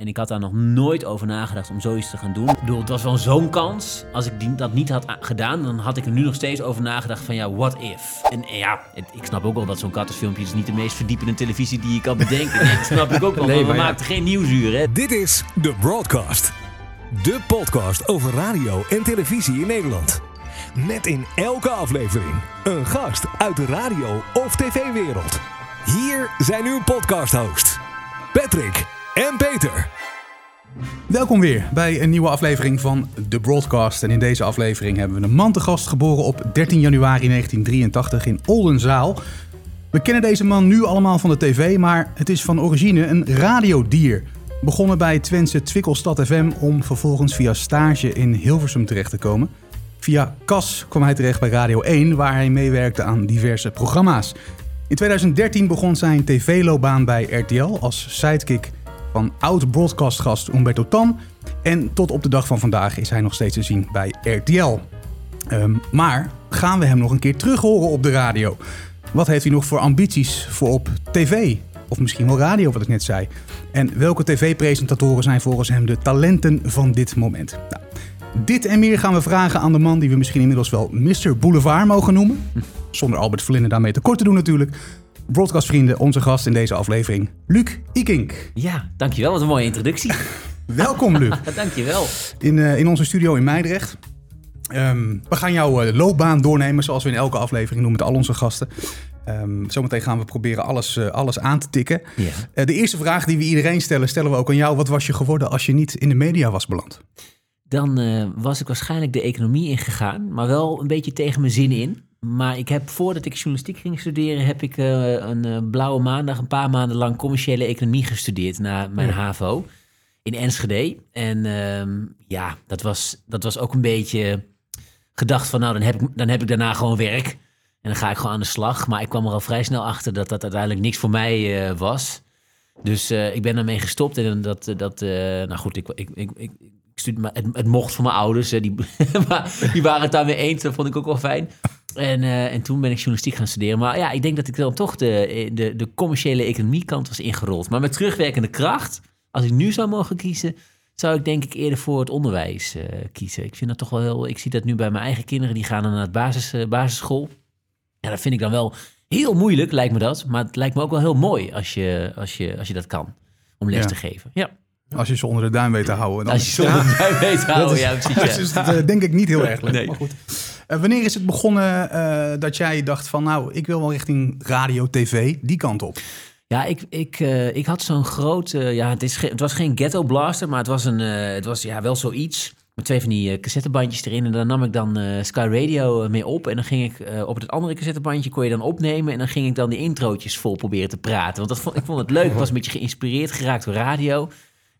en ik had daar nog nooit over nagedacht om zoiets te gaan doen. Ik bedoel, het was wel zo'n kans. Als ik die, dat niet had gedaan, dan had ik er nu nog steeds over nagedacht van ja, what if? En ja, het- ik snap ook wel dat zo'n kattenfilmpje is niet de meest verdiepende televisie die je kan bedenken. Nee, dat snap ik ook wel, Nee, maar we maar ja. maakten geen nieuwsuur, hè. Dit is The Broadcast. De podcast over radio en televisie in Nederland. Met in elke aflevering een gast uit de radio- of tv-wereld. Hier zijn uw podcast-hosts, Patrick en Peter. Welkom weer bij een nieuwe aflevering van The Broadcast. En in deze aflevering hebben we een man te gast geboren op 13 januari 1983 in Oldenzaal. We kennen deze man nu allemaal van de tv, maar het is van origine een radiodier. Begonnen bij Twentse Twikkelstad FM om vervolgens via stage in Hilversum terecht te komen. Via CAS kwam hij terecht bij Radio 1, waar hij meewerkte aan diverse programma's. In 2013 begon zijn tv-loopbaan bij RTL als sidekick van oud-broadcastgast Umberto Tan. En tot op de dag van vandaag is hij nog steeds te zien bij RTL. Ehm, maar gaan we hem nog een keer terug horen op de radio? Wat heeft hij nog voor ambities voor op tv? Of misschien wel radio, wat ik net zei. En welke tv-presentatoren zijn volgens hem de talenten van dit moment? Nou, dit en meer gaan we vragen aan de man die we misschien inmiddels wel Mr. Boulevard mogen noemen. Zonder Albert Verlinde daarmee tekort te doen natuurlijk. Broadcastvrienden, onze gast in deze aflevering, Luc Ikink. Ja, dankjewel. Wat een mooie introductie. Welkom Luc, dankjewel. in, eh, in onze studio in Meidrecht. Ehm, we gaan jouw eh, loopbaan doornemen zoals we in elke aflevering doen met al onze gasten. Ehm, zometeen gaan we proberen alles, eh, alles aan te tikken. Ja. De eerste vraag die we iedereen stellen, stellen we ook aan jou. Wat was je geworden als je niet in de media was beland? Dan was ik waarschijnlijk de economie ingegaan, maar wel een beetje tegen mijn zin in. Maar ik heb voordat ik journalistiek ging studeren, heb ik eh, een eh, blauwe maandag een paar maanden lang commerciële economie gestudeerd na mijn HAVO in Enschede. En ehm, ja, dat was, dat was ook een beetje gedacht van nou, dan heb, ik, dan heb ik daarna gewoon werk. En dan ga ik gewoon aan de slag. Maar ik kwam er al vrij snel achter dat dat uiteindelijk niks voor mij eh, was. Dus ik ben daarmee gestopt. En dat, dat nou goed, ik, ik, ik, ik, het, het mocht van mijn ouders. die, maar die waren het daarmee eens. Dat vond ik ook wel fijn. En, eh, en toen ben ik journalistiek gaan studeren. Maar ja, ik denk dat ik dan toch de, de, de commerciële economiekant was ingerold. Maar met terugwerkende kracht, als ik nu zou mogen kiezen, zou ik denk ik eerder voor het onderwijs eh, kiezen. Ik vind dat toch wel heel. Ik zie dat nu bij mijn eigen kinderen, die gaan dan naar het basis, eh, basisschool. Ja, dat vind ik dan wel heel moeilijk, lijkt me dat. Maar het lijkt me ook wel heel mooi als je, als je, als je dat kan. Om les Ja. te geven. Ja. Als je ze onder de duim weet te houden. Dan Als je zonder duim weet te houden. is- Ja, precies. Ja. is het eh, denk ik niet heel erg leuk. Nee. Maar goed. Eh, wanneer is het begonnen eh, dat jij dacht van nou, ik wil wel richting radio, tv, die kant op? Ja, ik, ik, eh, ik had zo'n groot... eh, ja, het, is het was geen ghetto blaster, maar het was, een, het was ja, wel zoiets. Met twee van die cassettebandjes erin. En daar nam ik dan Sky Radio mee op. En dan ging ik op het andere cassettebandje kon je dan opnemen. En dan ging ik dan die introotjes vol proberen te praten. Want dat vond, ik vond het leuk. Ik was een beetje geïnspireerd geraakt door radio.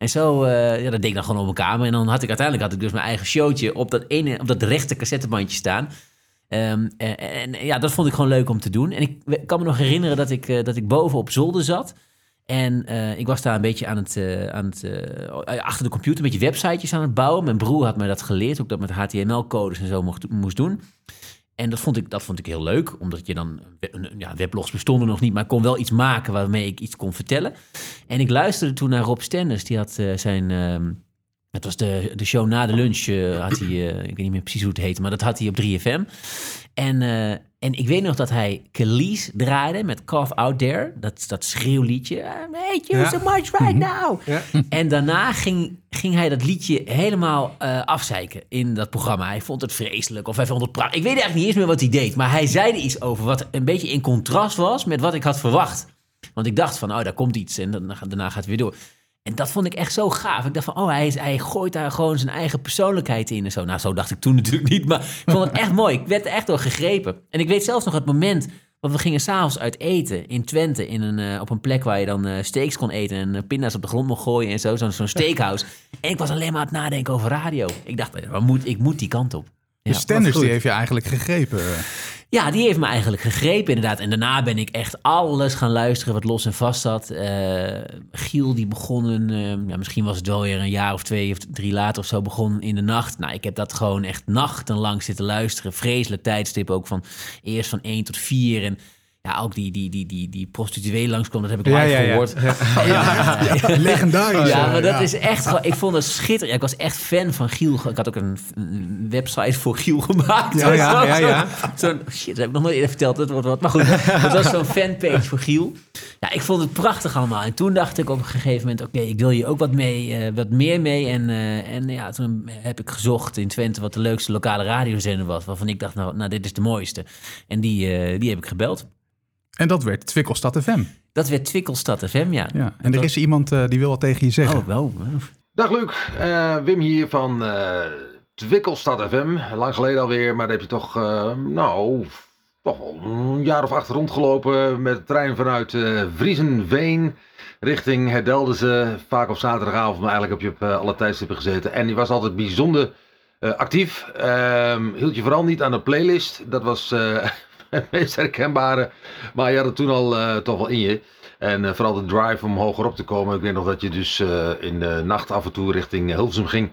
En zo, eh, ja, dat deed ik dan gewoon op mijn kamer. En dan had ik uiteindelijk had ik dus mijn eigen showtje op dat, ene, op dat rechte cassettebandje staan. Ehm, en, en ja, dat vond ik gewoon leuk om te doen. En ik kan me nog herinneren dat ik, eh, dat ik boven op zolder zat. En eh, ik was daar een beetje aan het, eh, aan het eh, achter de computer, een beetje websitejes aan het bouwen. Mijn broer had mij dat geleerd, ik dat met HTML-codes en zo mocht, moest doen. En dat vond, ik, dat vond ik heel leuk, omdat je dan... Ja, weblogs bestonden nog niet, maar ik kon wel iets maken waarmee ik iets kon vertellen. En ik luisterde toen naar Rob Stenders, die had eh, zijn... ehm, het was de, de show na de lunch, eh, had hij, eh, ik weet niet meer precies hoe het heette, maar dat had hij op 3FM. En, en ik weet nog dat hij Khalees draaide met Cough Out There, dat, dat schreeuwliedje. I hate you Ja. so much right now. Ja. En daarna ging, ging hij dat liedje helemaal eh afzeiken in dat programma. Hij vond het vreselijk of hij vond het prachtig. Ik weet eigenlijk niet eens meer wat hij deed, maar hij zei er iets over wat een beetje in contrast was met wat ik had verwacht. Want ik dacht van, oh, daar komt iets en dan, daarna gaat het weer door. En dat vond ik echt zo gaaf. Ik dacht van, oh, hij, is- hij gooit daar gewoon zijn eigen persoonlijkheid in en zo. Nou, zo dacht ik toen natuurlijk niet, maar ik vond het echt mooi. Ik werd er echt door gegrepen. En ik weet zelfs nog het moment, want we gingen s'avonds uit eten in Twente, in een, eh, op een plek waar je dan eh, steaks kon eten en eh, pinda's op de grond mocht gooien en zo, zo'n zo'n steakhouse. En ik was alleen maar aan het nadenken over radio. Ik dacht, moet, ik moet die kant op. De Ja, Stenders wat goed. die heeft je eigenlijk gegrepen. Ja, die heeft me eigenlijk gegrepen inderdaad. En daarna ben ik echt alles gaan luisteren wat los en vast zat. Eh, Giel die begon, een, eh, ja, misschien was het wel weer een jaar of twee of drie later of zo, begon in de nacht. Nou, ik heb dat gewoon echt nachtenlang zitten luisteren. Vreselijk tijdstip ook van eerst van één tot vier. En ja, ook die, die, die, die, die prostituee langskwam, dat heb ik Ja, live ja, ja. gehoord. Ja, legendarisch. Ja, maar dat ja. is echt gewoon... Ik vond het schitterend. Ja, ik was echt fan van Giel. Ik had ook een, een website voor Giel gemaakt. Ja, ja, ja, ja. Zo'n... Shit, dat heb ik nog nooit eerder verteld. Dat wordt wat. Maar goed, dat was zo'n fanpage voor Giel. Ja, ik vond het prachtig allemaal. En toen dacht ik op een gegeven moment... Oké, ik wil hier ook wat, mee, eh, wat meer mee. En, eh, en ja, toen heb ik gezocht in Twente... wat de leukste lokale radiozender was. Waarvan ik dacht, nou, nou dit is de mooiste. En die, eh, die heb ik gebeld. En dat werd Twikkelstad FM. Dat werd Twikkelstad FM, ja. Ja. En er is iemand eh, die wil wat tegen je zeggen. Oh, wel. Dag Luc, Eh, Wim hier van eh Twikkelstad FM. Lang geleden alweer, maar daar heb je toch, eh, nou, toch wel een jaar of acht rondgelopen met de trein vanuit eh Vriezenveen richting Herdeldense. Vaak op zaterdagavond, maar eigenlijk heb je op alle tijdstippen gezeten. En die was altijd bijzonder eh, actief. Ehm, hield je vooral niet aan de playlist. Dat was eh, meest herkenbare. Maar je had het toen al eh, toch wel in je. En eh, vooral de drive om hoger op te komen. Ik weet nog dat je dus eh, in de nacht af en toe richting Hilversum ging.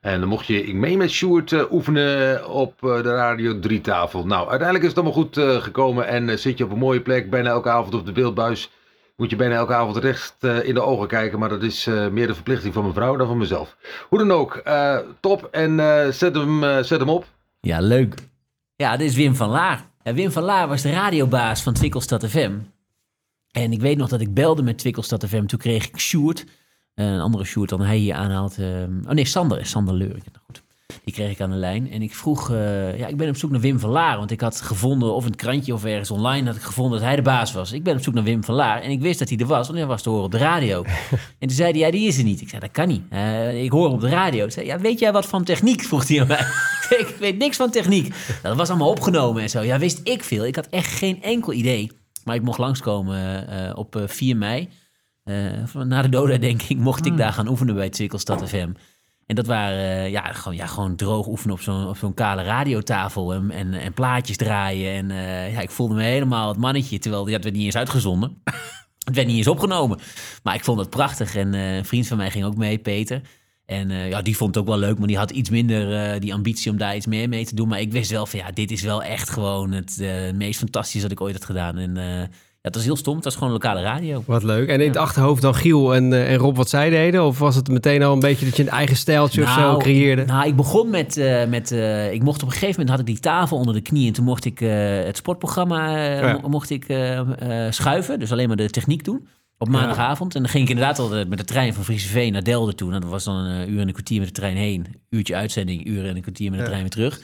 En dan mocht je, ik mee met Sjoerd, eh, oefenen op eh, de Radio 3 tafel. Nou, uiteindelijk is het allemaal goed eh, gekomen. En eh, zit je op een mooie plek, bijna elke avond op de beeldbuis. Moet je bijna elke avond recht eh, in de ogen kijken. Maar dat is eh, meer de verplichting van mijn vrouw dan van mezelf. Hoe dan ook, eh, top. En eh, zet, hem, eh, zet hem op. Ja, leuk. Ja, dit is Wim van Laar. Wim van Laar was de radiobaas van Twikkelstad FM. En ik weet nog dat ik belde met Twikkelstad FM. Toen kreeg ik Sjoerd, eh, een andere Sjoerd dan hij hier aanhaalt. ehm, oh nee, Sander, Sander Leurik. Nou goed, die kreeg ik aan de lijn. En ik vroeg, eh, ja, ik ben op zoek naar Wim van Laar. Want ik had gevonden, of in het krantje of ergens online, had ik gevonden dat hij de baas was. Ik ben op zoek naar Wim van Laar. En ik wist dat hij er was, want hij was te horen op de radio. en toen zei hij, ja, die is er niet. Ik zei, dat kan niet. Eh, ik hoor op de radio. Ik zei, ja, weet jij wat van techniek? Vroeg hij aan mij. Ik ik weet niks van techniek. Dat was allemaal opgenomen en zo. Ja, wist ik veel. Ik had echt geen enkel idee. Maar ik mocht langskomen eh, op eh, 4 mei. Na de dodenherdenking mocht ik daar gaan oefenen bij Twikkelstad FM. En dat waren eh, ja, gewoon, ja, gewoon droog oefenen op zo'n, op zo'n kale radiotafel en, en, en plaatjes draaien. En eh, ja, ik voelde me helemaal het mannetje, terwijl dat werd niet eens uitgezonden. Het werd niet eens opgenomen. Maar ik vond het prachtig. En eh, een vriend van mij ging ook mee, Peter. En ja, die vond het ook wel leuk, maar die had iets minder die ambitie om daar iets meer mee te doen. Maar ik wist wel van ja, dit is wel echt gewoon het meest fantastische dat ik ooit had gedaan. En ja, het was heel stom. Het was gewoon lokale radio. Wat leuk. En in het achterhoofd dan Giel en, eh, en Rob wat zij deden? Of was het meteen al een beetje dat je een eigen stijltje of zo creëerde? Nou, ik begon met, eh, met eh, ik mocht op een gegeven moment had ik die tafel onder de knie en toen mocht ik het sportprogramma Ja. mocht ik schuiven, dus alleen maar de techniek doen. Op maandagavond. En dan ging ik inderdaad altijd met de trein van Frieseveen naar Delden toe. En dat was dan een uur en een kwartier met de trein heen. Uurtje uitzending, uur en een kwartier met de trein weer terug.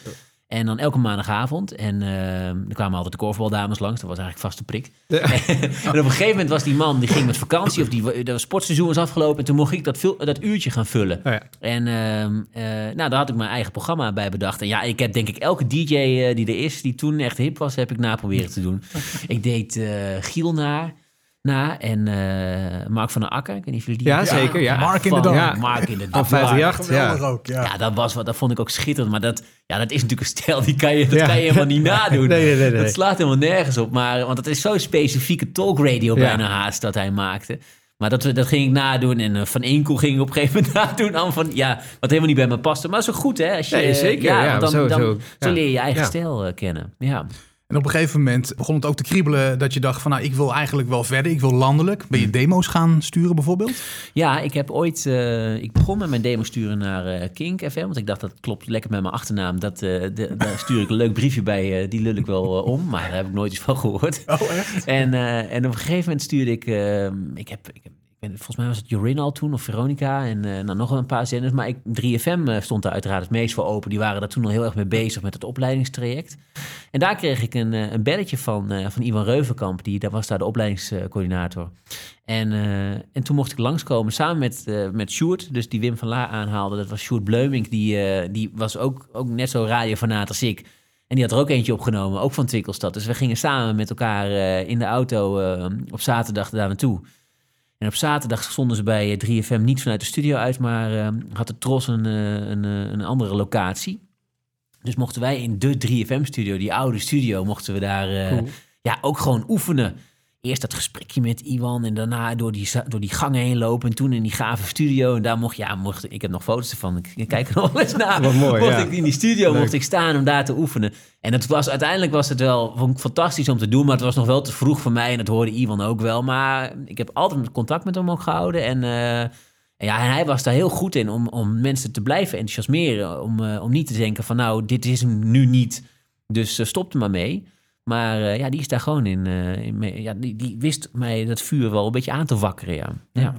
En dan elke maandagavond. En eh, er kwamen altijd de korfbaldames langs. Dat was eigenlijk vaste prik. en op een gegeven moment was die man, die ging met vakantie. Of die, de sportseizoen was afgelopen. En toen mocht ik dat, dat uurtje gaan vullen. Oh ja. En ehm, eh, nou, daar had ik mijn eigen programma bij bedacht. En ja, ik heb denk ik elke DJ eh, die er is, die toen echt hip was, heb ik na proberen te doen. ik deed eh, Giel na, na en eh, Mark van der Akker. Ik weet niet of jullie die Ja, zeker. Ja. Mark in de Dam. Ja. Mark in de Van Dam. 538, ja. Ook, ja. Ja, dat, was wat, dat vond ik ook schitterend. Maar dat, ja, dat is natuurlijk een stijl, die kan je, dat Ja. kan je helemaal niet nadoen. Nee, nee, nee, nee. Dat slaat helemaal nergens op. Maar, want het is zo'n specifieke talkradio Ja. bijna haast dat hij maakte. Maar dat, dat ging ik nadoen. En eh, Van Enkel ging ik op een gegeven moment nadoen. Aan van, ja, wat helemaal niet bij me paste. Maar zo goed, hè? Als je, Nee, zeker, ja, want dan, dan, zo Ja. leer je je eigen Ja. stijl eh, kennen. Ja. En op een gegeven moment begon het ook te kriebelen dat je dacht van nou, ik wil eigenlijk wel verder, ik wil landelijk. Ben je demo's gaan sturen bijvoorbeeld? Ja, ik heb ooit. eh, ik begon met mijn demo sturen naar eh, Kink FM. Want ik dacht dat klopt lekker met mijn achternaam. Dat, eh, de- daar stuur ik een leuk briefje bij. die lul ik wel om. Maar daar heb ik nooit iets van gehoord. Oh, echt? En, en op een gegeven moment stuurde ik. ik heb. Ik heb ben, volgens mij was het Jorin al toen, of Veronica. En eh, nou, nog een paar zenders. Maar ik, 3FM eh, stond daar uiteraard het meest voor open. Die waren daar toen al heel erg mee bezig met het opleidingstraject. En daar kreeg ik een, eh, een belletje van, van Iwan Reuvenkamp. Die, daar was daar de opleidingscoördinator. En, en toen mocht ik langskomen samen met, met Sjoerd, dus die Wim van La aanhaalde. Dat was Sjoerd Bleumink, die, die was ook, ook net zo radiofanaat als ik. En die had er ook eentje opgenomen, ook van Twikkelstad. Dus we gingen samen met elkaar in de auto op zaterdag daar naartoe. En op zaterdag stonden ze bij eh, 3FM niet vanuit de studio uit, maar eh, had de Tros een, eh, een, een andere locatie. Dus mochten wij in de 3FM-studio, die oude studio, mochten we daar Cool. ja, ook gewoon oefenen eerst dat gesprekje met Iwan en daarna door die, door die gangen heen lopen. En toen in die gave studio. En daar mocht, ja, mocht, ik heb nog foto's ervan. Ik, kijk er nog eens naar. Wat mooi, mocht ja. ik in die studio Leuk. mocht ik staan om daar te oefenen. En het was, uiteindelijk was het wel vond ik fantastisch om te doen. Maar het was nog wel te vroeg voor mij. En dat hoorde Iwan ook wel. Maar ik heb altijd contact met hem ook gehouden. En... eh, en ja, en hij was daar heel goed in om, om mensen te blijven enthousiasmeren. Om, eh, om niet te denken van nou, dit is hem nu niet, dus eh, stop er maar mee. Maar eh, ja, die is daar gewoon in. eh, in mee- ja, die, die wist mij dat vuur wel een beetje aan te wakkeren, ja. ja.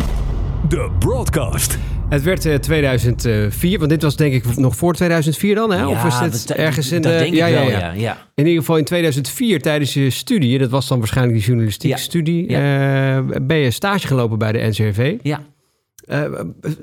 De Broadcast. Het werd eh, 2004, want dit was denk ik nog voor 2004 dan, hè? of Ja, is dit dat- ergens in dat de... denk ik wel, ja. ja. In ieder geval in 2004 tijdens je studie, dat was dan waarschijnlijk die journalistieke Ja. studie, eh, ben je stage gelopen bij de NCRV. Ja. Eh,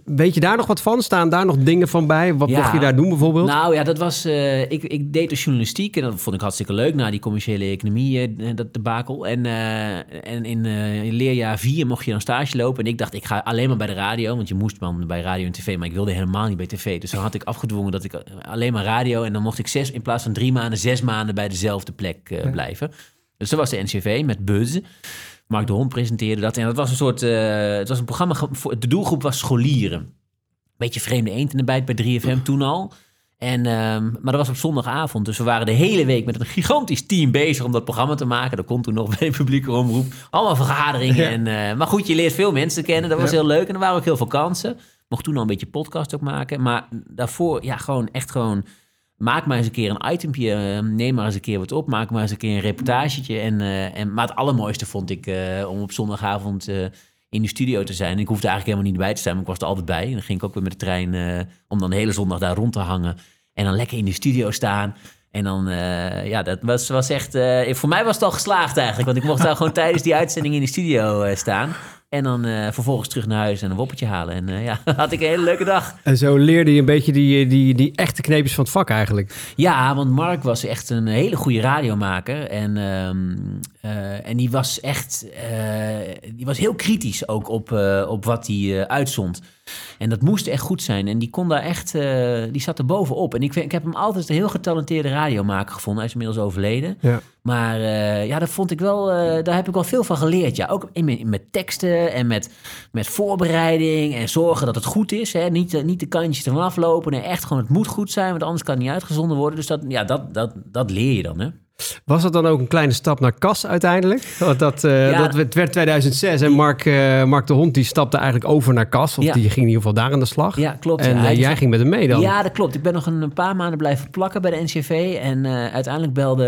weet je daar nog wat van? Staan daar nog dingen van bij? Wat Ja. mocht je daar doen bijvoorbeeld? Nou ja, dat was. eh, ik, ik deed de journalistiek en dat vond ik hartstikke leuk na die commerciële economie, eh, dat debakel. En, en in, in leerjaar 4 mocht je dan stage lopen. En ik dacht, ik ga alleen maar bij de radio, want je moest dan bij radio en tv, maar ik wilde helemaal niet bij tv. Dus dan had ik afgedwongen dat ik alleen maar radio en dan mocht ik zes, in plaats van drie maanden, zes maanden bij dezelfde plek blijven. Dus dat was de NCV met Buzz. Mark de Hond presenteerde dat. En dat was een soort. eh, het was een programma. Voor, de doelgroep was scholieren. Beetje vreemde eend in de bijt bij 3FM toen al. En, ehm, maar dat was op zondagavond. Dus we waren de hele week met een gigantisch team bezig om dat programma te maken. Dat kon toen nog bij publieke omroep. Allemaal vergaderingen. Ja. En, eh, maar goed, je leert veel mensen kennen. Dat was Ja. heel leuk. En er waren ook heel veel kansen. Mocht toen al een beetje podcast ook maken. Maar daarvoor, ja, gewoon echt gewoon... Maak maar eens een keer een itempje. eh, neem maar eens een keer wat op. Maak maar eens een keer een reportagetje. En, eh, en, maar het allermooiste vond ik eh, om op zondagavond eh, in de studio te zijn. Ik hoefde eigenlijk helemaal niet bij te zijn, maar ik was er altijd bij. En dan ging ik ook weer met de trein om dan de hele zondag daar rond te hangen. En dan lekker in de studio staan. En dan, ja, dat was, was echt... voor mij was het al geslaagd eigenlijk. Want ik mocht daar gewoon tijdens die uitzending in de studio staan. En dan eh, vervolgens terug naar huis en een woppertje halen. En eh, ja, had ik een hele leuke dag. En zo leerde je een beetje die, die, die echte kneepjes van het vak eigenlijk. Ja, want Mark was echt een hele goede radiomaker. En, ehm, eh, en die was echt eh, die was heel kritisch ook op, eh, op wat hij eh, uitzond. En dat moest echt goed zijn. En die kon daar echt, eh, die zat er bovenop. En ik, ik heb hem altijd een heel getalenteerde radiomaker gevonden. Hij is inmiddels overleden. Ja. Maar eh, ja, dat vond ik wel, eh, daar heb ik wel veel van geleerd. Ja, ook in, met- met teksten en met, met voorbereiding en zorgen dat het goed is. Hè. Niet, eh, niet de kantjes ervan aflopen. Nee, echt gewoon, het moet goed zijn, want anders kan het niet uitgezonden worden. Dus dat, ja, dat, dat, dat leer je dan, hè. Was dat dan ook een kleine stap naar Cas uiteindelijk? Want dat, eh, Ja. dat werd- werd 2006 en Mark, eh, Mark de Hond die stapte eigenlijk over naar. Of Ja. die ging in ieder geval daar aan de slag. Ja, klopt. En ja. eh, jij ging met hem mee dan? Ja, dat klopt. Ik ben nog een, paar maanden blijven plakken bij de NCV. En uiteindelijk belde,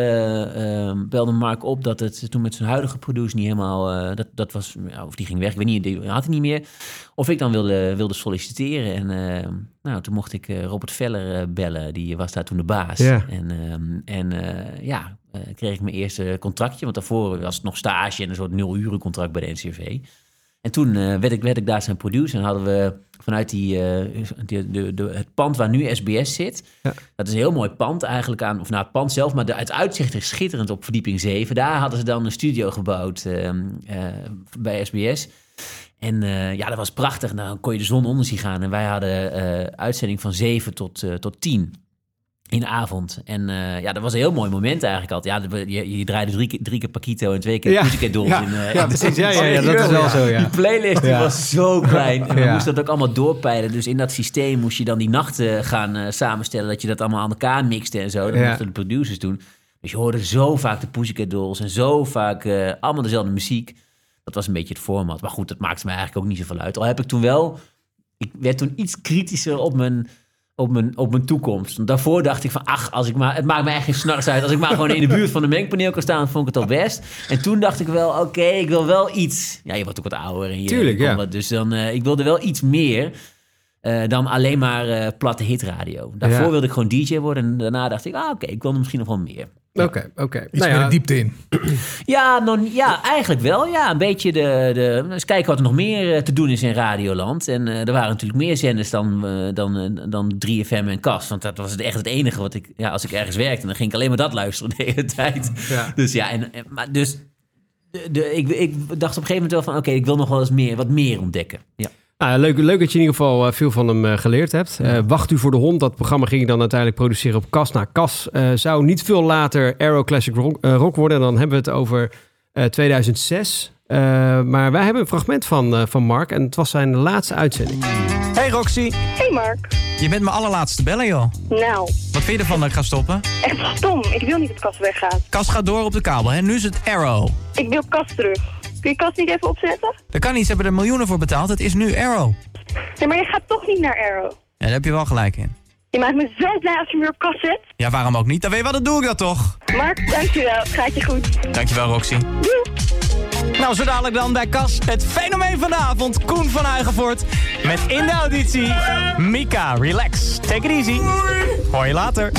eh, belde Mark op dat het toen met zijn huidige producer niet helemaal... dat, dat was, of die ging weg, ik weet niet, die had hij niet meer. Of ik dan wilde, wilde solliciteren. En eh, nou, toen mocht ik eh, Robert Veller eh, bellen. Die was daar toen de baas. Ja. En, ehm, en eh, ja, kreeg ik mijn eerste contractje. Want daarvoor was het nog stage en een soort nul-uren contract bij de NCV. En toen werd, ik, werd ik daar zijn producer en hadden we vanuit die, die- de, de, het pand waar nu SBS zit. Ja. Dat is een heel mooi pand eigenlijk aan, of nou het pand zelf, maar de, het uitzicht is schitterend op verdieping 7. Daar hadden ze dan een studio gebouwd ehm, eh, bij SBS. En eh, ja, dat was prachtig. Nou, dan kon je de zon onder zien gaan. En wij hadden eh, uitzending van 7 tot, eh, tot 10 in de avond. En ja, dat was een heel mooi moment eigenlijk altijd. Ja, je, je draaide drie keer, drie keer Paquito en twee keer Ja. Pussycat Dolls Ja. in, Ja, precies. Ja, ja, ja, dat is wel zo, ja. Die playlist die was zo klein. En we moesten dat ook allemaal doorpeilen. Dus in dat systeem moest je dan die nachten gaan samenstellen... dat je dat allemaal aan elkaar mixte en zo. Dat Ja. moesten de producers doen. Dus je hoorde zo vaak de Pussycat Dolls... en zo vaak allemaal dezelfde muziek. Dat was een beetje het format. Maar goed, dat maakte me eigenlijk ook niet zoveel uit. Al heb ik toen wel... Ik werd toen iets kritischer op mijn op mijn, op mijn toekomst. Want daarvoor dacht ik van, ach, als ik maar, het maakt me echt geen s'nachts uit. Als ik maar gewoon in de buurt van de mengpaneel kan staan, vond ik het al best. En toen dacht ik wel, oké, ik wil wel iets. Ja, je wordt ook wat ouder. En je, Tuurlijk, ja. wat, dus dan, eh, ik wilde wel iets meer eh, dan alleen maar eh, platte hitradio. Daarvoor Ja. wilde ik gewoon DJ worden. En daarna dacht ik, ah, oké, ik wil er misschien nog wel meer. Oké, oké. Iets Nou meer ja, diepte in. Ja, non, ja, eigenlijk wel. Ja, een beetje de, de... Eens kijken wat er nog meer eh, te doen is in Radioland. En eh, er waren natuurlijk meer zenders dan, eh, dan, dan 3FM en KAS. Want dat was het echt het enige wat ik... Ja, als ik ergens werkte, dan ging ik alleen maar dat luisteren de hele tijd. Ja. Dus ja, en, en- maar dus... De, de, ik, ik dacht op een gegeven moment wel van... Oké, ik wil nog wel eens meer, wat meer ontdekken. Ja. Nou, leuk, leuk dat je in ieder geval eh, veel van hem eh, geleerd hebt. Eh, Wacht u voor de hond. Dat programma ging je dan uiteindelijk produceren op Cas. Nou, Cas eh, zou niet veel later Aero Classic Rock, Rock worden. En dan hebben we het over eh, 2006. Eh, maar wij hebben een fragment van, eh, van Mark en het was zijn laatste uitzending. Hey Roxy, Hey Mark. je bent mijn allerlaatste bellen joh. Nou, Wat vind je ervan dat ik ga stoppen? echt stom. Ik wil niet dat Kas weggaat. Kast gaat door op de kabel, hè? nu is het Arrow. Ik wil Kas terug. Kun je Kas niet even opzetten? Daar kan niet, ze hebben er miljoenen voor betaald. Het is nu Arrow. Nee, maar je gaat toch niet naar Arrow. Ja, daar heb je wel gelijk in. Je maakt me zo blij als je me weer op Kas zet. Ja, waarom ook niet? Dan weet je wat, dan doe ik dat toch. Mark, dankjewel. Gaat je goed. Dankjewel Roxy. Doei. Nou, zo dadelijk dan bij Kas het fenomeen van de avond, Koen van Huigenvoort. Met in de auditie Mika, relax, take it easy. Hoor je later.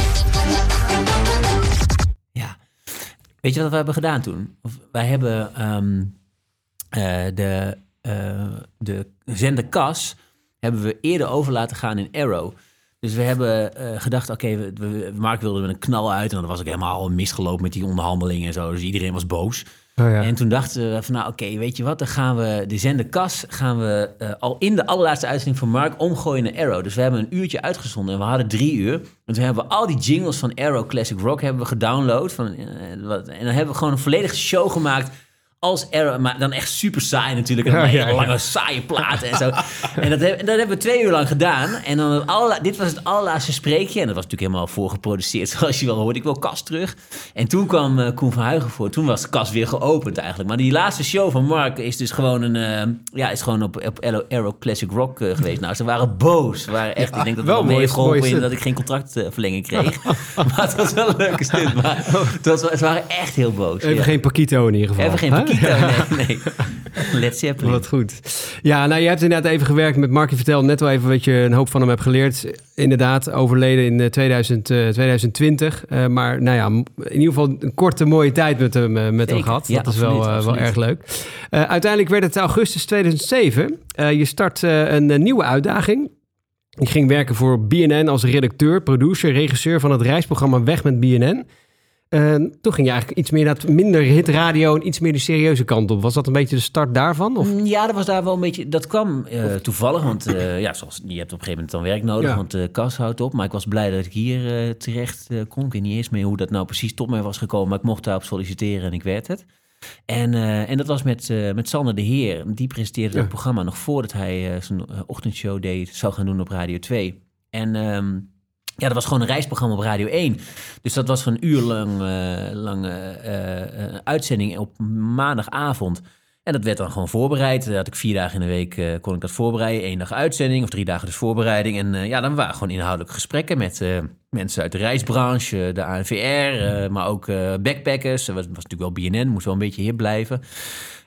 Ja. Weet je wat we hebben gedaan toen? Of wij hebben ehm, eh, de, eh, de zender Cas hebben we eerder over laten gaan in Arrow. Dus we hebben eh, gedacht, oké, we, we, Mark wilde met een knal uit. En dan was ik helemaal misgelopen met die onderhandelingen en zo. Dus iedereen was boos. Oh, ja. En toen dachten we van, nou oké, weet je wat? Dan gaan we de zender Cas gaan we eh, al in de allerlaatste uitzending van Mark omgooien naar Arrow. Dus we hebben een uurtje uitgezonden en we hadden drie uur. En toen hebben we al die jingles van Arrow Classic Rock hebben we gedownload. Van, eh, wat, en dan hebben we gewoon een volledige show gemaakt als Arrow. Maar dan echt super saai natuurlijk. En dan Ja, ja, lange saaie platen en zo. en dat, heb- dat hebben we twee uur lang gedaan. En dan het dit was het allerlaatste spreekje. En dat was natuurlijk helemaal voorgeproduceerd, zoals je wel hoort. Ik wil Kas terug. En toen kwam eh, Koen van Huigen voor. Toen was Kas weer geopend eigenlijk. Maar die laatste show van Mark is dus gewoon, een, eh, ja, is gewoon op, op Arrow- Classic Rock eh, geweest. Nou, ze waren boos. Ze waren echt, ik denk dat het wel mee geholpen in dat ik geen contractverlenging kreeg. maar het was wel een leuke stunt. Maar het was, ze waren echt heel boos. Even geen Paquito in ieder geval. Even geen? Paquito, nee, nee. Led Zeppelin. Wat goed. Ja, nou, je hebt inderdaad even gewerkt met Mark. Je vertelde net wel even wat je een hoop van hem hebt geleerd. Inderdaad, overleden in eh, 2000, eh, 2020. Eh, maar nou ja, in ieder geval een korte mooie tijd met hem, eh, met hem gehad. Ja, dat is wel, absoluut, eh, wel erg leuk. Eh, uiteindelijk werd het augustus 2007. Eh, je start eh, een eh, nieuwe uitdaging. Ik ging werken voor BNN als redacteur, producer, regisseur van het reisprogramma Weg met BNN. Eh, toen ging je eigenlijk iets meer dat minder hitradio en iets meer de serieuze kant op. Was dat een beetje de start daarvan? Of? Mm, Ja, dat was daar wel een beetje. Dat kwam eh, toevallig, want eh, ja, zoals, je hebt op een gegeven moment dan werk nodig, Ja. want de kas houdt op. Maar ik was blij dat ik hier eh, terecht eh, kon. Ik weet niet eens meer hoe dat nou precies tot mij was gekomen, maar ik mocht daarop solliciteren en ik werd het. En, eh, en dat was met, eh, met Sander de Heer. Die presenteerde Ja. dat programma nog voordat hij eh, zijn eh, ochtendshow deed, zou gaan doen op Radio 2. En ehm, ja, dat was gewoon een reisprogramma op Radio 1. Dus dat was een uur lang, eh, lange eh, eh, uitzending op maandagavond. En dat werd dan gewoon voorbereid. Dat had ik vier dagen in de week kon ik dat voorbereiden. Eén dag uitzending of drie dagen dus voorbereiding. En ja, dan waren gewoon inhoudelijke gesprekken met mensen uit de reisbranche, de ANVR, eh, maar ook backpackers. Dat was, was natuurlijk wel BNN, moest wel een beetje hip blijven.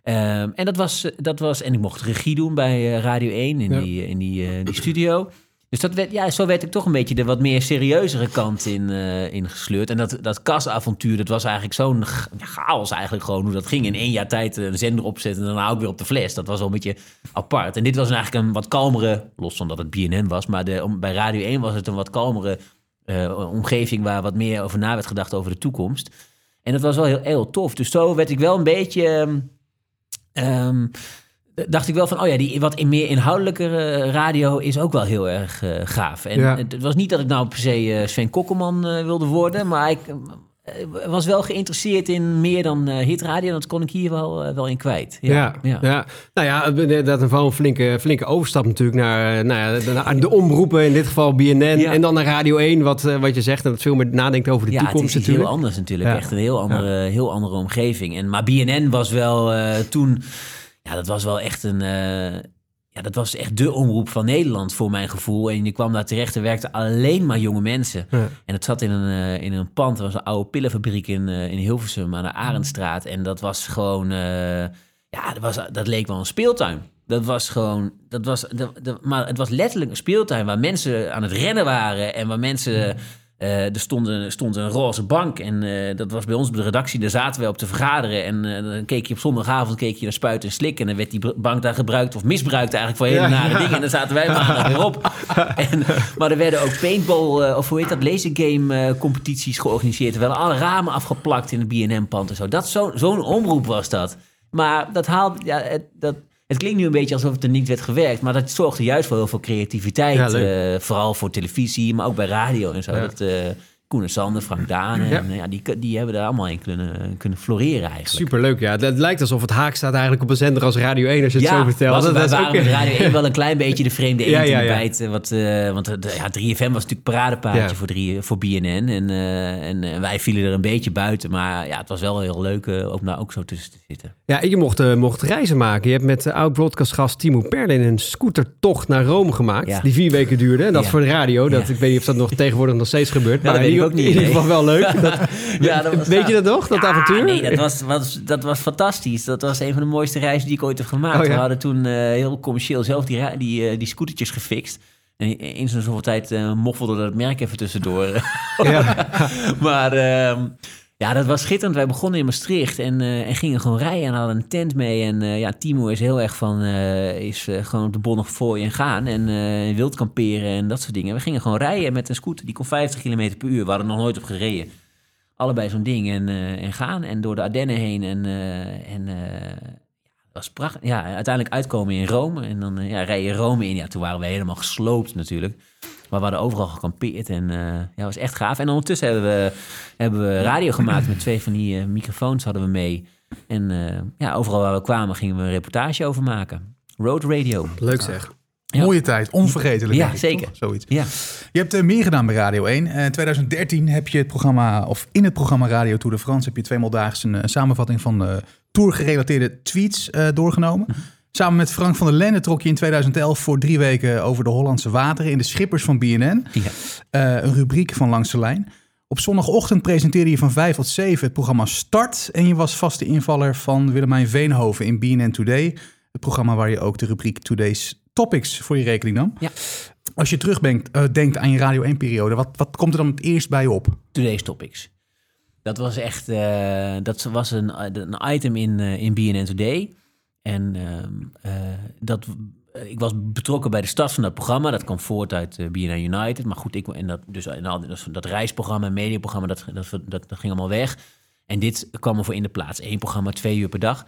Ehm, en dat was, dat was, en ik mocht regie doen bij Radio 1 in, Ja. die, in die, die studio. Dus dat werd, ja, zo werd ik toch een beetje de wat meer serieuzere kant in, eh in gesleurd. En dat, dat kasavontuur, dat was eigenlijk zo'n cha- chaos eigenlijk gewoon hoe dat ging. In één jaar tijd een zender opzetten en daarna ook weer op de fles. Dat was wel een beetje apart. En dit was eigenlijk een wat kalmere, los van dat het BNN was, maar de, bij Radio 1 was het een wat kalmere eh, omgeving waar wat meer over na werd gedacht over de toekomst. En dat was wel heel, heel tof. Dus zo werd ik wel een beetje... ehm, ehm, dacht ik wel van, oh ja, die wat in meer inhoudelijke radio is ook wel heel erg eh, gaaf. En Ja. het was niet dat ik nou per se eh, Sven Kokkelman eh, wilde worden, maar ik eh, was wel geïnteresseerd in meer dan eh, hitradio. En dat kon ik hier wel, eh, wel in kwijt. Ja, ja. nou ja, dat is wel een flinke, flinke overstap natuurlijk naar, eh, nou ja, de, naar de omroepen, in dit geval BNN, Ja. en dan naar Radio 1, wat, eh, wat je zegt, en dat veel meer nadenkt over de ja, toekomst het is iets natuurlijk. heel anders natuurlijk. Ja. Echt een heel andere, heel andere omgeving. En, maar BNN was wel eh, toen... Ja, dat was wel echt een... eh, ja, dat was echt de omroep van Nederland voor mijn gevoel. En je kwam daar terecht en werkte alleen maar jonge mensen. Ja. En het zat in een, eh, in een pand. Er was een oude pillenfabriek in, eh, in Hilversum aan de Arendstraat. En dat was gewoon... ja, dat, was, dat leek wel een speeltuin. Dat was gewoon... Dat was, dat, dat- maar het was letterlijk een speeltuin waar mensen aan het rennen waren. En waar mensen... eh, er stond een, stond een roze bank en eh, dat was bij ons op de redactie. Daar zaten we op te vergaderen en eh, dan keek je op zondagavond keek je naar spuiten en slikken. En dan werd die bank daar gebruikt of misbruikt eigenlijk voor hele Ja, nare ja. dingen. En dan zaten wij maandag weer op. En, maar er werden ook paintball, of hoe heet dat, lasergame eh, competities georganiseerd. Er werden alle ramen afgeplakt in het BNM-pand en zo. Dat zo- Zo'n omroep was dat. Maar dat haalt, ja, dat, het klinkt nu een beetje alsof het er niet werd gewerkt. Maar dat zorgde juist voor heel veel creativiteit. Ja, eh, vooral voor televisie, maar ook bij radio en zo. Ja. Dat, eh, Koen en Sander, Frank Daan. En Ja. ja. die, die hebben daar allemaal in kunnen, kunnen floreren eigenlijk. Superleuk, ja. Het lijkt alsof het haak staat eigenlijk op een zender als Radio 1 als je het zo vertelt. was, Dat, waren ook Radio 1 wel een klein beetje de vreemde eend Ja, in ja, de ja. bijt. eh, Wat, eh, want eh, ja, 3FM was natuurlijk paradepaardje voor, 3, voor BNN. En, en wij vielen er een beetje buiten. Maar ja, het was wel heel leuk om daar ook zo tussen te zitten. Ja, je mocht, mocht reizen maken. Je hebt met oud-broadcastgast Timo Perlin een scootertocht naar Rome gemaakt. Die vier weken duurde. En dat voor de radio. Dat. Ik weet niet of dat nog tegenwoordig nog steeds gebeurt. maar ik ook niet, in ieder geval wel leuk. Dat, Ja, dat was weet je dat nog, dat Ja, avontuur? Nee, dat was, was, dat was fantastisch. Dat was een van de mooiste reizen die ik ooit heb gemaakt. Oh, ja? We hadden toen eh, heel commercieel zelf die, die, eh, die scootertjes gefixt. En in zo'n zoveel tijd eh, moffelde dat merk even tussendoor. Ja. maar ehm, ja, dat was schitterend. Wij begonnen in Maastricht en, eh, en gingen gewoon rijden en hadden een tent mee. En eh, ja, Timo is heel erg van, eh, is gewoon op de bonnig voor en gaan. En wild kamperen en dat soort dingen. We gingen gewoon rijden met een scooter. Die kon 50 km per uur. We hadden nog nooit op gereden. Allebei zo'n ding en, en gaan. En door de Ardennen heen. En, en dat was prachtig. Ja, uiteindelijk uitkomen in Rome. En dan ja, rij je Rome in. Ja, toen waren we helemaal gesloopt natuurlijk. Maar we hadden overal gekampeerd en eh, ja, was echt gaaf. En ondertussen hebben we, hebben we radio gemaakt met twee van die eh, microfoons hadden we mee. En eh, ja, overal waar we kwamen gingen we een reportage over maken. Road radio. Leuk zeg. Ja. Mooie tijd, onvergetelijk. Ja, ik, zeker. toch? Zoiets. Ja, Je hebt eh, meer gedaan bij Radio 1. Eh, In 2013 heb je het programma, of in het programma Radio Tour de France, heb je tweemaal daags een, samenvatting van uh, tour-gerelateerde tweets eh, doorgenomen. Samen met Frank van der Lende trok je in 2011 voor drie weken over de Hollandse wateren in de Schippers van BNN. ja. Eh, een rubriek van Langs de Lijn. Op zondagochtend presenteerde je van 5 tot 7 het programma Start. En je was vaste invaller van Willemijn Veenhoven in BNN Today. Het programma waar je ook de rubriek Today's Topics voor je rekening nam. Ja. Als je terugdenkt eh, denkt aan je Radio 1-periode, wat, wat komt er dan het eerst bij je op? Today's Topics. Dat was echt, eh, dat was een, een item in, eh, in BNN Today. En ehm, eh, dat, ik was betrokken bij de start van dat programma. Dat kwam voort uit eh, BNN United. Maar goed, ik, en dat, dus, en dat, reisprogramma en mediaprogramma, dat, dat, dat, ging allemaal weg. En dit kwam ervoor in de plaats. Eén programma, twee uur per dag.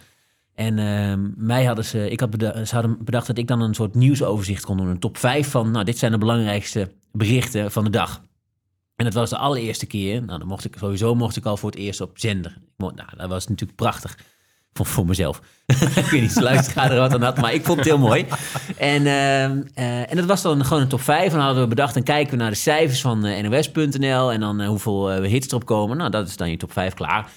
En ehm, mij hadden ze, ik had ze hadden bedacht dat ik dan een soort nieuwsoverzicht kon doen. Een top 5 van, nou, dit zijn de belangrijkste berichten van de dag. En dat was de allereerste keer. Nou, dan mocht ik sowieso mocht ik al voor het eerst op zender. Nou, dat was natuurlijk prachtig. Voor, voor mezelf. ik weet niet luisteraar er wat aan had, maar ik vond het heel mooi. En, ehm, eh, en dat was dan gewoon een top 5. En dan hadden we bedacht, dan kijken we naar de cijfers van eh, nos.nl. En dan eh, hoeveel hits erop komen. Nou, dat is dan je top 5 klaar.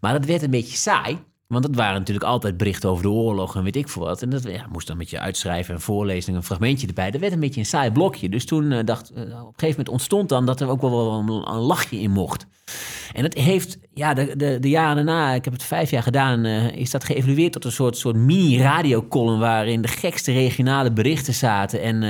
Maar dat werd een beetje saai. Want dat waren natuurlijk altijd berichten over de oorlog en weet ik veel wat. En dat ja, moest dan met je uitschrijven en voorlezen en een fragmentje erbij. Dat werd een beetje een saai blokje. Dus toen eh, dacht, eh, op een gegeven moment ontstond dan dat er ook wel, een, lachje in mocht. En dat heeft, ja, de, de, de jaren daarna, ik heb het vijf jaar gedaan, eh, is dat geëvolueerd tot een soort, soort mini-radiocolumn waarin de gekste regionale berichten zaten. En,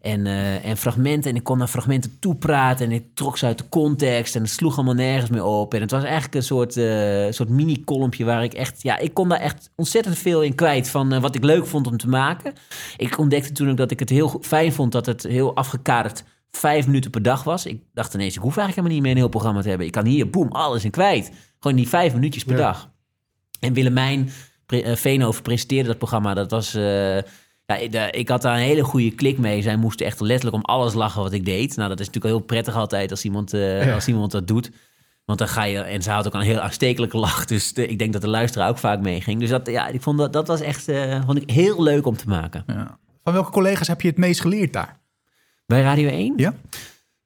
en, eh, en fragmenten. En ik kon naar fragmenten toepraten. En ik trok ze uit de context. En het sloeg allemaal nergens meer op. En het was eigenlijk een soort, eh, soort mini-kolompje waar ik echt... Ja, ik kon daar echt ontzettend veel in kwijt van eh, wat ik leuk vond om te maken. Ik ontdekte toen ook dat ik het heel fijn vond dat het heel afgekaderd vijf minuten per dag was. Ik dacht ineens, ik hoef eigenlijk helemaal niet meer een heel programma te hebben. Ik kan hier, boem, alles in kwijt. Gewoon die vijf minuutjes per Ja. dag. En Willemijn Veenhoven presenteerde dat programma. Dat was... ja, ik, de- ik had daar een hele goede klik mee. Zij moesten echt letterlijk om alles lachen wat ik deed. Nou, dat is natuurlijk heel prettig altijd als iemand, eh, Ja. als iemand dat doet. Want dan ga je... En ze had ook een heel aanstekelijke lach. Dus de- ik denk dat de luisteraar ook vaak meeging. Dus dat, ja, ik vond dat, dat was echt eh, vond ik heel leuk om te maken. Ja. Van welke collega's heb je het meest geleerd daar? Bij Radio 1? Ja?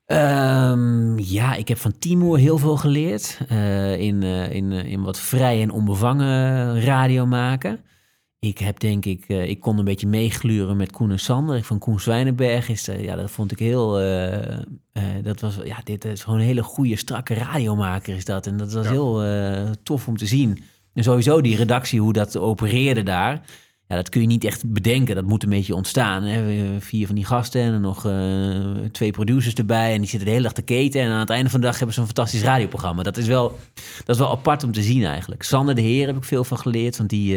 Ehm, ja, ik heb van Timur heel veel geleerd. eh, in, in, in wat vrij en onbevangen radio maken. Ik heb denk ik, eh, ik kon een beetje meegluren met Koen en Sander. Van Koen Zwijnenberg is, eh, ja, dat vond ik heel, eh, dat was, ja, dit is gewoon een hele goede, strakke radiomaker is dat. En dat was heel tof om te zien. En sowieso die redactie, hoe dat opereerde daar. Ja, dat kun je niet echt bedenken. Dat moet een beetje ontstaan. Hè. Vier van die gasten en nog twee producers erbij. En die zitten de hele dag te keten. En aan het einde van de dag hebben ze een fantastisch radioprogramma. Dat is wel, dat is wel apart om te zien eigenlijk. Sander de Heer heb ik veel van geleerd. Want die,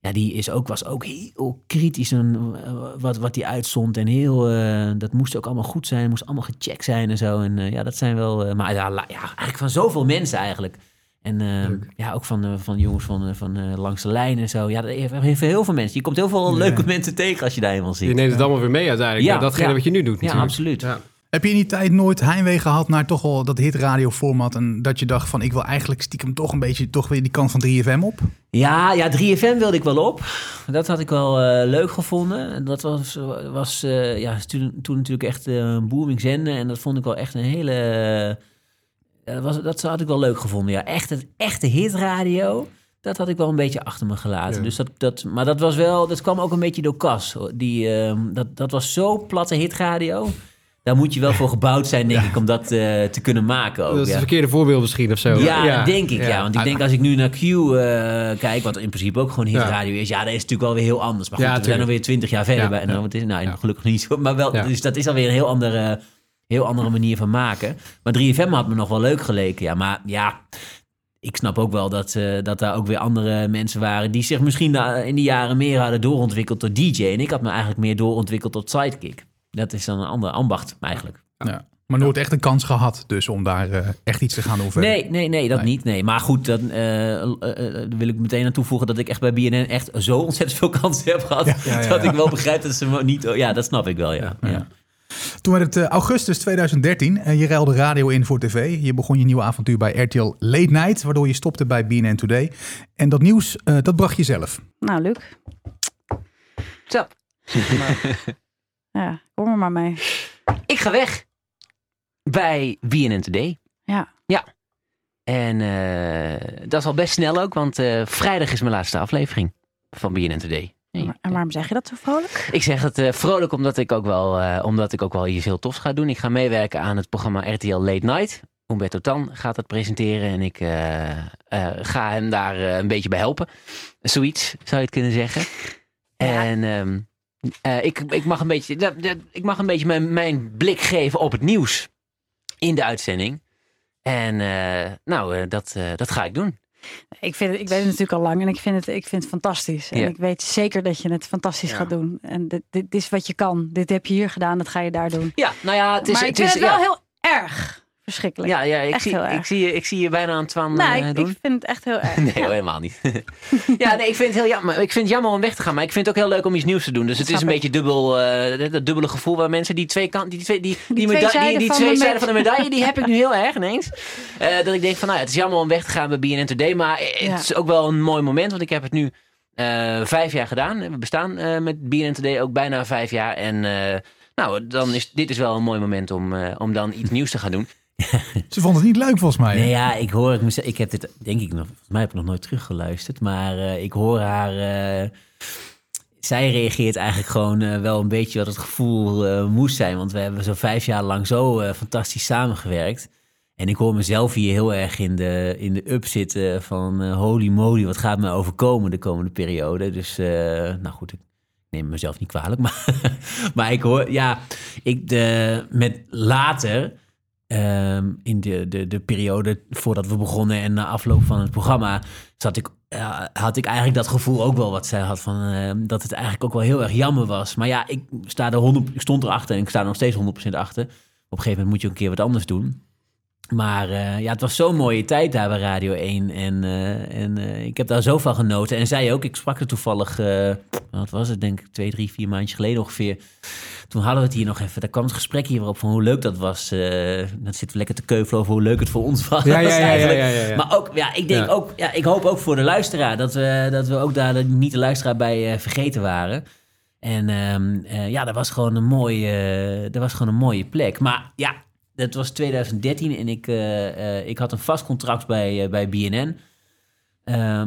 ja, die is ook, was ook heel kritisch en, eh, wat, wat die uitzond. En heel, eh, dat moest ook allemaal goed zijn. moest allemaal gecheckt zijn en zo. En eh, ja, dat zijn wel... eh, maar ja, la- ja, eigenlijk van zoveel mensen eigenlijk. En eh, ja, ook van, van jongens van, van eh, langs de lijn en zo. Ja, dat heeft, heeft heel veel mensen. Je komt heel veel leuke mensen tegen als je daar eenmaal Je ziet. neemt het allemaal weer mee uiteindelijk. Ja, datgene ja. wat je nu doet Ja, absoluut. Ja. Heb je in die tijd nooit heimwee gehad naar toch wel dat hitradioformat en dat je dacht van ik wil eigenlijk stiekem toch een beetje toch weer die kant van 3FM op? Ja, ja, 3FM wilde ik wel op. Dat had ik wel eh, leuk gevonden. Dat was, was eh, ja, toen, toen natuurlijk echt eh, een booming zender. En dat vond ik wel echt een hele... dat, was, dat had ik wel leuk gevonden, ja. Echt het echte hitradio, dat had ik wel een beetje achter me gelaten. Ja. Dus dat, dat, maar dat was wel... Dat kwam ook een beetje door Cas. hoor. Die, ehm, dat, dat was zo platte hitradio. Daar moet je wel voor gebouwd zijn, denk ik, om dat eh, te kunnen maken ook. Dat is ja. het verkeerde voorbeeld misschien of zo. Ja, denk ik, ja. Want ik denk als ik nu naar Q eh, kijk, wat in principe ook gewoon hitradio is, ja, dat is natuurlijk wel weer heel anders. Maar goed, we zijn tuurlijk. alweer twintig jaar verder bij. Nou, wat is, nou, gelukkig niet zo. Maar wel, dus dat is alweer een heel andere, heel andere manier van maken. Maar 3FM had me nog wel leuk geleken, ja. Maar ja, ik snap ook wel dat, eh, dat daar ook weer andere mensen waren die zich misschien in die jaren meer hadden doorontwikkeld tot DJ. En ik had me eigenlijk meer doorontwikkeld tot sidekick. Dat is dan een ander ambacht eigenlijk. Ja. Maar nooit echt een kans gehad dus om daar eh, echt iets te gaan verder. Nee, nee, nee, dat Nee. niet. Nee. Maar goed, dan eh, eh, eh, wil ik meteen aan toevoegen dat ik echt bij BNN echt zo ontzettend veel kansen heb gehad. Ja, ja, ja, dat ik wel begrijp dat ze me niet. Ja, dat snap ik wel. Ja. Ja. Ja. Toen werd het augustus 2013 en je ruilde radio in voor tv. Je begon je nieuwe avontuur bij RTL Late Night, waardoor je stopte bij BNN Today. En dat nieuws, eh, dat bracht je zelf. Nou, Luc. Zo, Ja, kom er maar mee. Ik ga weg bij BNN Today. Ja. Ja. En eh, dat is al best snel ook, want eh, vrijdag is mijn laatste aflevering van BNN Today. Nee. En waarom zeg je dat zo vrolijk? Ik zeg het eh, vrolijk omdat ik, ook wel, eh, omdat ik ook wel iets heel tofs ga doen. Ik ga meewerken aan het programma RTL Late Night. Humberto Tan gaat dat presenteren en ik ga hem daar eh, een beetje bij helpen. Zoiets, zou je het kunnen zeggen. En ehm, eh, ik, ik mag een beetje, ik mag een beetje mijn, mijn blik geven op het nieuws in de uitzending. En eh, nou, eh, dat, eh, dat ga ik doen. Ik, vind het, ik weet het natuurlijk al lang en ik vind het, ik vind het fantastisch. En Ja. ik weet zeker dat je het fantastisch Ja. gaat doen. En dit, dit is wat je kan. Dit heb je hier gedaan, dat ga je daar doen. Ja, nou ja, het is... maar ik het vind is, het wel ja, heel erg verschrikkelijk. ja, ja, ik, echt zie, heel ik, zie, je- ik zie je bijna aan het van nou, eh, ik, doen. ik vind het echt heel erg. Nee, Ja. hoor, helemaal niet. ja, nee, ik vind het heel jammer. Ik vind het jammer om weg te gaan, maar ik vind het ook heel leuk om iets nieuws te doen. Dus het is een ik. beetje dubbel, eh, dat dubbele gevoel waar mensen die twee kanten, die twee, die, die, meda- die, zijden die van twee de zijden van de medaille. die heb ik nu heel erg ineens. Eh, dat ik denk van, nou ja, het is jammer om weg te gaan bij BNN Today, maar het is ook wel een mooi moment, want ik heb het nu eh, vijf jaar gedaan. We bestaan eh, met BNN Today ook bijna vijf jaar en eh, nou, dan is dit is wel een mooi moment om, eh, om dan iets nieuws te gaan doen. Ze vonden het niet leuk volgens mij. Nee, ja, ik hoor het. Ik heb dit, denk ik nog, volgens mij heb ik nog nooit teruggeluisterd. Maar eh, ik hoor haar. eh, zij reageert eigenlijk gewoon eh, wel een beetje wat het gevoel moest zijn. Want we hebben zo vijf jaar lang zo fantastisch samengewerkt. En ik hoor mezelf hier heel erg in de, in de up zitten van holy moly, wat gaat me overkomen de komende periode. Dus, nou goed, ik neem mezelf niet kwalijk. Maar, maar ik hoor, ja, ik de, met later, ehm, in de, de, de periode voordat we begonnen en na afloop van het programma, zat ik, ja, had ik eigenlijk dat gevoel ook wel wat zij had van eh, dat het eigenlijk ook wel heel erg jammer was. Maar ja, ik, sta er 100, ik stond erachter en ik sta er nog steeds 100% achter. Op een gegeven moment moet je een keer wat anders doen. Maar eh, ja, het was zo'n mooie tijd daar bij Radio 1. En, eh, en eh, ik heb daar zo van genoten. En zij ook. Ik sprak er toevallig, wat was het, denk ik, twee, drie, vier maandjes geleden ongeveer. Toen hadden we het hier nog even. Daar kwam het gesprek hier weer op van hoe leuk dat was. Dan zitten we lekker te keuvelen over hoe leuk het voor ons was. Ja, ja, ja, ja, eigenlijk. ja, ja, ja. Maar ook, ja, ik denk ook, ja, ik hoop ook voor de luisteraar dat we, dat we ook daar de- niet de luisteraar bij vergeten waren. En ehm, eh, ja, dat was gewoon een mooie, dat was gewoon een mooie plek. Maar ja, dat was 2013 en ik, eh, eh, ik had een vast contract bij, eh, bij BNN.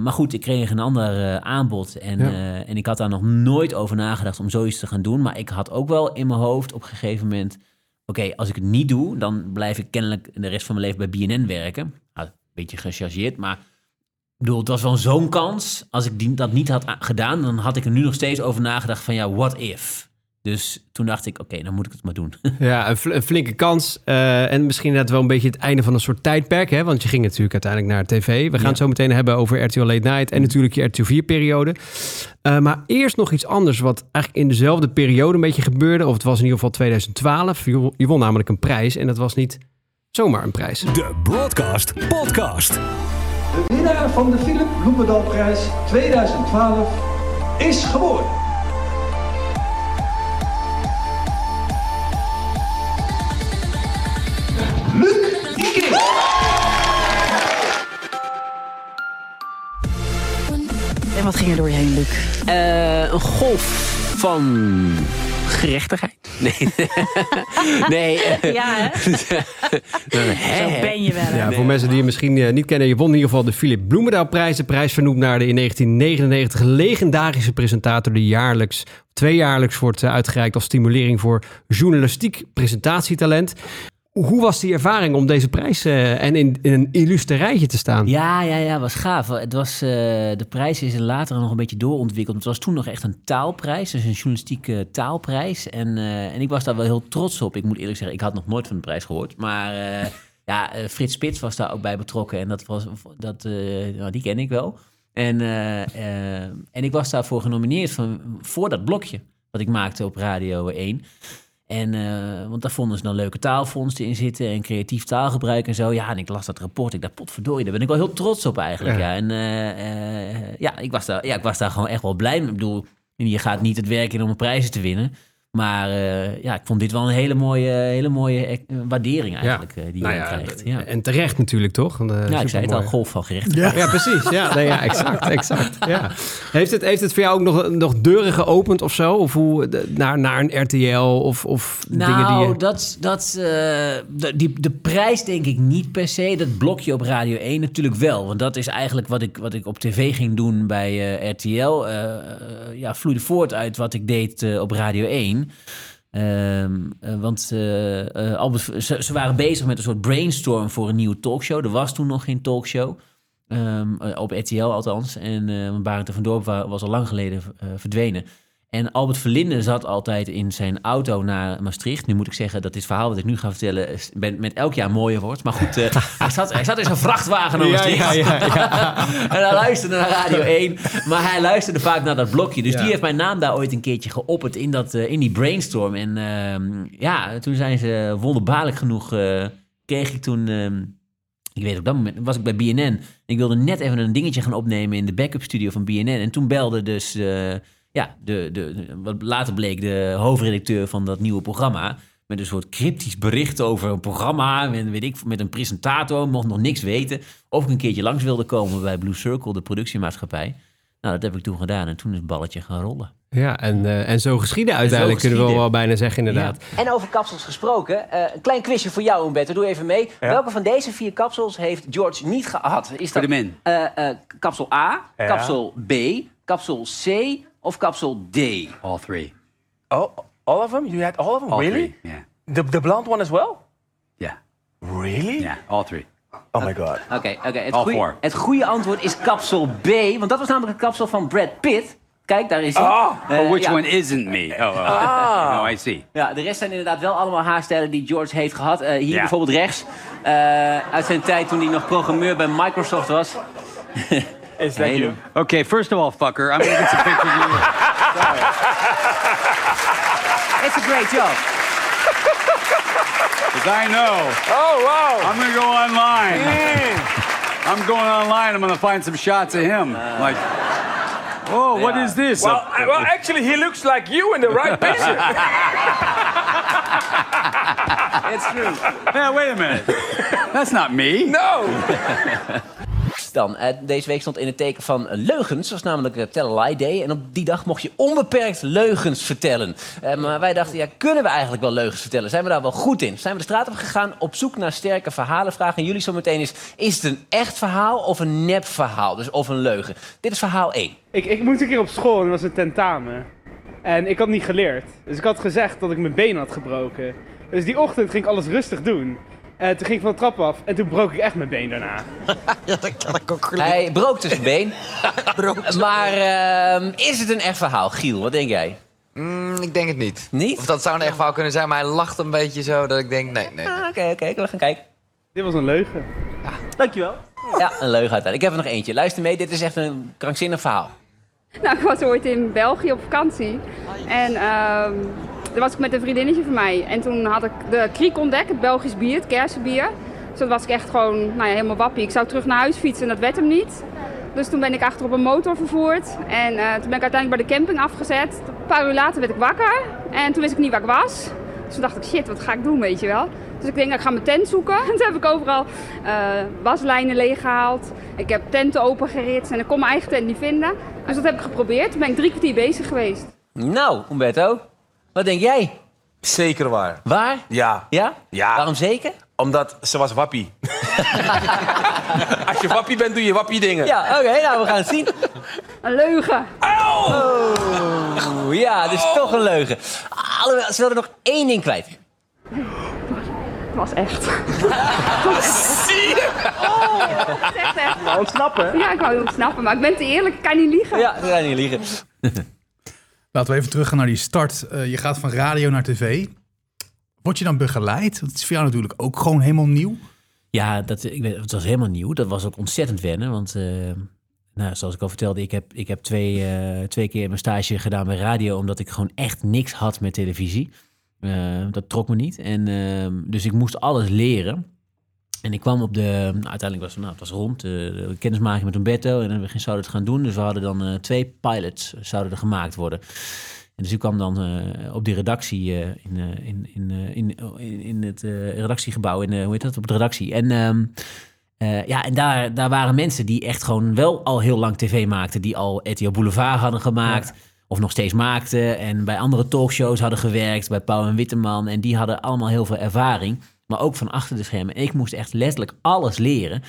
Maar goed, ik kreeg een ander aanbod en, Ja. en ik had daar nog nooit over nagedacht om zoiets te gaan doen. Maar ik had ook wel in mijn hoofd op een gegeven moment... Oké, als ik het niet doe, dan blijf ik kennelijk de rest van mijn leven bij BNN werken. Nou, een beetje gechargeerd, maar ik bedoel, het was wel zo'n kans. Als ik die, dat niet had gedaan, dan had ik er nu nog steeds over nagedacht van ja, what if? Dus toen dacht ik, oké, dan moet ik het maar doen. Ja, een, fl- een flinke kans. eh, en misschien inderdaad wel een beetje het einde van een soort tijdperk. Hè? Want je ging natuurlijk uiteindelijk naar tv. We gaan Ja. het zo meteen hebben over RTL Late Night. En natuurlijk je RTL 4-periode. maar eerst nog iets anders wat eigenlijk in dezelfde periode een beetje gebeurde. Of het was in ieder geval 2012. Je, won- je won namelijk een prijs. En dat was niet zomaar een prijs. De Broadcast Podcast. De winnaar van de Philip Bloemendaalprijs 2012 is geworden. Ging er door je heen, Luc? Eh, een golf van gerechtigheid. Nee. nee. eh, Ja, hè? Zo ben je wel. Ja, voor mensen die je misschien eh, niet kennen, je won in ieder geval de Philip Bloemendaal-prijs. De prijs vernoemd naar de in 1999 legendarische presentator die jaarlijks, tweejaarlijks wordt uitgereikt als stimulering voor journalistiek presentatietalent. Hoe was die ervaring om deze prijs eh, en in, in een illustre rijtje te staan? Ja, ja, ja, was gaaf. Het was, eh, de prijs is later nog een beetje doorontwikkeld. Het was toen nog echt een taalprijs, dus een journalistieke taalprijs. En, eh, en ik was daar wel heel trots op. Ik moet eerlijk zeggen, ik had nog nooit van de prijs gehoord. Maar eh, ja, eh, Frits Spits was daar ook bij betrokken. En dat was, dat, eh, nou, die ken ik wel. En, eh, eh, en ik was daarvoor genomineerd van, voor dat blokje wat ik maakte op Radio 1. En, eh, want daar vonden ze dan leuke taalfondsen in zitten en creatief taalgebruik en zo. Ja, en ik las dat rapport. Ik dacht, potverdorie, daar ben ik wel heel trots op eigenlijk. Ja. Ja, en eh, eh, ja, ik was daar, ja, ik was daar gewoon echt wel blij mee. Ik bedoel, je gaat niet het werk in om prijzen te winnen. Maar eh, ja, ik vond dit wel een hele mooie, hele mooie eh, waardering eigenlijk eh, die Nou je ja, krijgt. Ja. En terecht natuurlijk, toch? Want, eh, ja, ik zei het al, golf van gerechtigheid. Ja, precies. Ja, nee, ja exact. exact ja. heeft, het, heeft het voor jou ook nog, nog deuren geopend of zo? Of hoe, de- naar, naar een RTL of, of dingen die Nou, je... dat, dat, eh, de, die, de prijs denk ik niet per se. Dat blokje op Radio 1 natuurlijk wel. Want dat is eigenlijk wat ik, wat ik op tv ging doen bij eh, RTL. ja, vloeide voort uit wat ik deed eh, op Radio 1. Ehm, eh, want eh, eh, Albert, ze, waren bezig met een soort brainstorm voor een nieuwe talkshow. Er was toen nog geen talkshow. Ehm, eh, op RTL althans. En want Barend van Dorp wa- was al lang geleden verdwenen. En Albert Verlinde zat altijd in zijn auto naar Maastricht. Nu moet ik zeggen dat dit verhaal wat ik nu ga vertellen... ben- met elk jaar mooier wordt. Maar goed, eh, hij, zat, hij zat in zijn vrachtwagen naar Ja, Maastricht. ja, ja, en hij luisterde naar Radio 1. Maar hij luisterde vaak naar dat blokje. Dus die heeft mijn naam daar ooit een keertje geopperd in, dat, eh, in die brainstorm. En ehm, ja, toen zijn ze wonderbaarlijk genoeg... eh, kreeg ik toen... ehm, ik weet op dat moment was ik bij BNN. Ik wilde net even een dingetje gaan opnemen in de backup studio van BNN. En toen belde dus, ja, de, de, wat later bleek de hoofdredacteur van dat nieuwe programma. Met een soort cryptisch bericht over een programma. Met, weet ik, met een presentator, mocht nog niks weten. Of ik een keertje langs wilde komen bij Blue Circle, de productiemaatschappij. Nou, dat heb ik toen gedaan. En toen is het balletje gaan rollen. Ja, en, eh, en zo geschieden uiteindelijk, kunnen we wel bijna zeggen inderdaad. En over kapsels gesproken, eh, een klein quizje voor jou, Humberto. Doe even mee. Welke van deze vier kapsels heeft George niet gehad? Is dat min. eh, eh, kapsel A, Ja. kapsel B, kapsel C of kapsel D? All three. Oh, all of them? You had all of them? All really? three. Yeah. The, the blonde one as well? Yeah. Really? Yeah. All three. Oh my god. Oké, oké. Het, All goeie- four. het goede antwoord is kapsel B, want dat was namelijk een kapsel van Brad Pitt. Kijk, daar is hij. Oh. Which ja. one isn't me? Oh, oh. Ah. no, I see. Ja, de rest zijn inderdaad wel allemaal haarstijlen die George heeft gehad. Eh, hier bijvoorbeeld rechts, eh, uit zijn tijd toen hij nog programmeur bij Microsoft was. Is that you? Okay, first of all, fucker, I'm gonna get some pictures of you. It's a great job. Because I know Oh, wow. I'm gonna go online. I'm going online. I'm gonna find some shots of him. like, oh, what is this? Well, I- well, actually, he looks like you in the right picture. It's true. yeah, wait a minute. That's not me. no. Dan, eh, deze week stond in het teken van eh, leugens. Was namelijk uh, Tell a Lie Day. En op die dag mocht je onbeperkt leugens vertellen. Eh, maar wij dachten, ja, kunnen we eigenlijk wel leugens vertellen? Zijn we daar wel goed in? Zijn we de straat op gegaan op zoek naar sterke verhalen? Vragen jullie zo meteen is, is het een echt verhaal of een nep verhaal? Dus of een leugen. Dit is verhaal 1. Ik, ik moest een keer op school en was een tentamen. En ik had niet geleerd. Dus ik had gezegd dat ik mijn been had gebroken. Dus die ochtend ging ik alles rustig doen. En toen ging ik van de trap af en toen brook ik echt mijn been daarna. ja, dat kan ik ook Hij brook dus zijn been. maar ehm, is het een echt verhaal? Giel, wat denk jij? Mm, ik denk het niet. Niet? Of dat zou een echt verhaal kunnen zijn, maar hij lacht een beetje zo dat ik denk, nee, nee. Ah, Oké, oké, we gaan kijken. Dit was een leugen. Dankjewel. Ja, een leugen uiteindelijk. Ik heb er nog eentje. Luister mee, dit is echt een krankzinnig verhaal. Nou, ik was ooit in België op vakantie. En ehm daar was ik met een vriendinnetje van mij. En toen had ik de kriek ontdekt, het Belgisch bier, het kersenbier. Dus dat was ik echt gewoon nou ja, helemaal wappie. Ik zou terug naar huis fietsen en dat werd hem niet. Dus toen ben ik achter op een motor vervoerd. En eh, toen ben ik uiteindelijk bij de camping afgezet. Een paar uur later werd ik wakker. En toen wist ik niet waar ik was. Dus toen dacht ik, shit, wat ga ik doen, weet je wel. Dus ik denk, ik ga mijn tent zoeken. En toen heb ik overal eh, waslijnen leeggehaald. Ik heb tenten opengeritst en ik kon mijn eigen tent niet vinden. Dus dat heb ik geprobeerd. Toen ben ik drie kwartier bezig geweest. Nou, Umberto, wat denk jij? Zeker waar. Waar? Ja. Ja? Ja. Waarom zeker? Omdat ze was wappie. Als je wappie bent, doe je wappie dingen. Ja, oké, nou we gaan het zien. Een leugen. Oh, ja, dus toch een leugen. Alhoewel, ze wilden nog één ding kwijt. Het was echt. Zie je? Het is echt echt. Ontsnappen. Ja, ik wou je ontsnappen, maar ik ben te eerlijk, ik kan niet liegen. Ja, we gaan niet liegen. Laten we even teruggaan naar die start. Eh, je gaat van radio naar tv. Word je dan begeleid? Het is voor jou natuurlijk ook gewoon helemaal nieuw. Ja, dat, ik weet, het was helemaal nieuw. Dat was ook ontzettend wennen. Want eh, nou, zoals ik al vertelde, ik heb, ik heb twee, eh, twee keer mijn stage gedaan bij radio... omdat ik gewoon echt niks had met televisie. Dat trok me niet. En, ehm, dus ik moest alles leren. En ik kwam op de... Nou, uiteindelijk was het, nou, het was rond. eh, de kennismaking met Umberto. En we zouden het gaan doen. Dus we hadden dan eh, twee pilots zouden er gemaakt worden. En dus ik kwam dan eh, op die redactie eh, in, eh, in, in, eh, in, in, het eh, redactiegebouw, in, eh, hoe heet dat, op de redactie. En, ehm, eh, ja, en daar, daar waren mensen die echt gewoon wel al heel lang tv maakten, die al RTL Boulevard hadden gemaakt. Of nog steeds maakten. En bij andere talkshows hadden gewerkt. Bij Pauw en Witteman. En die hadden allemaal heel veel ervaring. Maar ook van achter de schermen. En ik moest echt letterlijk alles leren.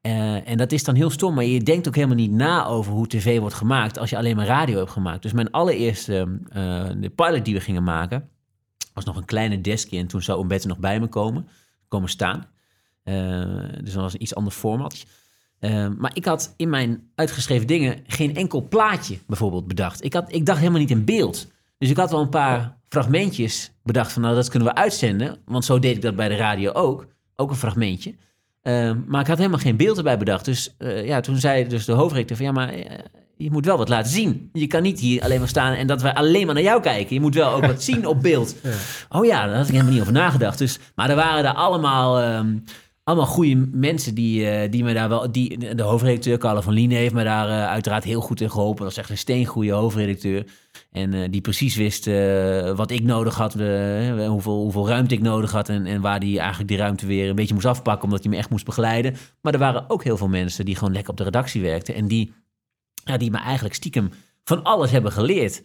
Eh, en dat is dan heel stom, maar je denkt ook helemaal niet na over hoe tv wordt gemaakt als je alleen maar radio hebt gemaakt. Dus mijn allereerste eh, de pilot die we gingen maken, was nog een kleine deskje en toen zou Umberto nog bij me komen, komen staan. Eh, dus dat was een iets ander format. Maar ik had in mijn uitgeschreven dingen geen enkel plaatje bijvoorbeeld bedacht. Ik, had, ik dacht helemaal niet in beeld. Dus ik had wel een paar fragmentjes bedacht van nou dat kunnen we uitzenden. Want zo deed ik dat bij de radio ook. Ook een fragmentje. Eh, maar ik had helemaal geen beeld erbij bedacht. Dus eh, ja, toen zei dus de hoofdrector van ja, maar eh, je moet wel wat laten zien. Je kan niet hier alleen maar staan en dat we alleen maar naar jou kijken. Je moet wel ook wat zien op beeld. Oh ja, daar had ik helemaal niet over nagedacht. Dus, maar er waren er allemaal, ehm, allemaal goede mensen die, eh, die me daar wel... Die, de hoofdredacteur, Carla van Lien, heeft me daar eh, uiteraard heel goed in geholpen. Dat was echt een steengoede hoofdredacteur. En eh, die precies wist wat ik nodig had, hoeveel, hoeveel ruimte ik nodig had... En, en waar die eigenlijk die ruimte weer een beetje moest afpakken... omdat hij me echt moest begeleiden. Maar er waren ook heel veel mensen die gewoon lekker op de redactie werkten... en die, ja, die me eigenlijk stiekem van alles hebben geleerd...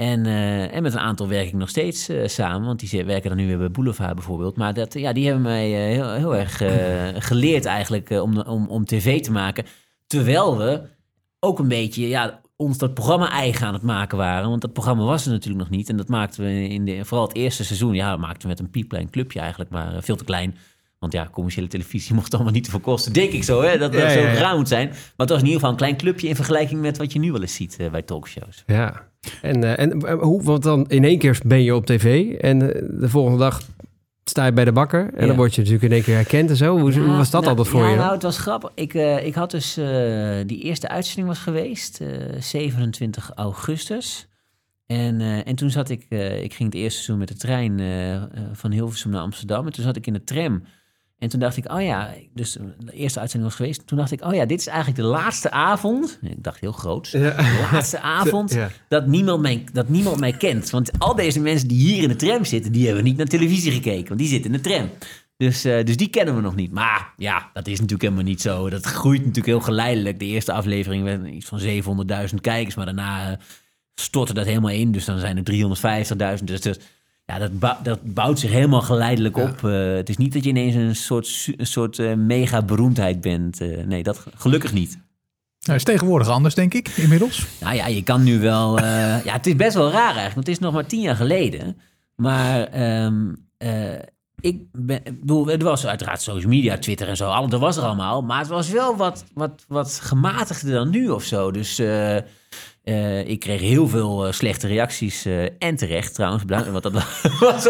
En, eh, en met een aantal werk ik nog steeds eh, samen, want die werken dan nu weer bij Boulevard bijvoorbeeld. Maar dat, ja, die hebben mij eh, heel, heel erg geleerd eigenlijk om, om, om tv te maken. Terwijl we ook een beetje ja, ons dat programma eigen aan het maken waren. Want dat programma was er natuurlijk nog niet. En dat maakten we in de, vooral het eerste seizoen. Ja, maakten we met een piepklein clubje eigenlijk, maar veel te klein. Want ja, commerciële televisie mocht allemaal niet te veel kosten. Denk ik zo, hè? Dat dat Ja, zo ja, raar moet zijn. Maar het was in ieder geval een klein clubje in vergelijking met wat je nu wel eens ziet eh, bij talkshows. Ja. En, eh, en eh, hoe, want dan in één keer ben je op tv en de volgende dag sta je bij de bakker. En Ja. dan word je natuurlijk in één keer herkend en zo. Hoe, Ja, was dat nou, altijd voor ja, je? Nou, het was grappig. Ik, ik had dus... die eerste uitzending was geweest, eh, 27 augustus. En, en toen zat ik... ik ging het eerste seizoen met de trein van Hilversum naar Amsterdam. En toen zat ik in de tram. En toen dacht ik, oh ja... Dus de eerste uitzending was geweest. Toen dacht ik, oh ja, dit is eigenlijk de laatste avond. Ik dacht heel groot. De laatste avond Ja. dat, niemand mij, dat niemand mij kent. Want al deze mensen die hier in de tram zitten... die hebben niet naar televisie gekeken. Want die zitten in de tram. Dus, eh, dus die kennen we nog niet. Maar ja, dat is natuurlijk helemaal niet zo. Dat groeit natuurlijk heel geleidelijk. De eerste aflevering werd iets van 700.000 kijkers. Maar daarna eh, stortte dat helemaal in. Dus dan zijn er 350.000. Dus dat, ja, dat, bou- dat bouwt zich helemaal geleidelijk op. Eh, het is niet dat je ineens een soort, een soort eh, mega beroemdheid bent. Eh, nee, dat gelukkig niet. Nou, is tegenwoordig anders, denk ik, inmiddels. Nou ja, je kan nu wel. ja, het is best wel raar eigenlijk. Want het is nog maar tien jaar geleden. Maar ehm, eh, ik ben, bedoel, er was uiteraard social media, Twitter en zo. Al, dat was er allemaal. Maar het was wel wat, wat, wat gematigder dan nu of zo. Dus eh, ik kreeg heel veel eh, slechte reacties. eh, en terecht trouwens. Want dat was,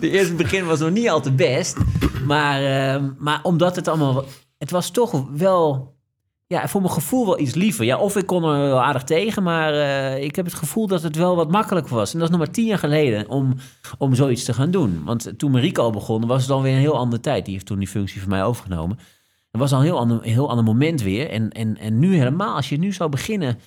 de eerste begin was nog niet al te best. Maar, ehm, maar omdat het allemaal. Het was toch wel ja, voor mijn gevoel wel iets liever. Ja, of ik kon er wel aardig tegen, maar ik heb het gevoel dat het wel wat makkelijker was. En dat is nog maar tien jaar geleden om, om zoiets te gaan doen. Want toen Marico begon, was het alweer een heel andere tijd. Die heeft toen die functie van mij overgenomen. Het was al een heel ander, heel ander moment weer. En, en, en nu helemaal, als je nu zou beginnen,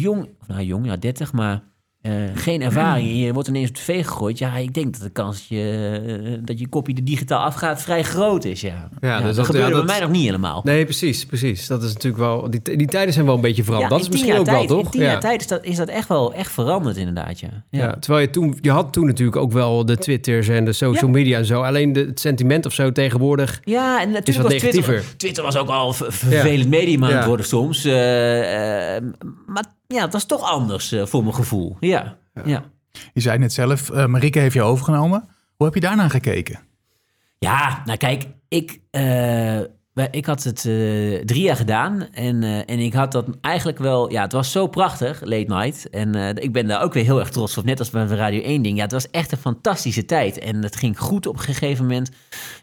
jong, of nou jong, ja, 30, maar eh, geen ervaring je wordt ineens op tv gegooid. Ja, ik denk dat de kans dat je, dat je kopie er digitaal afgaat vrij groot is. Ja, Ja, dus dat, dat- gebeurde ja, dat- bij mij nog niet helemaal. Nee, precies, precies. Dat is natuurlijk wel... Die, die tijden zijn wel een beetje veranderd. dat is misschien ook wel, toch? In tien jaar tijd is dat, is dat echt wel echt veranderd inderdaad, ja. Ja. terwijl je toen, je had toen natuurlijk ook wel de Twitters en de social media en zo. Alleen de, het sentiment of zo tegenwoordig Ja, en is natuurlijk wat was Twitter, negatiever. Twitter was ook al ver- vervelend medium aan het worden soms. Eh, eh, maar ja, het was toch anders eh, voor mijn gevoel. Ja, ja. Je zei net zelf, eh Marike heeft je overgenomen. Hoe heb je daarna gekeken? Ja, nou kijk, ik, eh, ik had het drie jaar gedaan. En, en ik had dat eigenlijk wel... Ja, het was zo prachtig, late night. En ik ben daar ook weer heel erg trots op. Net als bij de Radio 1 ding. Ja, het was echt een fantastische tijd. En het ging goed op een gegeven moment.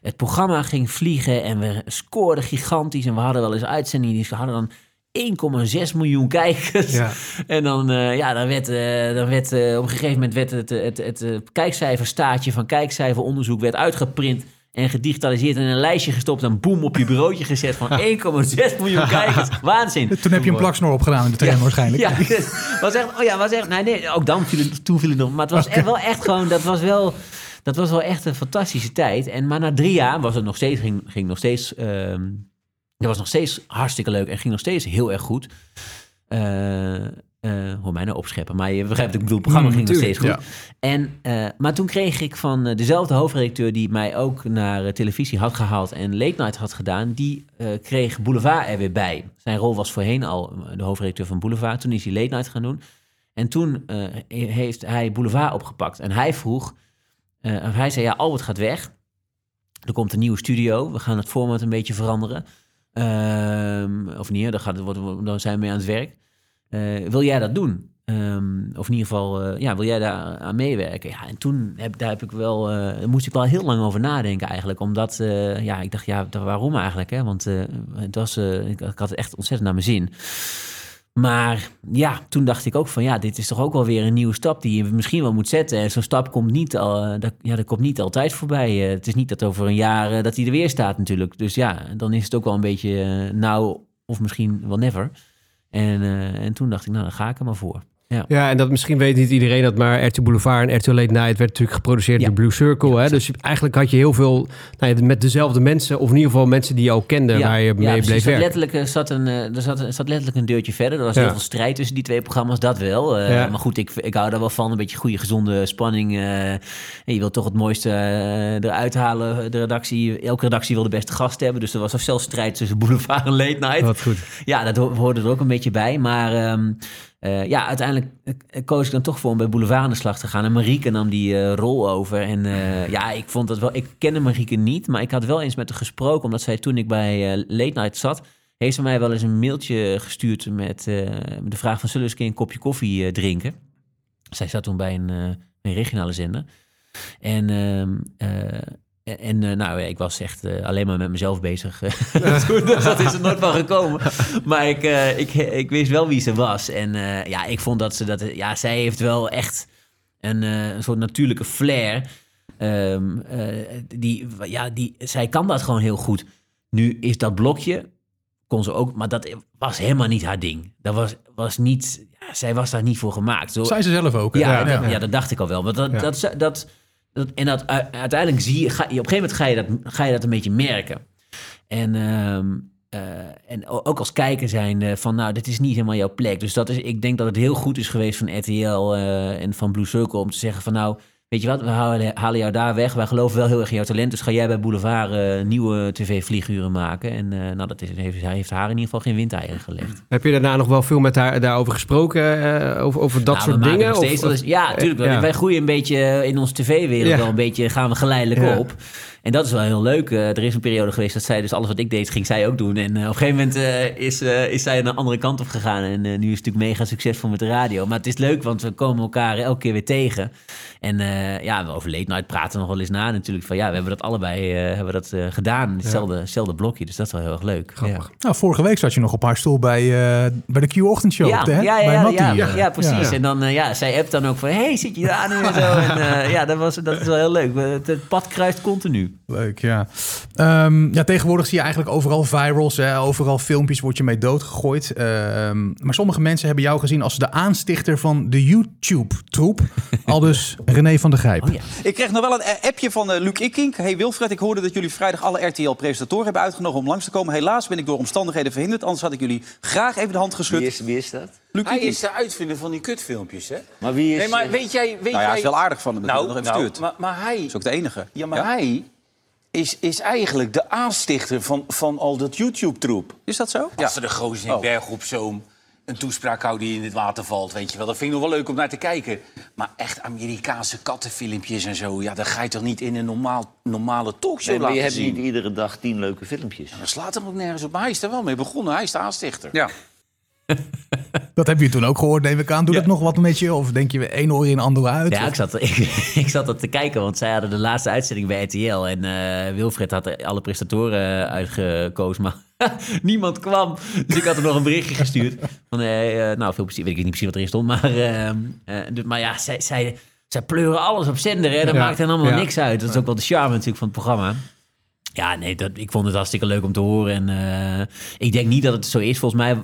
Het programma ging vliegen en we scoorden gigantisch. En we hadden wel eens uitzendingen die hadden dan... 1,6 miljoen kijkers. Ja. En dan, eh, ja, dan werd, eh, dan werd eh, op een gegeven moment werd het, het, het, kijkcijferstaatje van kijkcijferonderzoek werd uitgeprint en gedigitaliseerd en in een lijstje gestopt en boem op je bureautje gezet van 1,6 miljoen kijkers. Waanzin. Toen heb je een plaksnor opgedaan in de trein waarschijnlijk. Ja, was echt, oh ja, was echt, nee, nee, ook dan viel het, toen viel het nog. Maar het was echt wel echt gewoon, dat was wel, dat was wel echt een fantastische tijd. En maar na drie jaar was het nog steeds, ging, ging nog steeds, ehm dat was nog steeds hartstikke leuk en ging nog steeds heel erg goed. Eh eh hoor mij nou opscheppen, maar je begrijpt, ik bedoel, het programma Mm, ging nog steeds goed. En, eh, maar toen kreeg ik van eh, dezelfde hoofdredacteur die mij ook naar televisie had gehaald en late night had gedaan, die kreeg Boulevard er weer bij. Zijn rol was voorheen al de hoofdredacteur van Boulevard. Toen is hij late night gaan doen. En toen heeft hij Boulevard opgepakt. En hij vroeg, hij zei, ja, Albert gaat weg. Er komt een nieuwe studio. We gaan het format een beetje veranderen. Ehm, of niet, daar, gaat, het- daar zijn we mee aan het werk. Eh, wil jij dat doen? Ehm, of in ieder geval, eh, ja, wil jij daar aan meewerken? Ja, en toen heb, daar heb ik wel, eh, moest ik wel heel lang over nadenken eigenlijk. Omdat, ja, ik dacht, ja, waarom eigenlijk? Hè? Want het was, ik had het echt ontzettend naar mijn zin. Maar ja, toen dacht ik ook van ja, dit is toch ook wel weer een nieuwe stap die je misschien wel moet zetten. En zo'n stap komt niet, al, eh, dat, ja, dat komt niet altijd voorbij. Eh, het is niet dat over een jaar eh, dat hij er weer staat natuurlijk. Dus ja, dan is het ook wel een beetje nou of misschien wel never. En, en toen dacht ik, nou dan ga ik er maar voor. Ja. Ja, en dat misschien weet niet iedereen dat, maar RTL Boulevard en RTL Late Night werd natuurlijk geproduceerd door Blue Circle. Hè? Dus eigenlijk had je heel veel nou ja, met dezelfde mensen, of in ieder geval mensen die je ook kende, waar je mee bleef Er werken. letterlijk, eh, zat een, eh, er, zat, er zat letterlijk een deurtje verder. Er was Ja. heel veel strijd tussen die twee programma's, dat wel. Eh, Ja. Maar goed, ik, ik hou daar wel van. Een beetje goede, gezonde spanning. en je wilt toch het mooiste eh, eruit halen. De redactie, elke redactie wil de beste gast hebben. Dus er was zelfs strijd tussen Boulevard en Late Night. Wat goed. Ja, dat ho- hoorde er ook een beetje bij. Maar ehm, eh, ja, uiteindelijk eh, koos ik dan toch voor om bij Boulevard aan de slag te gaan. En Marieke nam die eh, rol over. En ja, ik vond dat wel... Ik kende Marieke niet, maar ik had wel eens met haar gesproken. Omdat zij toen ik bij Late Night zat... heeft ze mij wel eens een mailtje gestuurd met, de vraag van... zullen we eens een kopje koffie drinken? Zij zat toen bij een, een regionale zender. En... eh, en eh, nou, ik was echt eh, alleen maar met mezelf bezig. Toen, dus dat is er nooit van gekomen. Maar ik, ik, ik wist wel wie ze was. En ja, ik vond dat ze dat... Ja, zij heeft wel echt een, een soort natuurlijke flair. Ehm, eh, die, ja, die, zij kan dat gewoon heel goed. Nu is dat blokje, kon ze ook... Maar dat was helemaal niet haar ding. Dat was, was niet... Ja, zij was daar niet voor gemaakt. Zo, Zei ze zelf ook? Ja, Ja, dat, ja. ja, dat dacht ik al wel. Want dat, dat, dat, en dat, uiteindelijk zie je, ga. Op een gegeven moment ga je dat, ga je dat een beetje merken. En, ehm, eh, en ook als kijker zijn van, nou, dit is niet helemaal jouw plek. Dus dat is, ik denk dat het heel goed is geweest van RTL eh, en van Blue Circle om te zeggen van, nou, weet je wat, we halen, halen jou daar weg. Wij geloven wel heel erg in jouw talent. Dus ga jij bij Boulevard eh, nieuwe tv-vlieguren maken. En eh, nou, dat is, heeft, hij heeft haar in ieder geval geen windeieren gelegd. Heb je daarna nog wel veel met haar daarover gesproken, eh, over, over dat Nou, soort dingen? steeds Of- ja, natuurlijk. ja. Wij groeien een beetje in onze tv-wereld Ja. wel een beetje, gaan we geleidelijk Ja. op. En dat is wel heel leuk. Eh, er is een periode geweest dat zij dus alles wat ik deed, ging zij ook doen. En eh, op een gegeven moment eh, is, is zij een andere kant op gegaan. En nu is het natuurlijk mega succesvol met de radio. Maar het is leuk, want we komen elkaar elke keer weer tegen. En ja, over Late Night praten we nog wel eens na natuurlijk. Van ja, we hebben dat allebei eh, hebben dat, eh, gedaan. Hetzelfde, hetzelfde blokje, dus dat is wel heel erg leuk. Grappig. Nou, vorige week zat je nog op haar stoel bij, eh, bij de Q-ochtendshow. Ja, hè? ja, ja, bij ja, ja, ja, precies. Ja. En dan, ja, zij appt dan ook van, hey, zit je daar nu en zo. En eh, ja, dat, was, dat is wel heel leuk. Het, het pad kruist continu. Leuk, ja. Ehm, ja. Tegenwoordig zie je eigenlijk overal virals. Hè? Overal filmpjes word je mee doodgegooid. Ehm, maar sommige mensen hebben jou gezien als de aanstichter van de YouTube-troep. Al dus René van der Grijp. Ik kreeg nog wel een eh, appje van eh, Luc Ikink. Hey Wilfred, ik hoorde dat jullie vrijdag alle RTL-presentatoren hebben uitgenodigd om langs te komen. Helaas ben ik door omstandigheden verhinderd, anders had ik jullie graag even de hand geschud. Wie is, wie is dat? Luc Hij is de uitvinder van die kutfilmpjes, hè? Maar wie is- Nee, maar weet jij... Weet Nou ja, hij is wel aardig van hem dat hij Nou, nog even nou, stuurt. maar, maar hij... Dat is ook de enige. Ja, maar hij is, is eigenlijk de aanstichter van, van al dat YouTube-troep. Is dat zo? Als er de gozer in Oh. Berg op zo'n een toespraak houdt die in het water valt, weet je wel. Dat vind ik nog wel leuk om naar te kijken. Maar echt Amerikaanse kattenfilmpjes en zo... ja, dat ga je toch niet in een normaal, normale talkshow Nee, maar je hebt zien? niet iedere dag tien leuke filmpjes. Dat slaat hem ook nergens op. Maar hij is er wel mee begonnen. Hij is de aanstichter. Ja. Dat heb je toen ook gehoord, neem ik aan. Doe dat nog wat met je? Of denk je één oor in, ander uit? Ja, ik zat, ik, ik zat dat te kijken, want zij hadden de laatste uitzending bij RTL. En eh, Wilfred had alle presentatoren eh, uitgekozen, maar niemand kwam. Dus ik had hem nog een berichtje gestuurd. Van, eh, eh, nou, veel plezier, weet ik niet precies wat erin stond. Maar, eh, eh, dus- maar ja, zij, zij, zij pleuren alles op zender. Hè? Dat Ja, maakt hen allemaal ja. niks uit. Dat is ook wel de charme natuurlijk van het programma. Ja, nee, dat, ik vond het hartstikke leuk om te horen. En eh, ik denk niet dat het zo is. Volgens mij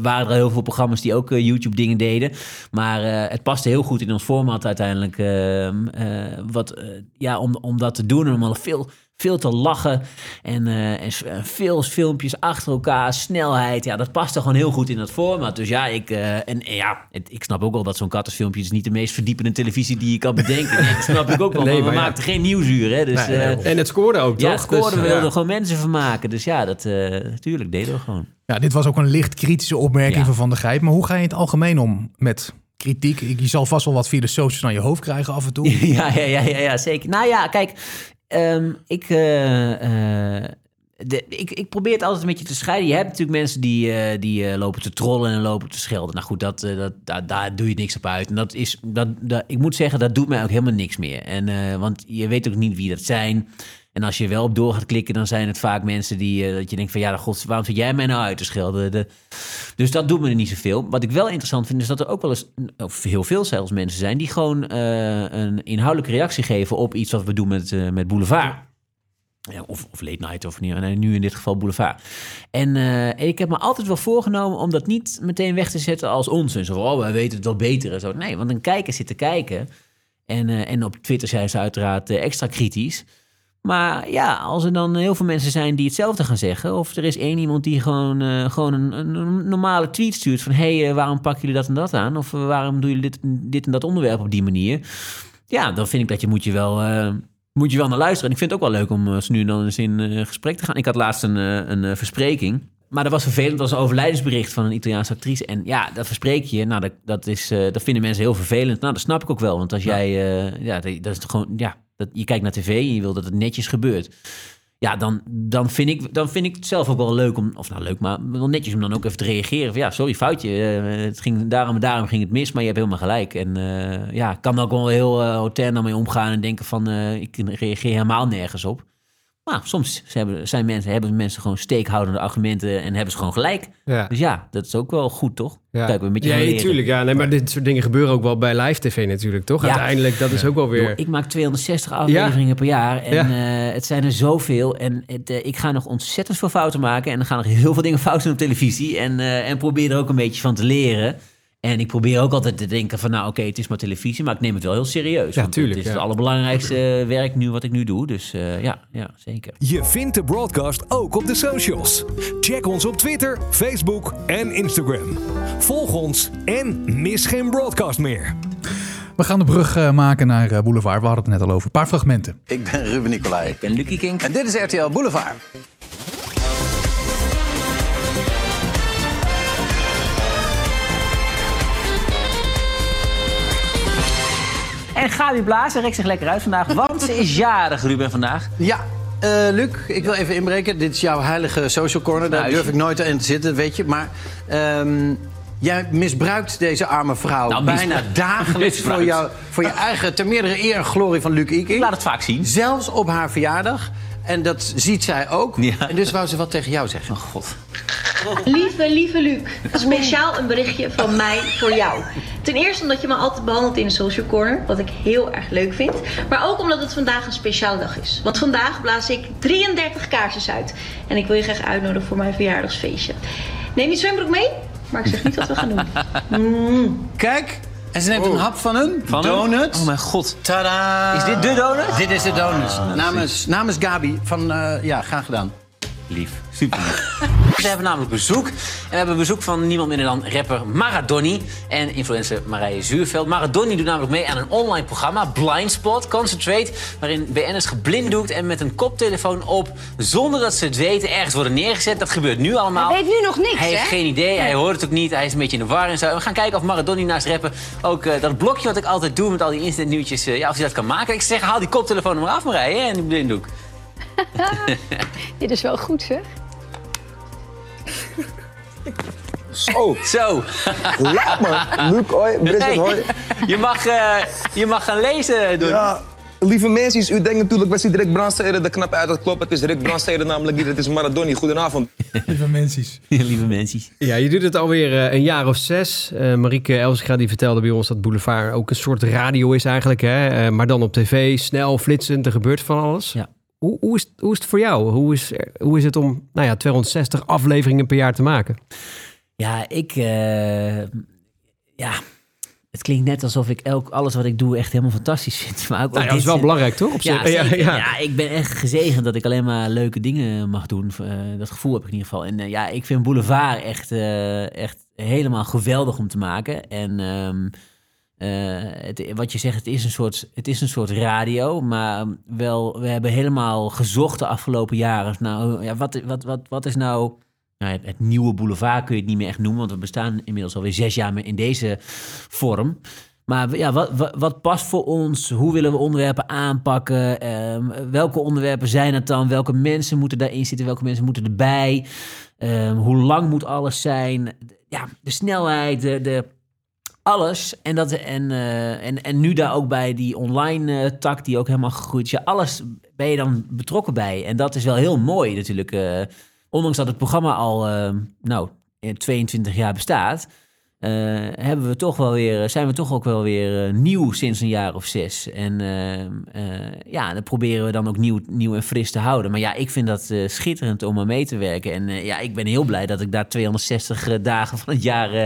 waren er heel veel programma's die ook eh, YouTube-dingen deden. Maar eh, het paste heel goed in ons format uiteindelijk. ehm, eh, wat, ja, om, om dat te doen en om veel, veel te lachen. En, eh, en en veel filmpjes achter elkaar, snelheid. Ja, dat paste gewoon heel goed in dat format. Dus ja, ik, eh, en, en ja, het- ik snap ook wel dat zo'n kattenfilmpje is niet de meest verdiepende televisie die je kan bedenken. Nee, dat snap ik ook wel. Nee, maar we ja. maakten geen nieuwsuur, hè. Dus, Nee, eh. En het scoorde ook, Ja, toch? het scoorde. Dus, we ja. wilden gewoon mensen vermaken. Dus ja, dat eh natuurlijk deden we gewoon. Ja, dit was ook een licht kritische opmerking Ja. van Van der Grijp. Maar hoe ga je in het algemeen om met kritiek? Je zal vast wel wat via de socials naar je hoofd krijgen af en toe. ja, ja, ja, ja, ja, zeker. Nou ja, kijk, ehm, ik, eh, eh, de, ik, ik probeer het altijd een beetje te scheiden. Je hebt natuurlijk mensen die, eh, die lopen te trollen en lopen te schelden. Nou goed, dat, dat, daar, doe je niks op uit. En dat is, dat, dat, ik moet zeggen, dat doet mij ook helemaal niks meer. En, want je weet ook niet wie dat zijn. En als je wel op door gaat klikken, dan zijn het vaak mensen die eh, dat je denkt van ja, god, waarom zit jij mij nou uit te schelden? De, dus dat doet me er niet zoveel. Wat ik wel interessant vind, is dat er ook wel eens, heel veel zelfs mensen zijn, die gewoon eh, een inhoudelijke reactie geven op iets wat we doen met, eh, met Boulevard. Ja, of, of late night, of niet, nee, nu in dit geval Boulevard. En ik heb me altijd wel voorgenomen om dat niet meteen weg te zetten als onzin. Zo oh, wij weten het wel beter en zo. Nee, want een kijker zit te kijken. En, en op Twitter zijn ze uiteraard extra kritisch. Maar ja, als er dan heel veel mensen zijn die hetzelfde gaan zeggen... of er is één iemand die gewoon, eh, gewoon een, een- normale tweet stuurt... van hé, hey, eh, waarom pakken jullie dat en dat aan? Of eh, waarom doen jullie dit, dit en dat onderwerp op die manier? Ja, dan vind ik dat je moet je wel... moet je wel naar luisteren. En ik vind het ook wel leuk om nu en dan eens in gesprek te gaan. Ik had laatst een, een verspreking. Maar dat was vervelend. Dat was een overlijdensbericht van een Italiaanse actrice. En ja, dat verspreek je. Nou, dat, dat, is, dat vinden mensen heel vervelend. Nou, dat snap ik ook wel. Want als jij... ja, dat, dat is gewoon... Ja, je kijkt naar tv en je wil dat het netjes gebeurt. Ja, dan, dan, vind ik, dan vind ik het zelf ook wel leuk om... Of nou, leuk, maar wel netjes om dan ook even te reageren. Van, ja, sorry, foutje. eh, het ging, daarom daarom ging het mis, maar je hebt helemaal gelijk. En eh, ja, ik kan ook wel heel uh, hotel daarmee omgaan en denken van... eh, ik reageer helemaal nergens op. Maar soms hebben, zijn mensen, hebben mensen gewoon steekhoudende argumenten en hebben ze gewoon gelijk. Ja. Dus ja, dat is ook wel goed, toch? Ja, Kijk, we een beetje ja natuurlijk. Ja, nee, maar dit soort dingen gebeuren ook wel bij live tv natuurlijk, toch? Ja. Uiteindelijk, dat is ook wel weer... Ik maak 260 afleveringen per jaar en eh, het zijn er zoveel. En het, eh, ik ga nog ontzettend veel fouten maken. En er gaan nog heel veel dingen fout doen op televisie. En, eh, en probeer er ook een beetje van te leren. En ik probeer ook altijd te denken van, nou oké, het is maar televisie, maar ik neem het wel heel serieus. Ja, tuurlijk, Het is ja. het allerbelangrijkste eh, werk nu wat ik nu doe. Dus eh, ja, ja, zeker. Je vindt de broadcast ook op de socials. Check ons op Twitter, Facebook en Instagram. Volg ons en mis geen broadcast meer. We gaan de brug eh, maken naar Boulevard. We hadden het net al over. Een paar fragmenten. Ik ben Ruben Nicolai. Ik ben Lucky King. En dit is RTL Boulevard. En Gabi Blazer rekt zich lekker uit vandaag, want ze is jarig, Ruben, vandaag. Ja, eh, Luc, ik wil even inbreken. Dit is jouw heilige social corner. Daar durf ik nooit in te zitten, weet je. Maar ehm, Jij misbruikt deze arme vrouw Nou, bijna dagelijks voor, jou, voor je eigen, ter meerdere eer en glorie van Luc Iking. laat het vaak zien. Zelfs op haar verjaardag. En dat ziet zij ook. En dus wou ze wat tegen jou zeggen. Oh god. Lieve, lieve Luc, speciaal een berichtje van mij voor jou. Ten eerste omdat je me altijd behandelt in de social corner, wat ik heel erg leuk vind. Maar ook omdat het vandaag een speciale dag is. Want vandaag blaas ik 33 kaarsjes uit. En ik wil je graag uitnodigen voor mijn verjaardagsfeestje. Neem je zwembroek mee? Maar ik zeg niet wat we gaan doen. Mm. Kijk, en ze neemt een hap van een Van donut. Oh mijn god. Tada! Is dit de donut? Dit is de donut. Namens, namens Gabi van, eh, ja, graag gedaan. Lief, super lief. We hebben namelijk bezoek. En we hebben bezoek van niemand minder dan rapper Maradoni en influencer Marije Zuurveld. Maradoni doet namelijk mee aan een online programma, Blindspot, Concentrate, waarin BN'ers geblinddoekt en met een koptelefoon op, zonder dat ze het weten, ergens worden neergezet. Dat gebeurt nu allemaal. Hij weet nu nog niks, Hij heeft hè? geen idee, hij hoort het ook niet, hij is een beetje in de war en zo. We gaan kijken of Maradoni naast rappen ook eh, dat blokje wat ik altijd doe met al die internetnieuwtjes, eh, ja, of hij dat kan maken. Ik zeg, haal die koptelefoon er maar af, Marije, en die blinddoek. Dit is wel goed, zeg. Zo. Zo. Laat me. Luc, hoi. Bridget, hoi. Je mag, eh, je mag gaan lezen, doen. Ja, lieve mensen, u denkt natuurlijk, wij zien Rick Brandstede, de knap uit. Dat klopt, het is Rick Brandstede namelijk niet, het is Maradoni. Goedenavond. Lieve mensen. Lieve mensen. Ja, je doet het alweer eh, een jaar of zes. Eh Marieke Elsinga die vertelde bij ons dat Boulevard ook een soort radio is eigenlijk. Hè? Eh, maar dan op tv, snel, flitsend, er gebeurt van alles. Ja. Hoe, hoe, is, hoe is het voor jou? Hoe is, hoe is het om nou ja, 260 afleveringen per jaar te maken? Ja, ik. eh, ja. Het klinkt net alsof ik elk, alles wat ik doe echt helemaal fantastisch vind. Maar ook Nou dat is wel belangrijk, toch? Op Ja. Ja, ja. ja, ik ben echt gezegend dat ik alleen maar leuke dingen mag doen. Eh, dat gevoel heb ik in ieder geval. En eh, ja, ik vind Boulevard echt, echt helemaal geweldig om te maken. En ehm, eh, wat je zegt, het is, een soort, het is een soort radio. Maar wel, we hebben helemaal gezocht de afgelopen jaren. Nou, ja, wat, wat, wat, wat is nou... Nou, het, nieuwe boulevard kun je het niet meer echt noemen, want we bestaan inmiddels alweer zes jaar in deze vorm. Maar ja, wat, wat, wat past voor ons? Hoe willen we onderwerpen aanpakken? Ehm, welke onderwerpen zijn het dan? Welke mensen moeten daarin zitten? Welke mensen moeten erbij? Ehm, hoe lang moet alles zijn? Ja, de snelheid, de, de, alles. En, dat, en, eh, en, en nu daar ook bij die online eh, tak die ook helemaal gegroeid is. Alles ben je dan betrokken bij. En dat is wel heel mooi natuurlijk. eh, ondanks dat het programma al nou, in 22 jaar bestaat... eh, hebben we toch wel weer, zijn we toch ook wel weer eh, nieuw sinds een jaar of zes. En eh, eh, ja, dat proberen we dan ook nieuw, nieuw en fris te houden. Maar ja, ik vind dat eh, schitterend om aan mee te werken. En eh, ja, ik ben heel blij dat ik daar 260 dagen van het jaar... eh,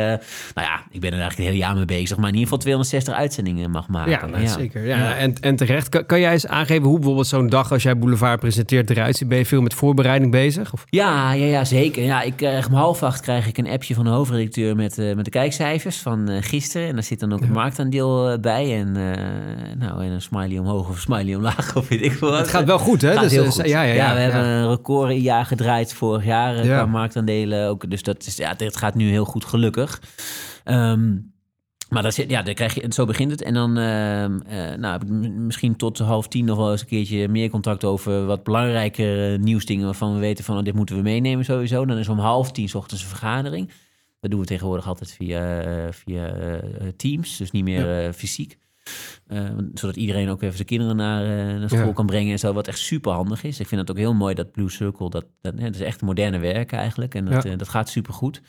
nou ja, ik ben er eigenlijk het hele jaar mee bezig. Maar in ieder geval 260 uitzendingen mag maken. Ja, zeker. Ja, En, en terecht. Kan, kan jij eens aangeven hoe bijvoorbeeld zo'n dag als jij Boulevard presenteert eruit ziet? Ben je veel met voorbereiding bezig? Of? Ja, ja, ja, zeker. Ja, ik krijg om half acht krijg ik een appje van de hoofdredacteur met, eh, met de kijkcijfers van eh, gisteren. En daar zit dan ook een marktaandeel eh, bij. En, eh, nou, en een smiley omhoog of smiley omlaag of weet ik veel wat. Het gaat wel goed, hè? Gaat Dus, heel goed. ja, ja, ja, we hebben een recordjaar gedraaid vorig jaar Ja. qua marktaandelen. Ook, dus dat is, ja, het gaat nu heel goed, gelukkig. Ehm, maar dat zit, ja, dan krijg je, zo begint het. En dan ehm, eh, nou, heb ik m- misschien tot half tien nog wel eens een keertje meer contact over wat belangrijke nieuwsdingen waarvan we weten van oh, dit moeten we meenemen sowieso. Dan is om half tien 's ochtends een vergadering. Dat doen we tegenwoordig altijd via, eh, via eh, Teams, dus niet meer eh, fysiek. Eh, zodat iedereen ook even zijn kinderen naar, eh, naar school Ja. kan brengen en zo, wat echt super handig is. Ik vind het ook heel mooi dat Blue Circle, dat, dat, hè, dat is echt moderne werk eigenlijk. En dat, Ja. eh, dat gaat super goed.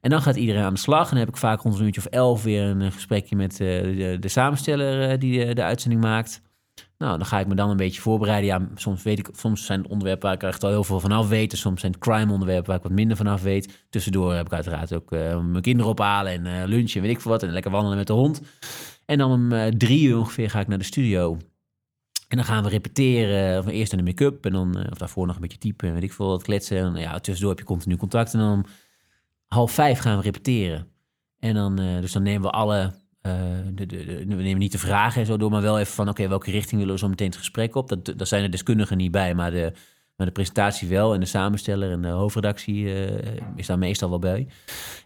En dan gaat iedereen aan de slag. En dan heb ik vaak rond een uurtje of elf weer een eh, gesprekje met eh, de, de samensteller eh, die de, de uitzending maakt. Nou, dan ga ik me dan een beetje voorbereiden. Ja, soms weet ik, soms zijn onderwerpen waar ik echt al heel veel van af weet. Soms zijn het crime onderwerpen waar ik wat minder van af weet. Tussendoor heb ik uiteraard ook eh, mijn kinderen ophalen en eh, lunchen en weet ik veel wat. En lekker wandelen met de hond. En dan om eh, drie uur ongeveer ga ik naar de studio. En dan gaan we repeteren. Of eerst aan de make-up. En dan, of daarvoor nog een beetje typen en weet ik veel wat kletsen. En ja, tussendoor heb je continu contact. En dan om half vijf gaan we repeteren. En dan, dus dan nemen we alle, eh, de, de, we nemen niet de vragen en zo door, maar wel even van, oké, welke richting willen we zo meteen het gesprek op? Dat, daar zijn de deskundigen niet bij, maar de, maar de presentatie wel. En de samensteller en de hoofdredactie eh, is daar meestal wel bij.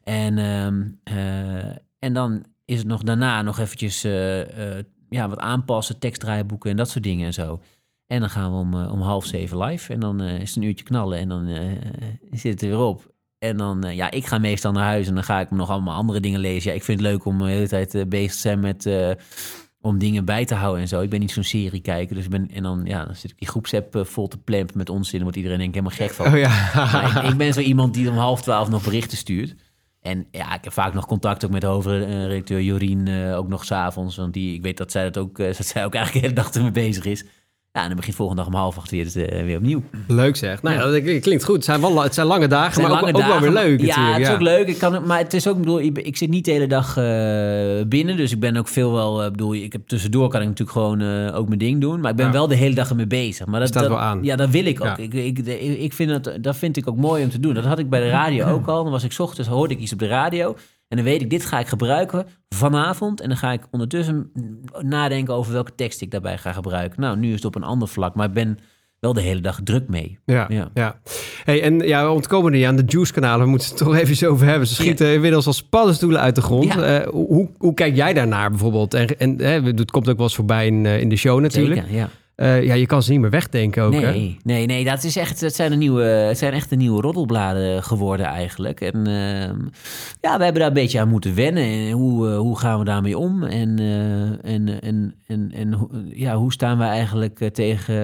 En, ehm, eh, en dan is het nog daarna nog eventjes ja, wat aanpassen, tekstdraaiboeken en dat soort dingen en zo. En dan gaan we om, om half zeven live. En dan is het een uurtje knallen en dan zit het er weer op. En dan, eh, ja, ik ga meestal naar huis en dan ga ik nog allemaal andere dingen lezen. Ja, ik vind het leuk om de hele tijd eh, bezig te zijn met... eh, om dingen bij te houden en zo. Ik ben niet zo'n serie kijken. Dus ik ben, en dan, ja, dan zit ik die groepsapp eh, vol te plempen met onzin. Dan wordt iedereen denk ik helemaal gek van. Oh ja. Ik, ik ben zo iemand die om half twaalf nog berichten stuurt. En ja, ik heb vaak nog contact ook met de hoofdredacteur Jorien, eh, ook nog s'avonds. Want die, ik weet dat zij dat ook, eh, dat zij ook eigenlijk de hele dag ermee bezig is. Ja, en dan begint volgende dag om half acht weer, het, eh, weer opnieuw. Leuk zeg. Nou, ja. dat klinkt goed. Het zijn, wel, het zijn lange dagen, zijn maar ook, wel weer leuk Ja, natuurlijk. het is ook leuk. Ik kan maar het is ook, ik bedoel, ik, ik zit niet de hele dag eh, binnen. Dus ik ben ook veel wel, eh, bedoel, ik heb tussendoor kan ik natuurlijk gewoon ook mijn ding doen. Maar ik ben Ja. wel de hele dag ermee bezig. Maar dat Staat dat- wel aan. Ja, dat wil ik ook. Ik, ik, ik vind het, dat vind ik ook mooi om te doen. Dat had ik bij de radio ook al. Dan was ik 's ochtends, hoorde ik iets op de radio. En dan weet ik, dit ga ik gebruiken vanavond. En dan ga ik ondertussen nadenken over welke tekst ik daarbij ga gebruiken. Nou, nu is het op een ander vlak. Maar ik ben wel de hele dag druk mee. Ja, ja. Hey, en ja, we ontkomen niet aan de Juice-kanalen. We moeten het toch even over hebben. Ze schieten inmiddels als paddenstoelen uit de grond. Eh, hoe, hoe kijk jij daarnaar bijvoorbeeld? En, en hè, het komt ook wel eens voorbij in, eh, in de show natuurlijk. Zeker, ja. Eh, ja, je kan ze niet meer wegdenken ook, hè? Nee, nee, nee, dat is echt, het zijn, de nieuwe, het zijn echt de nieuwe roddelbladen geworden eigenlijk. En ehm, ja, we hebben daar een beetje aan moeten wennen. En hoe, eh, hoe gaan we daarmee om? En, eh, en, en, en, en ja, hoe staan we eigenlijk tegen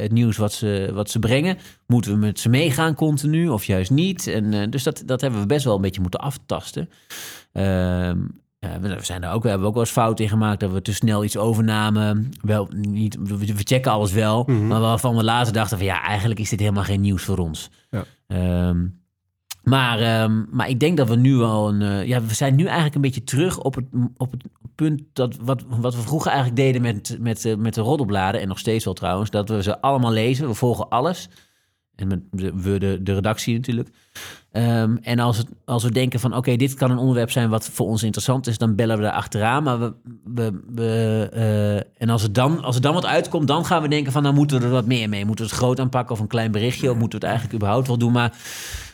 het nieuws wat ze, wat ze brengen? Moeten we met ze meegaan continu of juist niet? En, dus dat, dat hebben we best wel een beetje moeten aftasten. Ja, we zijn er ook, we hebben ook wel eens fout in gemaakt dat we te snel iets overnamen. Wel, niet, we, we checken alles wel, Mhm. maar waarvan we later dachten van ja, eigenlijk is dit helemaal geen nieuws voor ons. Ja. Ehm, maar, ehm, maar ik denk dat we nu wel een. eh, ja, we zijn nu eigenlijk een beetje terug op het, op het punt dat wat, wat we vroeger eigenlijk deden met, met, eh, met de roddelbladen. En nog steeds wel trouwens. Dat we ze allemaal lezen. We volgen alles. En met de, we, de, de redactie natuurlijk. Ehm, en als, het, als we denken van oké, dit kan een onderwerp zijn wat voor ons interessant is, dan bellen we daar achteraan. Maar we, we, we, eh, en als het, dan, als er dan wat uitkomt, dan gaan we denken van nou moeten we er wat meer mee. Moeten we het groot aanpakken of een klein berichtje? Of moeten we het eigenlijk überhaupt wel doen? Maar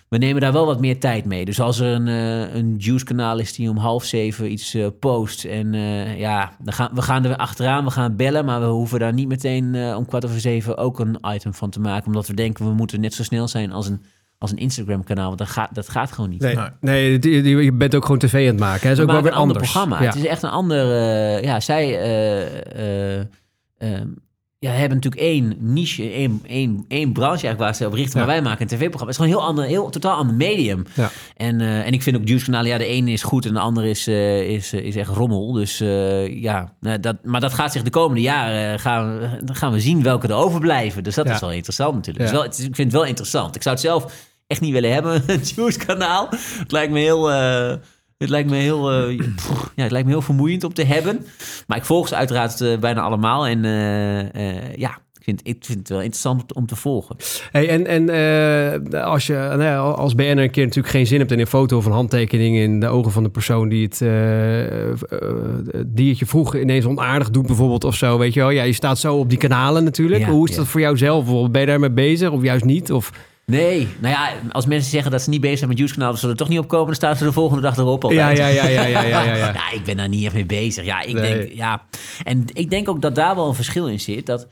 we nemen daar wel wat meer tijd mee. Dus als er een, eh, een Juice-kanaal is die om half zeven iets eh, post. En eh, ja, dan gaan, we gaan er achteraan, we gaan bellen. Maar we hoeven daar niet meteen eh, om kwart over zeven ook een item van te maken. Omdat we denken, we moeten net zo snel zijn als een, als een Instagram-kanaal. Want dat gaat, dat gaat gewoon niet. Nee, nee je bent ook gewoon tv aan het maken. Hè? Dat is We ook wel weer een ander anders. programma. Ja. Het is echt een ander... ja, zij eh, ja, hebben natuurlijk één niche, één, één, één branche eigenlijk waar ze op richten. Maar Ja. wij maken een tv-programma. Het is gewoon een heel ander, heel totaal ander medium. Ja. En, eh, en ik vind ook Juice-kanalen, ja, de ene is goed en de andere is, eh, is, eh, is echt rommel. Dus ja, nou, dat, maar dat gaat zich de komende jaren, gaan, we, dan gaan we zien welke er overblijven. Dus dat Ja. is wel interessant natuurlijk. Is wel, het ik vind het wel interessant. Ik zou het zelf echt niet willen hebben, een Juice-kanaal. Het lijkt me heel... het lijkt me heel, eh, pff, ja, het lijkt me heel vermoeiend om te hebben. Maar ik volg ze uiteraard eh, bijna allemaal. En eh, ja, ik vind, ik vind het wel interessant om te volgen. Hey, en en als je nou ja, als BN'er een keer natuurlijk geen zin hebt in een foto of een handtekening in de ogen van de persoon die het eh, eh, diertje vroeg ineens onaardig doet bijvoorbeeld of zo, weet je wel. Ja, je staat zo op die kanalen natuurlijk. Ja, Hoe is dat voor jou zelf? Ben je daarmee bezig of juist niet? Of... Nee, nou ja, als mensen zeggen dat ze niet bezig zijn met dan zullen er toch niet opkomen, dan staan ze de volgende dag erop al. Ja, ja, ja, ja, ja, ja, ja. ja, ik ben daar niet echt mee bezig. Ja, ik Nee. denk, ja. En ik denk ook dat daar wel een verschil in zit. Dat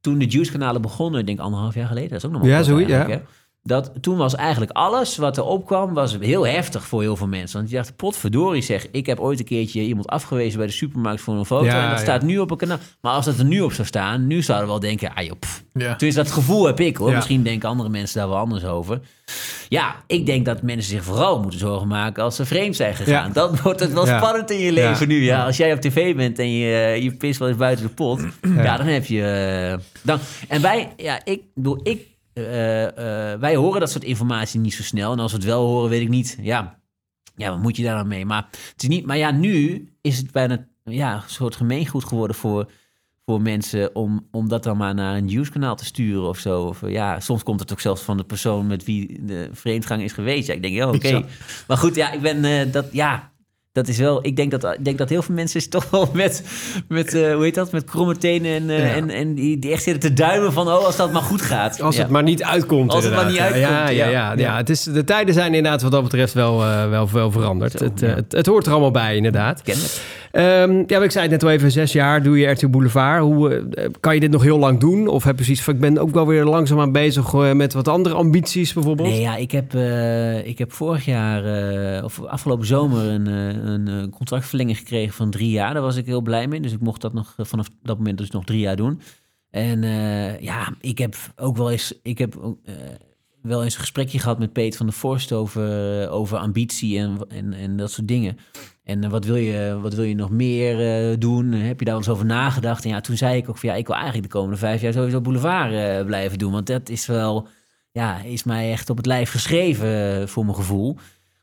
toen de Juice-kanalen begonnen, ik denk anderhalf jaar geleden... dat is ook nog wel Ja, zoiets, hè. Dat, toen was eigenlijk alles wat er opkwam, was heel heftig voor heel veel mensen. Want je dacht, potverdorie zeg, ik heb ooit een keertje iemand afgewezen bij de supermarkt voor een foto. Ja, en dat ja. staat nu op een kanaal. Maar als dat er nu op zou staan, nu zouden we wel denken, ah joh. Ja. Toen is dat gevoel heb ik hoor. Misschien denken andere mensen daar wel anders over. Ja, ik denk dat mensen zich vooral moeten zorgen maken als ze vreemd zijn gegaan. Dan wordt het wel spannend in je leven nu. Ja, als jij op tv bent en je, je pist wel eens buiten de pot. Ja, dan heb je... eh, dan, en wij, ja, ik bedoel, ik, eh, eh, wij horen dat soort informatie niet zo snel. En als we het wel horen, weet ik niet. Ja, ja wat moet je daar dan mee? Maar, het is niet, maar ja, nu is het bijna ja, een soort gemeengoed geworden voor, voor mensen om, om dat dan maar naar een nieuwskanaal te sturen of zo. Of, ja, soms komt het ook zelfs van de persoon met wie de vreemdgang is geweest. Ja, ik denk, ja, oké. Maar goed, ja, ik ben eh, dat, ja, dat is wel, ik denk dat, ik denk dat heel veel mensen toch wel met, met eh, hoe heet dat, met kromme tenen en, Ja. en, en die, die echt zitten te duimen van, oh, als dat maar goed gaat. Als Ja. het maar niet uitkomt. Als het maar niet uitkomt, Ja, ja, ja, ja. Het is, de tijden zijn inderdaad wat dat betreft wel, eh, wel, wel veranderd. Zo, het, het, het hoort er allemaal bij, inderdaad. Kennelijk. Ehm, ja, ik zei het net al even, zes jaar doe je RTL Boulevard. Hoe, eh, kan je dit nog heel lang doen? Of heb je zoiets van, ik ben ook wel weer langzaamaan bezig eh, met wat andere ambities bijvoorbeeld? Nee, ja, ik heb, eh, ik heb vorig jaar, of afgelopen zomer, een, een contractverlenging gekregen van drie jaar. Daar was ik heel blij mee. Dus ik mocht dat nog vanaf dat moment dus nog drie jaar doen. En ja, ik heb ook wel eens, ik heb wel eens een gesprekje gehad met Peter van der Vorst over, over ambitie en, en, en dat soort dingen. En eh, wat, wil je, wat wil je nog meer eh, doen? Heb je daar eens over nagedacht? En ja, toen zei ik ook van ja, ik wil eigenlijk de komende vijf jaar sowieso Boulevard eh, blijven doen. Want dat is wel, ja, is mij echt op het lijf geschreven voor mijn gevoel.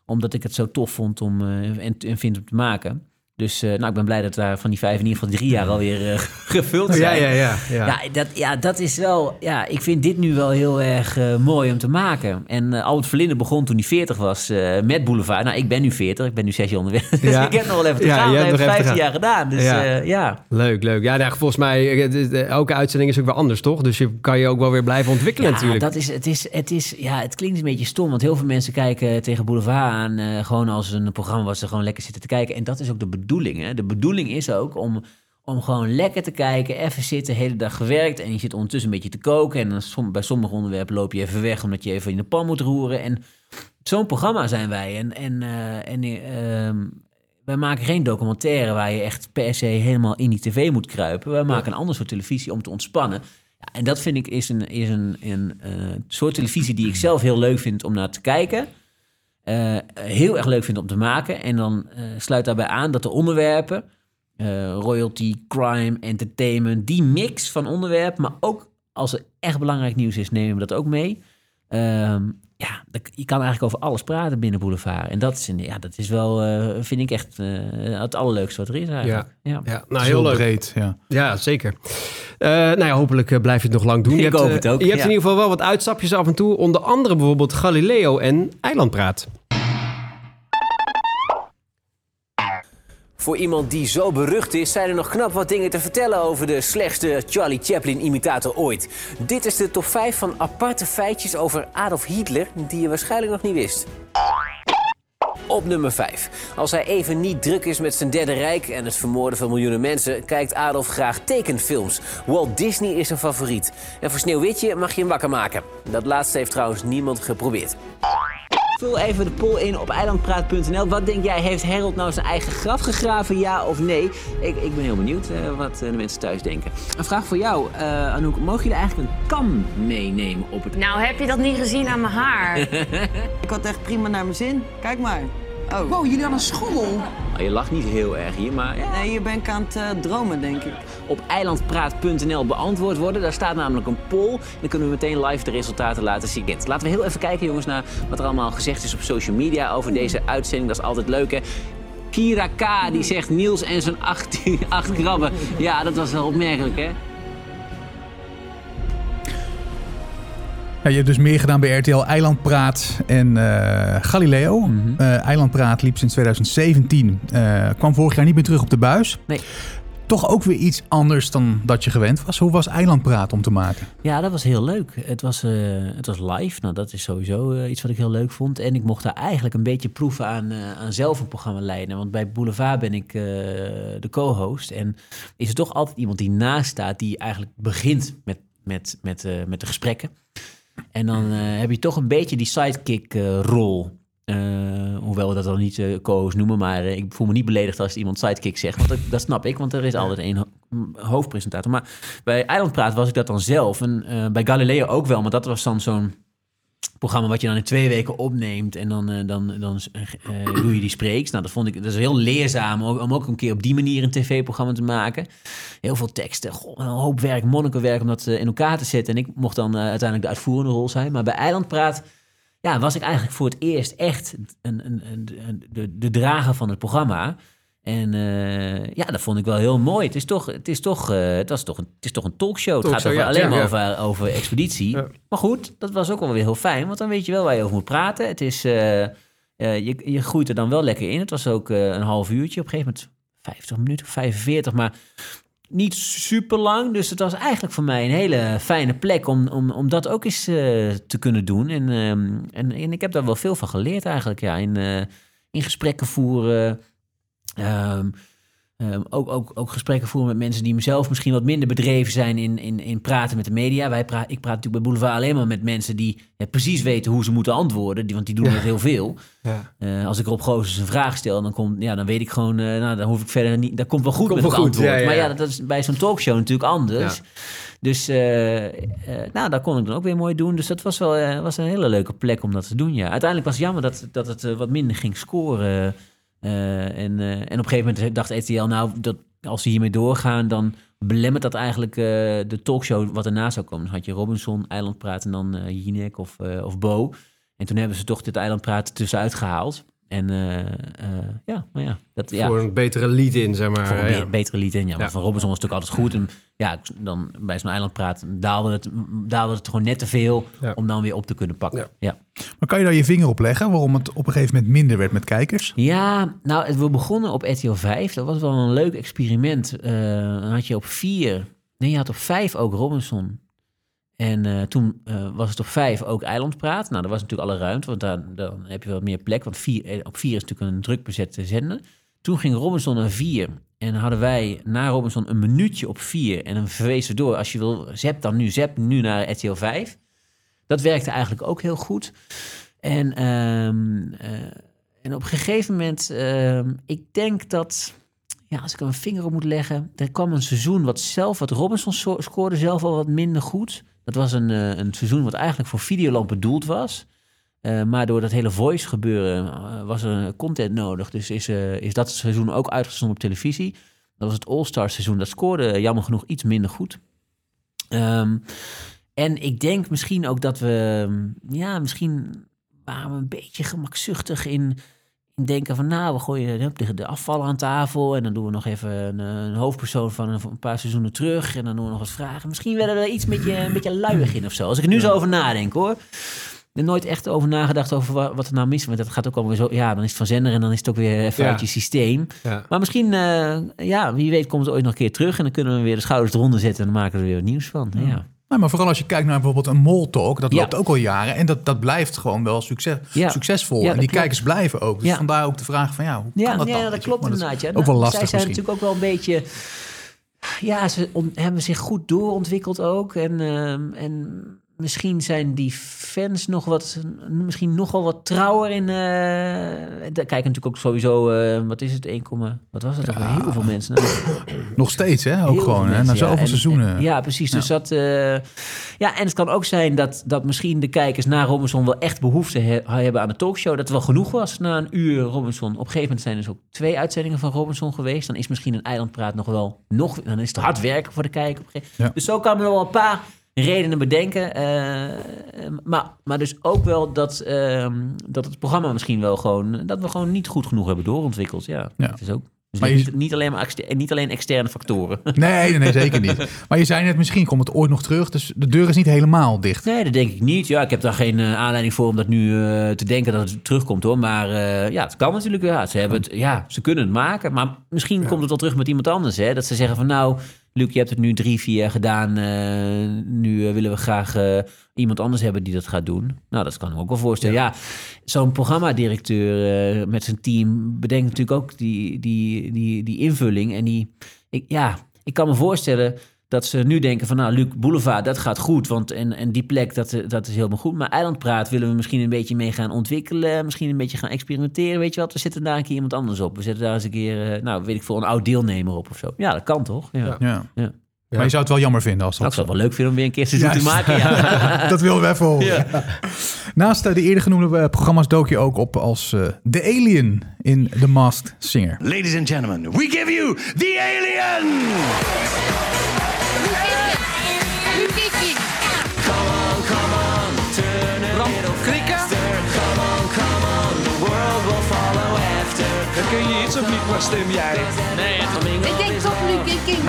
Omdat ik het zo tof vond om, en vind om te maken. Dus eh, nou, ik ben blij dat daar van die vijf in ieder geval drie jaar alweer eh, gevuld zijn. ja, ja, ja. ja, dat, ja, dat is wel... Ja, ik vind dit nu wel heel erg eh, mooi om te maken. En Albert Verlinde begon toen hij 40 was met Boulevard. Nou, ik ben nu 40. Ik ben nu zes jaar onderweg. Dus ik heb nog wel even te Ja, gaan. Ik heb nog even te 15 gaan. jaar gedaan. Dus Ja. Leuk, leuk. Ja, nou, volgens mij, elke uitzending is ook weer anders, toch? Dus je kan je ook wel weer blijven ontwikkelen Ja, natuurlijk. dat is, het, is, het, is, ja, het klinkt een beetje stom, want heel veel mensen kijken tegen Boulevard aan gewoon als een programma waar ze gewoon lekker zitten te kijken. En dat is ook de bedoeling. Hè? De bedoeling is ook om, om gewoon lekker te kijken, even zitten, de hele dag gewerkt en je zit ondertussen een beetje te koken. En dan bij sommige onderwerpen loop je even weg omdat je even in de pan moet roeren. En zo'n programma zijn wij. En, en, eh, en ehm, wij maken geen documentaire waar je echt per se helemaal in die tv moet kruipen. Wij maken een ander soort televisie om te ontspannen. Ja, en dat vind ik is een, is een, een eh, soort televisie die ik zelf heel leuk vind om naar te kijken. Eh, heel erg leuk vind om te maken. En dan eh, sluit daarbij aan dat de onderwerpen, eh, royalty, crime, entertainment, die mix van onderwerpen, maar ook als er echt belangrijk nieuws is, nemen we dat ook mee. Ehm, ja, je kan eigenlijk over alles praten binnen Boulevard. En dat is, ja, dat is wel, eh, vind ik echt eh, het allerleukste wat er is eigenlijk. Ja, ja. Nou heel leuk. breed, ja. Ja, zeker. Eh, nou ja, hopelijk blijf je het nog lang doen. Je Ik hebt, hoop het ook, Je hebt in ieder geval wel wat uitstapjes af en toe. Onder andere bijvoorbeeld Galileo en Eilandpraat. Voor iemand die zo berucht is, zijn er nog knap wat dingen te vertellen over de slechtste Charlie Chaplin-imitator ooit. Dit is de top 5 van aparte feitjes over Adolf Hitler die je waarschijnlijk nog niet wist. Op nummer 5. Als hij even niet druk is met zijn derde rijk en het vermoorden van miljoenen mensen, kijkt Adolf graag tekenfilms. Walt Disney is zijn favoriet. En voor Sneeuwwitje mag je hem wakker maken. Dat laatste heeft trouwens niemand geprobeerd. Vul even de poll in op eilandpraat.nl. Wat denk jij, heeft Harold nou zijn eigen graf gegraven, ja of nee? Ik, ik ben heel benieuwd eh, wat eh, de mensen thuis denken. Een vraag voor jou, eh, Anouk. Mogen jullie eigenlijk een kam meenemen op het... Nou, heb je dat niet gezien aan mijn haar? ik had echt prima naar mijn zin. Kijk maar. Oh. Wow, jullie aan een schommel? Oh, je lacht niet heel erg hier, maar... Ja. Nee, hier ben ik aan het eh, dromen, denk ik. Op eilandpraat.nl beantwoord worden. Daar staat namelijk een poll. Dan kunnen we meteen live de resultaten laten zien. Laten we heel even kijken, jongens, naar wat er allemaal gezegd is op social media over deze uitzending. Dat is altijd leuk, hè? Kira K. die zegt Niels en zijn acht, acht krabben. Ja, dat was wel opmerkelijk, hè? Ja, je hebt dus meer gedaan bij RTL Eilandpraat en eh, Galileo. Eh, Eilandpraat liep sinds 2017. eh, kwam vorig jaar niet meer terug op de buis. Nee. Toch ook weer iets anders dan dat je gewend was. Hoe was Eilandpraat om te maken? Ja, dat was heel leuk. Het was, het was live. Nou, dat is sowieso iets wat ik heel leuk vond. En ik mocht daar eigenlijk een beetje proeven aan, aan zelf een programma leiden. Want bij Boulevard ben ik de co-host. En is er toch altijd iemand die naast staat, die eigenlijk begint met, met, met, met de gesprekken. En dan eh, heb je toch een beetje die sidekick-rol. hoewel we dat dan niet eh co-host noemen, maar eh, ik voel me niet beledigd als iemand sidekick zegt. Want dat, dat snap ik, want er is altijd één ho- m- hoofdpresentator. Maar bij Eilandpraat was ik dat dan zelf. En eh, bij Galileo ook wel, maar dat was dan zo'n programma wat je dan in twee weken opneemt. En dan, eh, dan, dan eh, eh, doe je die spreeks. Nou, dat vond ik dat is heel leerzaam om ook een keer op die manier een tv-programma te maken. Heel veel teksten, goh, een hoop werk, monnikenwerk om dat eh, in elkaar te zetten. En ik mocht dan eh, uiteindelijk de uitvoerende rol zijn. Maar bij Eilandpraat ja, was ik eigenlijk voor het eerst echt een, een, een- de, de drager van het programma. En eh, ja, dat vond ik wel heel mooi. Het is toch, het is toch, eh, het was toch, een, het is toch een talkshow. Het gaat over, ja, alleen ja, maar ja. over, over expeditie. Maar goed, dat was ook wel weer heel fijn. Want dan weet je wel waar je over moet praten. Het is, eh, eh, je, je groeit er dan wel lekker in. Het was ook eh, een half uurtje. Op een gegeven moment 50 minuten, 45. Maar niet super lang. Dus het was eigenlijk voor mij een hele fijne plek om, om, om dat ook eens eh, te kunnen doen. En, ehm, en, en ik heb daar wel veel van geleerd eigenlijk. Ja, in, eh, in gesprekken voeren. Ehm, ook, ook, ook gesprekken voeren met mensen die zelf misschien wat minder bedreven zijn in, in, in praten met de media. Wij pra ik praat natuurlijk bij Boulevard alleen maar met mensen die precies weten hoe ze moeten antwoorden. Die, want die doen Ja. dat heel veel. Ja. Eh, als ik Rob Goossens een vraag stel, dan, komt, ja, dan weet ik gewoon, eh, nou, dan hoef ik verder niet, dat komt wel goed Komt met wel het goed, antwoord. Maar ja, dat is bij zo'n talkshow natuurlijk anders. Dus eh, nou, daar kon ik dan ook weer mooi doen. Dus dat was wel was een hele leuke plek om dat te doen. Ja. Uiteindelijk was het jammer dat, dat het wat minder ging scoren. Eh, en, eh, en op een gegeven moment dacht RTL, nou, dat, als ze hiermee doorgaan, dan belemmert dat eigenlijk eh, de talkshow wat erna zou komen. Dan had je Robinson, Eilandpraat en dan Jinek of, of Bo. En toen hebben ze toch dit Eilandpraat tussenuit gehaald. En eh, eh, ja, maar ja. Dat, ja. Voor een betere lead in, zeg maar. Voor een ja. betere lied in. Ja, want Ja. van Robinson was natuurlijk altijd goed. En ja, dan bij zo'n eilandpraat daalde het, daalde het gewoon net te veel om dan weer op te kunnen pakken. Ja. Maar kan je daar je vinger op leggen waarom het op een gegeven moment minder werd met kijkers? Ja, nou, het- we begonnen op RTL 5. Dat was wel een leuk experiment. Eh, dan had je op vier, nee, je had op vijf ook Robinson. En eh, toen eh, was het op vijf ook Eilandpraat. Nou, dat was natuurlijk alle ruimte, want dan, heb je wat meer plek. Want vier, eh, op vier is natuurlijk een druk bezette zender. Toen ging Robinson naar vier. En hadden wij na Robinson een minuutje op vier. En dan verwezen we door. Als je wil, zep dan nu, zep nu naar RTL 5. Dat werkte eigenlijk ook heel goed. En, ehm, eh, en op een gegeven moment, ehm, ik denk dat, ja, als ik er een vinger op moet leggen, er kwam een seizoen wat zelf, wat Robinson so- scoorde zelf al wat minder goed. Dat was een, eh, een seizoen wat eigenlijk voor Videoland bedoeld was. Eh, maar door dat hele voice gebeuren eh, was er content nodig. Dus is, is dat seizoen ook uitgezonden op televisie. Dat was het All-Star seizoen. Dat scoorde jammer genoeg iets minder goed. Ehm, en ik denk misschien ook dat we, ja, misschien waren we een beetje gemakzuchtig in denken van, nou, we gooien de, de afvallen aan tafel en dan doen we nog even een, een hoofdpersoon van een, van een paar seizoenen terug en dan doen we nog wat vragen. Misschien werden we er iets met je, een beetje luiig in of zo. Als ik er nu zo over nadenk, hoor. Er nooit echt over nagedacht over wa- wat er nou mis is. Want dat gaat ook alweer zo. Ja, dan is het van zender en dan is het ook weer even Ja. uit je systeem. Ja. Maar misschien, eh, ja, wie weet komt het ooit nog een keer terug. En dan kunnen we weer de schouders eronder zetten. En dan maken we er weer wat nieuws van. Ja. Nou, maar vooral als je kijkt naar bijvoorbeeld een Mall Talk, dat Ja. loopt ook al jaren en dat, dat blijft gewoon wel succes, Ja. succesvol. Ja, en dat die klopt. kijkers blijven ook. Dus Ja. vandaar ook de vraag van ja, hoe Ja, kan dat ja, dan? dat weet je? klopt inderdaad. Ja. Ook Nou, wel lastig Zij zijn misschien. natuurlijk ook wel een beetje... Ja, ze hebben zich goed doorontwikkeld ook. En, ehm, en misschien zijn die fans nog wat... Misschien nogal wat trouwer in... eh daar kijken natuurlijk ook sowieso... eh, wat is het? 1, wat was het? ook? Heel veel mensen. Nou, Nog steeds, hè? Ook Heel gewoon, hè? Na ja. zoveel En- seizoenen. en- ja, precies. Dus dat, eh, ja, en het kan ook zijn dat, dat misschien de kijkers na Robinson wel echt behoefte he- hebben aan de talkshow. Dat het wel genoeg was na een uur Robinson. Op een gegeven moment zijn er dus ook twee uitzendingen van Robinson geweest. Dan is misschien een eilandpraat nog wel nog. Dan is het hard werken voor de kijker. Op een gegeven- Ja. Dus zo kan men wel een paar redenen bedenken. eh, maar, maar dus ook wel dat, ehm, dat het programma misschien wel gewoon. dat we gewoon niet goed genoeg hebben doorontwikkeld. Ja, Ja. dat is ook. Dus Maar je- niet, niet, alleen maar niet alleen externe factoren. Nee, nee, zeker niet. Maar je zei net, misschien komt het ooit nog terug. Dus de deur is niet helemaal dicht. Nee, dat denk ik niet. Ja, ik heb daar geen eh, aanleiding voor om dat nu eh, te denken dat het terugkomt hoor. Maar ja, het kan natuurlijk. Ja, ze, hebben het, ja, ze kunnen het maken. Maar misschien komt het wel terug met iemand anders. Hè? Dat ze zeggen van nou, Luc, je hebt het nu drie, vier jaar gedaan. eh, nu eh, willen we graag eh, iemand anders hebben die dat gaat doen. Nou, dat kan ik me ook wel voorstellen. Ja, zo'n programmadirecteur met zijn team bedenkt natuurlijk ook die, die, die, die invulling. En die, ik, ja, ik kan me voorstellen dat ze nu denken van nou, Luc Boulevard, dat gaat goed. Want en, en die plek, dat, dat is helemaal goed. Maar Eilandpraat willen we misschien een beetje mee gaan ontwikkelen. Misschien een beetje gaan experimenteren. Weet je wat, we zetten daar een keer iemand anders op. We zetten daar eens een keer, eh, nou weet ik veel, een oud deelnemer op of zo. Ja, dat kan toch? Ja. Ja. Ja. Maar je zou het wel jammer vinden als Nou, dat... ik zou het wel leuk vinden om weer een keer seizoen te maken. Ja. dat wilden we even horen. Ja. Naast eh, de eerder genoemde eh, programma's dook je ook op als eh The Alien in The Masked Singer. Ladies and gentlemen, we give you the alien! Come on, come on, turn a little faster. Come on, come on, the world will follow after. Herken je iets of niet? Waar stem jij? Nee, Ik denk toch Ikink.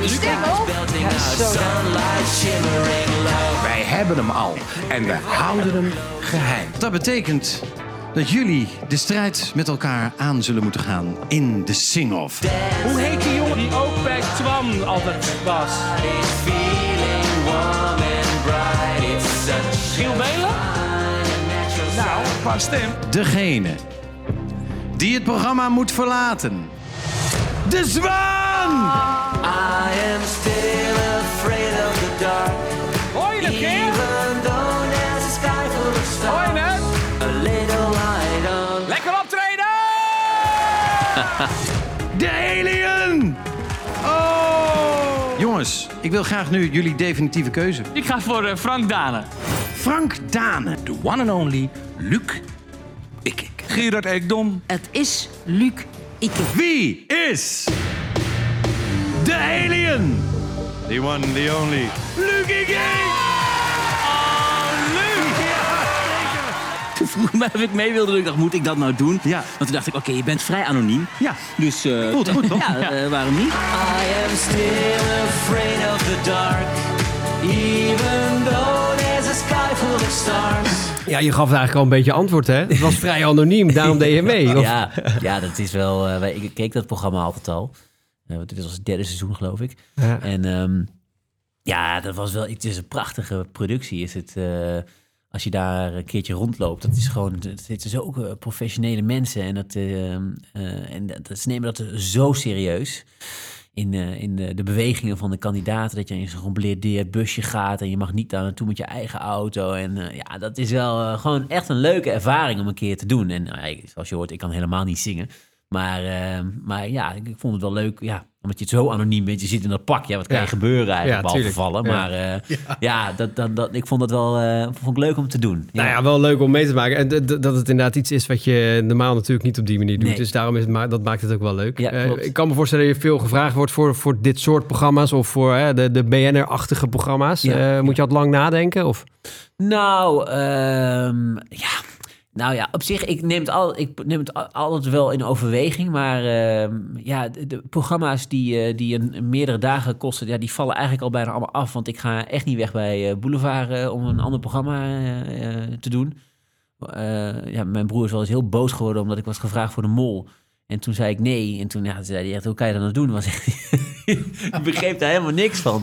Die stem ook. Sunlight shimmering low. Wij hebben hem al en we houden hem geheim. Dat betekent dat jullie de strijd met elkaar aan zullen moeten gaan in de sing-off. Hoe heet die jongen die ook bij Twan altijd was? Feeling warm and bright, it's such Giel Belen? Nou, qua stem. Degene die het programma moet verlaten De zwaan! I am still De alien! Oh! Jongens, ik wil graag nu jullie definitieve keuze. Ik ga voor eh, Frank Dane. Frank Dane, the one and only Luc Ikink. Gerard Ekdom. Het is Luc Ikke. Wie is de alien? The one, the only. Luc Ikink! Vroeg mij of ik mee wilde doen. Ik dacht, moet ik dat nou doen? Ja. Want toen dacht ik, oké, je bent vrij anoniem. Ja. Dus... eh, Voelt goed, toch? Ja, eh, waarom niet? I am still afraid of the dark. Even though there's a sky full of stars. Ja, je gaf eigenlijk al een beetje antwoord, hè? Het was vrij anoniem, daarom deed je mee. Of- Ja, ja, dat is wel... eh, ik keek dat programma altijd al. Eh, want dit was het derde seizoen, geloof ik. Ja. En ehm, ja, dat was wel... Het is een prachtige productie. Is het, eh, als je daar een keertje rondloopt, dat is gewoon... Het zitten zo ook eh, professionele mensen. En, dat, eh, eh, en dat, ze nemen dat zo serieus. In, in de, bewegingen van de kandidaten. Dat je in zo'n geblindeerd busje gaat. En je mag niet daar naartoe met je eigen auto. En ja, dat is wel gewoon echt een leuke ervaring om een keer te doen. En nou, zoals je hoort, ik kan helemaal niet zingen. Maar, maar ja, ik, ik vond het wel leuk. Ja, omdat je het zo anoniem bent. Je zit in dat pak. Ja, wat kan Ja. je gebeuren eigenlijk? Ja, vallen. Maar eh, ja, dat, dat, dat, ik vond het wel eh, vond ik leuk om te doen. Nou ja, wel leuk om mee te maken. En dat het inderdaad iets is wat je normaal natuurlijk niet op die manier doet. Nee. Dus daarom is het, ma- dat maakt het ook wel leuk. Eh, ik kan me voorstellen dat je veel gevraagd wordt voor, voor dit soort programma's. Of voor de, de BNR-achtige programma's. Moet je altijd lang nadenken? Of? Nou, ehm, ja. Nou ja, op zich, ik neem het, al, ik neem het al- altijd wel in overweging. Maar ehm, ja, de, programma's die, eh, die een, meerdere dagen kosten, ja, die vallen eigenlijk al bijna allemaal af. Want ik ga echt niet weg bij eh, Boulevard eh, om een ander programma te doen. Ja, mijn broer is wel eens heel boos geworden omdat ik was gevraagd voor de mol. En toen zei ik nee. En toen zei hij echt, hoe kan je dat nou doen? Was ik begreep daar helemaal niks van.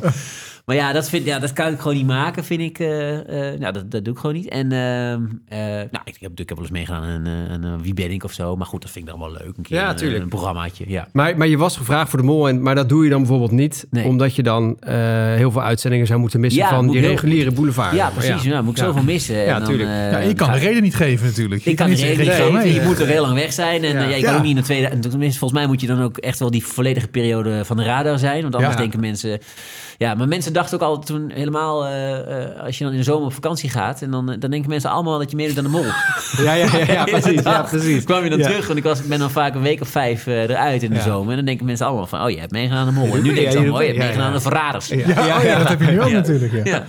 Maar ja, dat, vind, ja, dat kan ik gewoon niet maken, vind ik. eh, eh, nou, dat, dat doe ik gewoon niet. En ehm, eh, nou, ik heb, ik heb wel eens meegedaan aan een, Wie ben ik of zo. Maar goed, dat vind ik dan wel leuk. Een keer Ja, een, tuurlijk. een programmaatje, ja. Maar, maar je was gevraagd voor de mol, en, maar dat doe je dan bijvoorbeeld niet. Omdat je dan eh, heel veel uitzendingen zou moeten missen Ja, van die heel- reguliere boulevard. Ja, precies. Ja, moet ik zoveel missen. Ja, En dan, tuurlijk. eh, Ja, je kan de reden niet geven natuurlijk. Je Ik kan de niet reden zeggen, niet geven. mee. Je moet er heel lang weg zijn. En Ja. ja, je kan Ja. ook niet in de tweede... en Tenminste, volgens mij moet je dan ook echt wel die volledige periode van de radar zijn. Want anders Ja. denken mensen... Ja, maar mensen dachten ook al toen helemaal... eh, eh, als je dan in de zomer op vakantie gaat... En dan, eh, dan denken mensen allemaal dat je meer doet dan de mol. Ja, ja, ja, ja, precies, ja, precies. kwam je dan Ja. terug, want ik was, ben dan vaak een week of vijf eruit in de Ja. zomer. En dan denken mensen allemaal van... Oh, je hebt meegedaan aan de mol. En nu ze je allemaal... Oh, je hebt meegedaan aan de verraders. Ja, ja, ja, dat heb je nu ook natuurlijk, ja.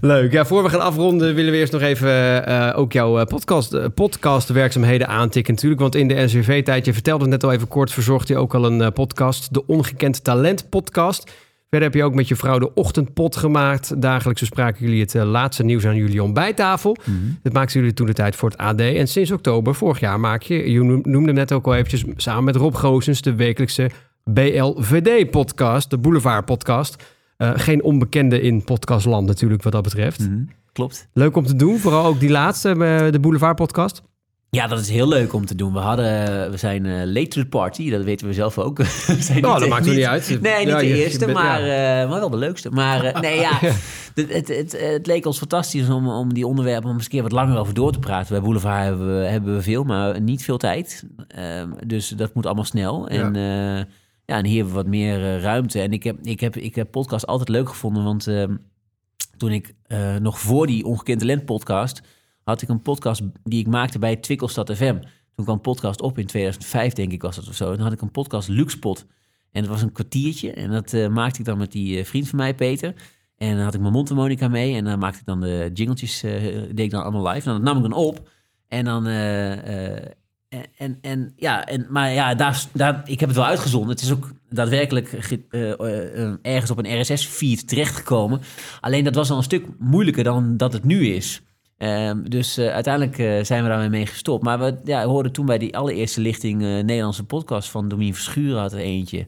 Leuk. Ja, voor we gaan afronden willen we eerst nog even eh, ook jouw podcast, eh, podcastwerkzaamheden aantikken natuurlijk. Want in de NCV-tijd, je vertelde het net al even kort, verzorgd je ook al een podcast. De Ongekend Talent podcast. Verder heb je ook met je vrouw de Ochtendpot gemaakt. Dagelijks bespraken jullie het eh, laatste nieuws aan jullie ontbijttafel. Dat maakten jullie toen de tijd voor het AD. En sinds oktober vorig jaar maak je, je noem- noemde hem net ook al eventjes, samen met Rob Goosens de wekelijkse BLVD-podcast, de Boulevard-podcast. Eh, geen onbekende in podcastland natuurlijk wat dat betreft. Klopt. Leuk om te doen, vooral ook die laatste, eh, de Boulevard-podcast. Ja, dat is heel leuk om te doen. We, hadden, we zijn eh, late to the party, dat weten we zelf ook. We zijn Nou, dat maakt er niet uit. Nee, niet Ja, de eerste, bent- maar, ja. eh, maar wel de leukste. Maar eh, nee, ja, het, het, het, het leek ons fantastisch om, om die onderwerpen om eens een keer wat langer over door te praten. Bij Boulevard hebben we, hebben we veel, maar niet veel tijd. Ehm, dus dat moet allemaal snel. En ja, ja en hier hebben we wat meer ruimte. En ik heb, ik, heb, ik heb podcast altijd leuk gevonden, want ehm, toen ik nog voor die Ongekend Talent podcast... had ik een podcast die ik maakte bij Twikkelstad FM. Toen kwam podcast op in 2005, denk ik was het of zo. En dan had ik een podcast Luxpot. En dat was een kwartiertje. En dat eh, maakte ik dan met die eh, vriend van mij, Peter. En dan had ik mijn mondharmonica mee. En dan maakte ik dan de jingletjes, eh, deed ik dan allemaal live. En dan nam ik dan op. En dan... en, en, en ja, en, maar ja, daar, daar, ik heb het wel uitgezonden. Het is ook daadwerkelijk ge- ergens op een RSS-feed terechtgekomen. Alleen dat was al een stuk moeilijker dan dat het nu is. Ehm, dus eh, uiteindelijk eh, zijn we daarmee mee gestopt. Maar we ja, hoorden toen bij die allereerste lichting... eh, Nederlandse podcast van Domien Verschuren had er eentje.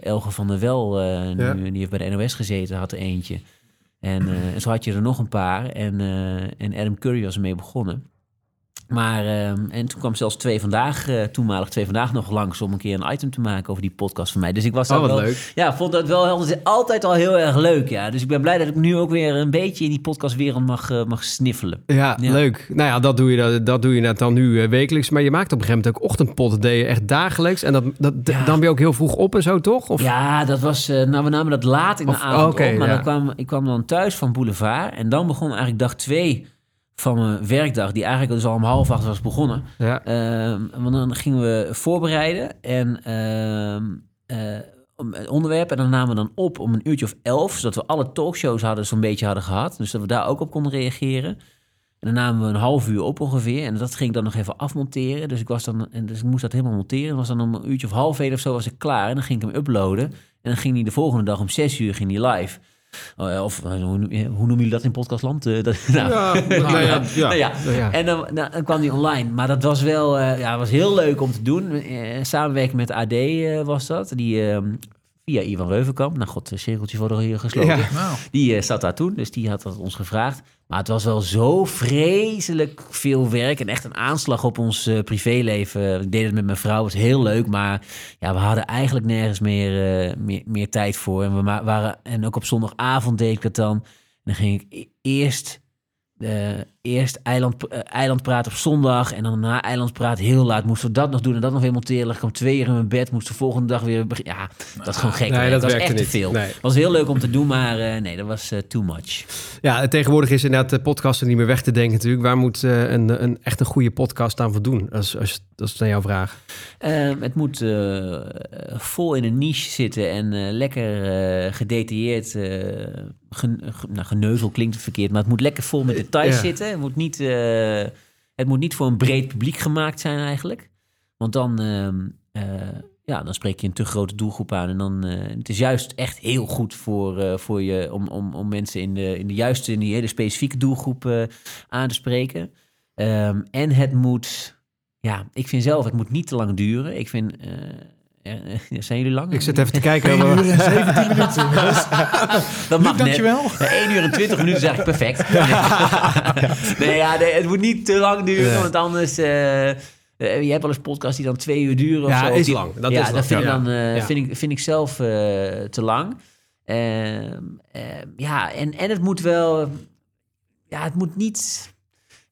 Elge van der Wel, nu, die heeft bij de NOS gezeten, had er eentje. En, en zo had je er nog een paar. En, en Adam Curry was ermee begonnen. Maar, ehm, en toen kwam zelfs twee vandaag, eh, toenmalig twee vandaag nog langs om een keer een item te maken over die podcast van mij. Dus ik was Oh, daar wel, leuk. Ja, vond dat wel altijd- al heel erg leuk. Ja. Dus ik ben blij dat ik nu ook weer een beetje in die podcastwereld mag, eh, mag sniffelen. Ja, leuk. Nou ja, dat doe je, dat, dat doe je net dan nu eh, wekelijks. Maar je maakt op een gegeven moment ook ochtendpot. Deed je echt dagelijks. En dat, dat, dan ben je ook heel vroeg op en zo, toch? Of? Ja, dat was. nou, we namen dat laat in de Of- avond op. Maar ja. dan kwam, ik kwam dan thuis van Boulevard. En dan begon eigenlijk dag twee van mijn werkdag, die eigenlijk dus al om half acht was begonnen. Ja. Ehm, want dan gingen we voorbereiden en ehm, eh, het onderwerp. En dan namen we dan op om een uurtje of elf, zodat we alle talkshows hadden zo'n beetje hadden gehad. Dus dat we daar ook op konden reageren. En dan namen we een half uur op ongeveer. En dat ging ik dan nog even afmonteren. Dus ik, was dan, en dus ik moest dat helemaal monteren. En was dan om een uurtje of half één of zo was ik klaar. En dan ging ik hem uploaden. En dan ging hij de volgende dag om zes uur ging hij live. Oh, Of eh, hoe, noem- eh, noemen jullie dat in podcastland? Eh, dat, nou, Ja, nou ja, ja. nou ja. Ja. En dan, nou, dan kwam hij online. Maar dat was wel ja, was heel leuk om te doen. Samenwerking met AD was dat. Die, ehm, via Ivan Reuvenkamp. Nou god, de cirkeltjes worden hier gesloten. Ja. Die eh, zat daar toen, dus die had dat ons gevraagd. Maar het was wel zo vreselijk veel werk en echt een aanslag op ons eh, privéleven. Ik deed het met mijn vrouw, was heel leuk, maar ja, we hadden eigenlijk nergens meer, eh, meer, meer tijd voor. En, we waren, en ook op zondagavond deed ik het dan. Dan ging ik e- eerst, eh, eerst eiland, eilandpraat op zondag en dan na eilandpraat heel laat moesten we dat nog doen en dat nog weer monteren. Dan kwam ik twee uur in mijn bed, moest de volgende dag weer. Ja, dat is gewoon gek. Nee, dat was werkte echt te niet. veel. Nee. was heel leuk om te doen, maar eh, nee, dat was eh, too much. Ja, tegenwoordig is inderdaad de podcasten niet meer weg te denken natuurlijk. Waar moet een, een, echt een goede podcast aan voldoen? Als, als, dat is naar jouw vraag. Ehm, het moet vol in een niche zitten en lekker gedetailleerd. gen- ge- nou, geneuzel klinkt verkeerd, maar het moet lekker vol met details Ja. zitten. Het moet, niet, eh, het moet niet voor een breed publiek gemaakt zijn eigenlijk. Want dan, ehm, eh, ja, dan spreek je een te grote doelgroep aan. En dan, eh, het is juist echt heel goed voor, voor je om, om, om mensen in de, in de juiste, in die hele specifieke doelgroep aan te spreken. Ehm, en het moet, ja, ik vind zelf, het moet niet te lang duren. Ik vind, zijn jullie lang? Ik zit even te kijken. 1 uur en 17 minuten. Dat mag Luc, dankjewel. net. Ja, 1 uur en 20 minuten is eigenlijk perfect. nee, ja, nee, het moet niet te lang duren, Nee. want anders... eh, eh, je hebt wel eens podcasts die dan twee uur duren. Of Ja, zo. is Die- lang. Dat ja, is lang. dat vind, Ja. ik dan, eh, Ja. vind, ik, vind ik zelf eh, te lang. Ehm, ehm, ja, en, en het moet wel... Ja, het moet niet...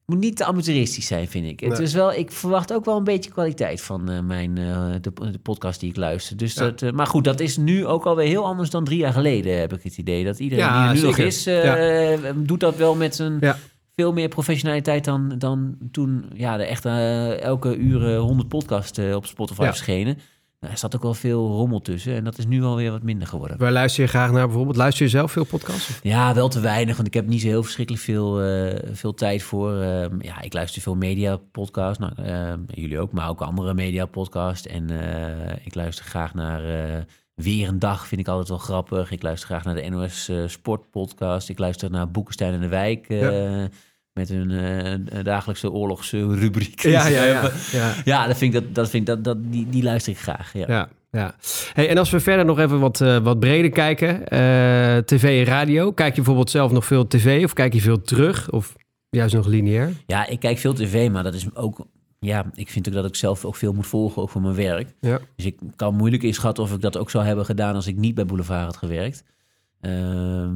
Moet niet te amateuristisch zijn, vind ik. Het Nee. is wel, ik verwacht ook wel een beetje kwaliteit van eh, mijn, eh, de, de podcast die ik luister. Dus Ja. dat, eh, maar goed, dat is nu ook alweer heel anders dan drie jaar geleden, heb ik het idee. Dat iedereen Ja, die nu nog is, doet dat wel met een veel meer professionaliteit dan, dan toen ja, er echt eh, elke uur 100 podcasts op Spotify verschenen. Nou, er zat ook wel veel rommel tussen en dat is nu alweer wat minder geworden. Waar luister je graag naar bijvoorbeeld? Luister je zelf veel podcasts? Of? Ja, wel te weinig, want ik heb niet zo heel verschrikkelijk veel, eh, veel tijd voor. Ehm, ja, ik luister veel media-podcasts, nou, ehm, jullie ook, maar ook andere media-podcasts. En eh, ik luister graag naar eh, Weer een Dag, vind ik altijd wel grappig. Ik luister graag naar de NOS eh, Sport-podcast. Ik luister naar Boekenstein en de Wijk... Met hun eh, dagelijkse oorlogsrubriek. Ja, ja, ja. ja. ja dat vind ik dat, dat, vind ik dat, dat die, die luister ik graag. Ja. Ja, ja. Hey, en als we verder nog even wat, eh, wat breder kijken, eh, tv en radio. Kijk je bijvoorbeeld zelf nog veel tv of kijk je veel terug? Of juist nog lineair? Ja, ik kijk veel tv, maar dat is ook... Ja, ik vind ook dat ik zelf ook veel moet volgen, ook voor mijn werk. Ja. Dus ik kan moeilijk inschatten of ik dat ook zou hebben gedaan als ik niet bij Boulevard had gewerkt. Ehm,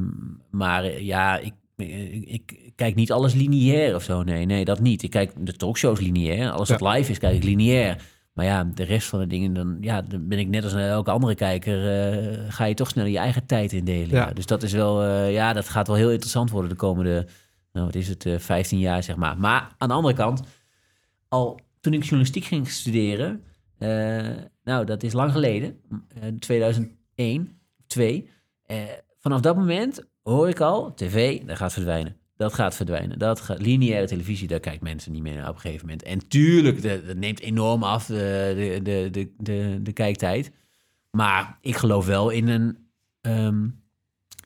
maar eh, ja, ik, ik, ik kijk niet alles lineair of zo. Nee, nee, dat niet. Ik kijk de talkshows lineair. Alles wat live is, kijk ik lineair. Maar ja, de rest van de dingen, dan, ja, dan ben ik net als elke andere kijker, eh, ga je toch snel je eigen tijd indelen. Ja. Ja. Dus dat is wel, eh, ja, dat gaat wel heel interessant worden de komende, nou wat is het, eh 15 jaar zeg maar. Maar aan de andere kant, al toen ik journalistiek ging studeren, nou dat is lang geleden, eh, 2001, 2. eh, vanaf dat moment hoor ik al, tv, dat gaat verdwijnen. Dat gaat verdwijnen. Dat gaat, lineaire televisie, daar kijken mensen niet meer naar op een gegeven moment. En tuurlijk, dat, neemt enorm af eh, de, de, de, de, de kijktijd. Maar ik geloof wel in een, ehm,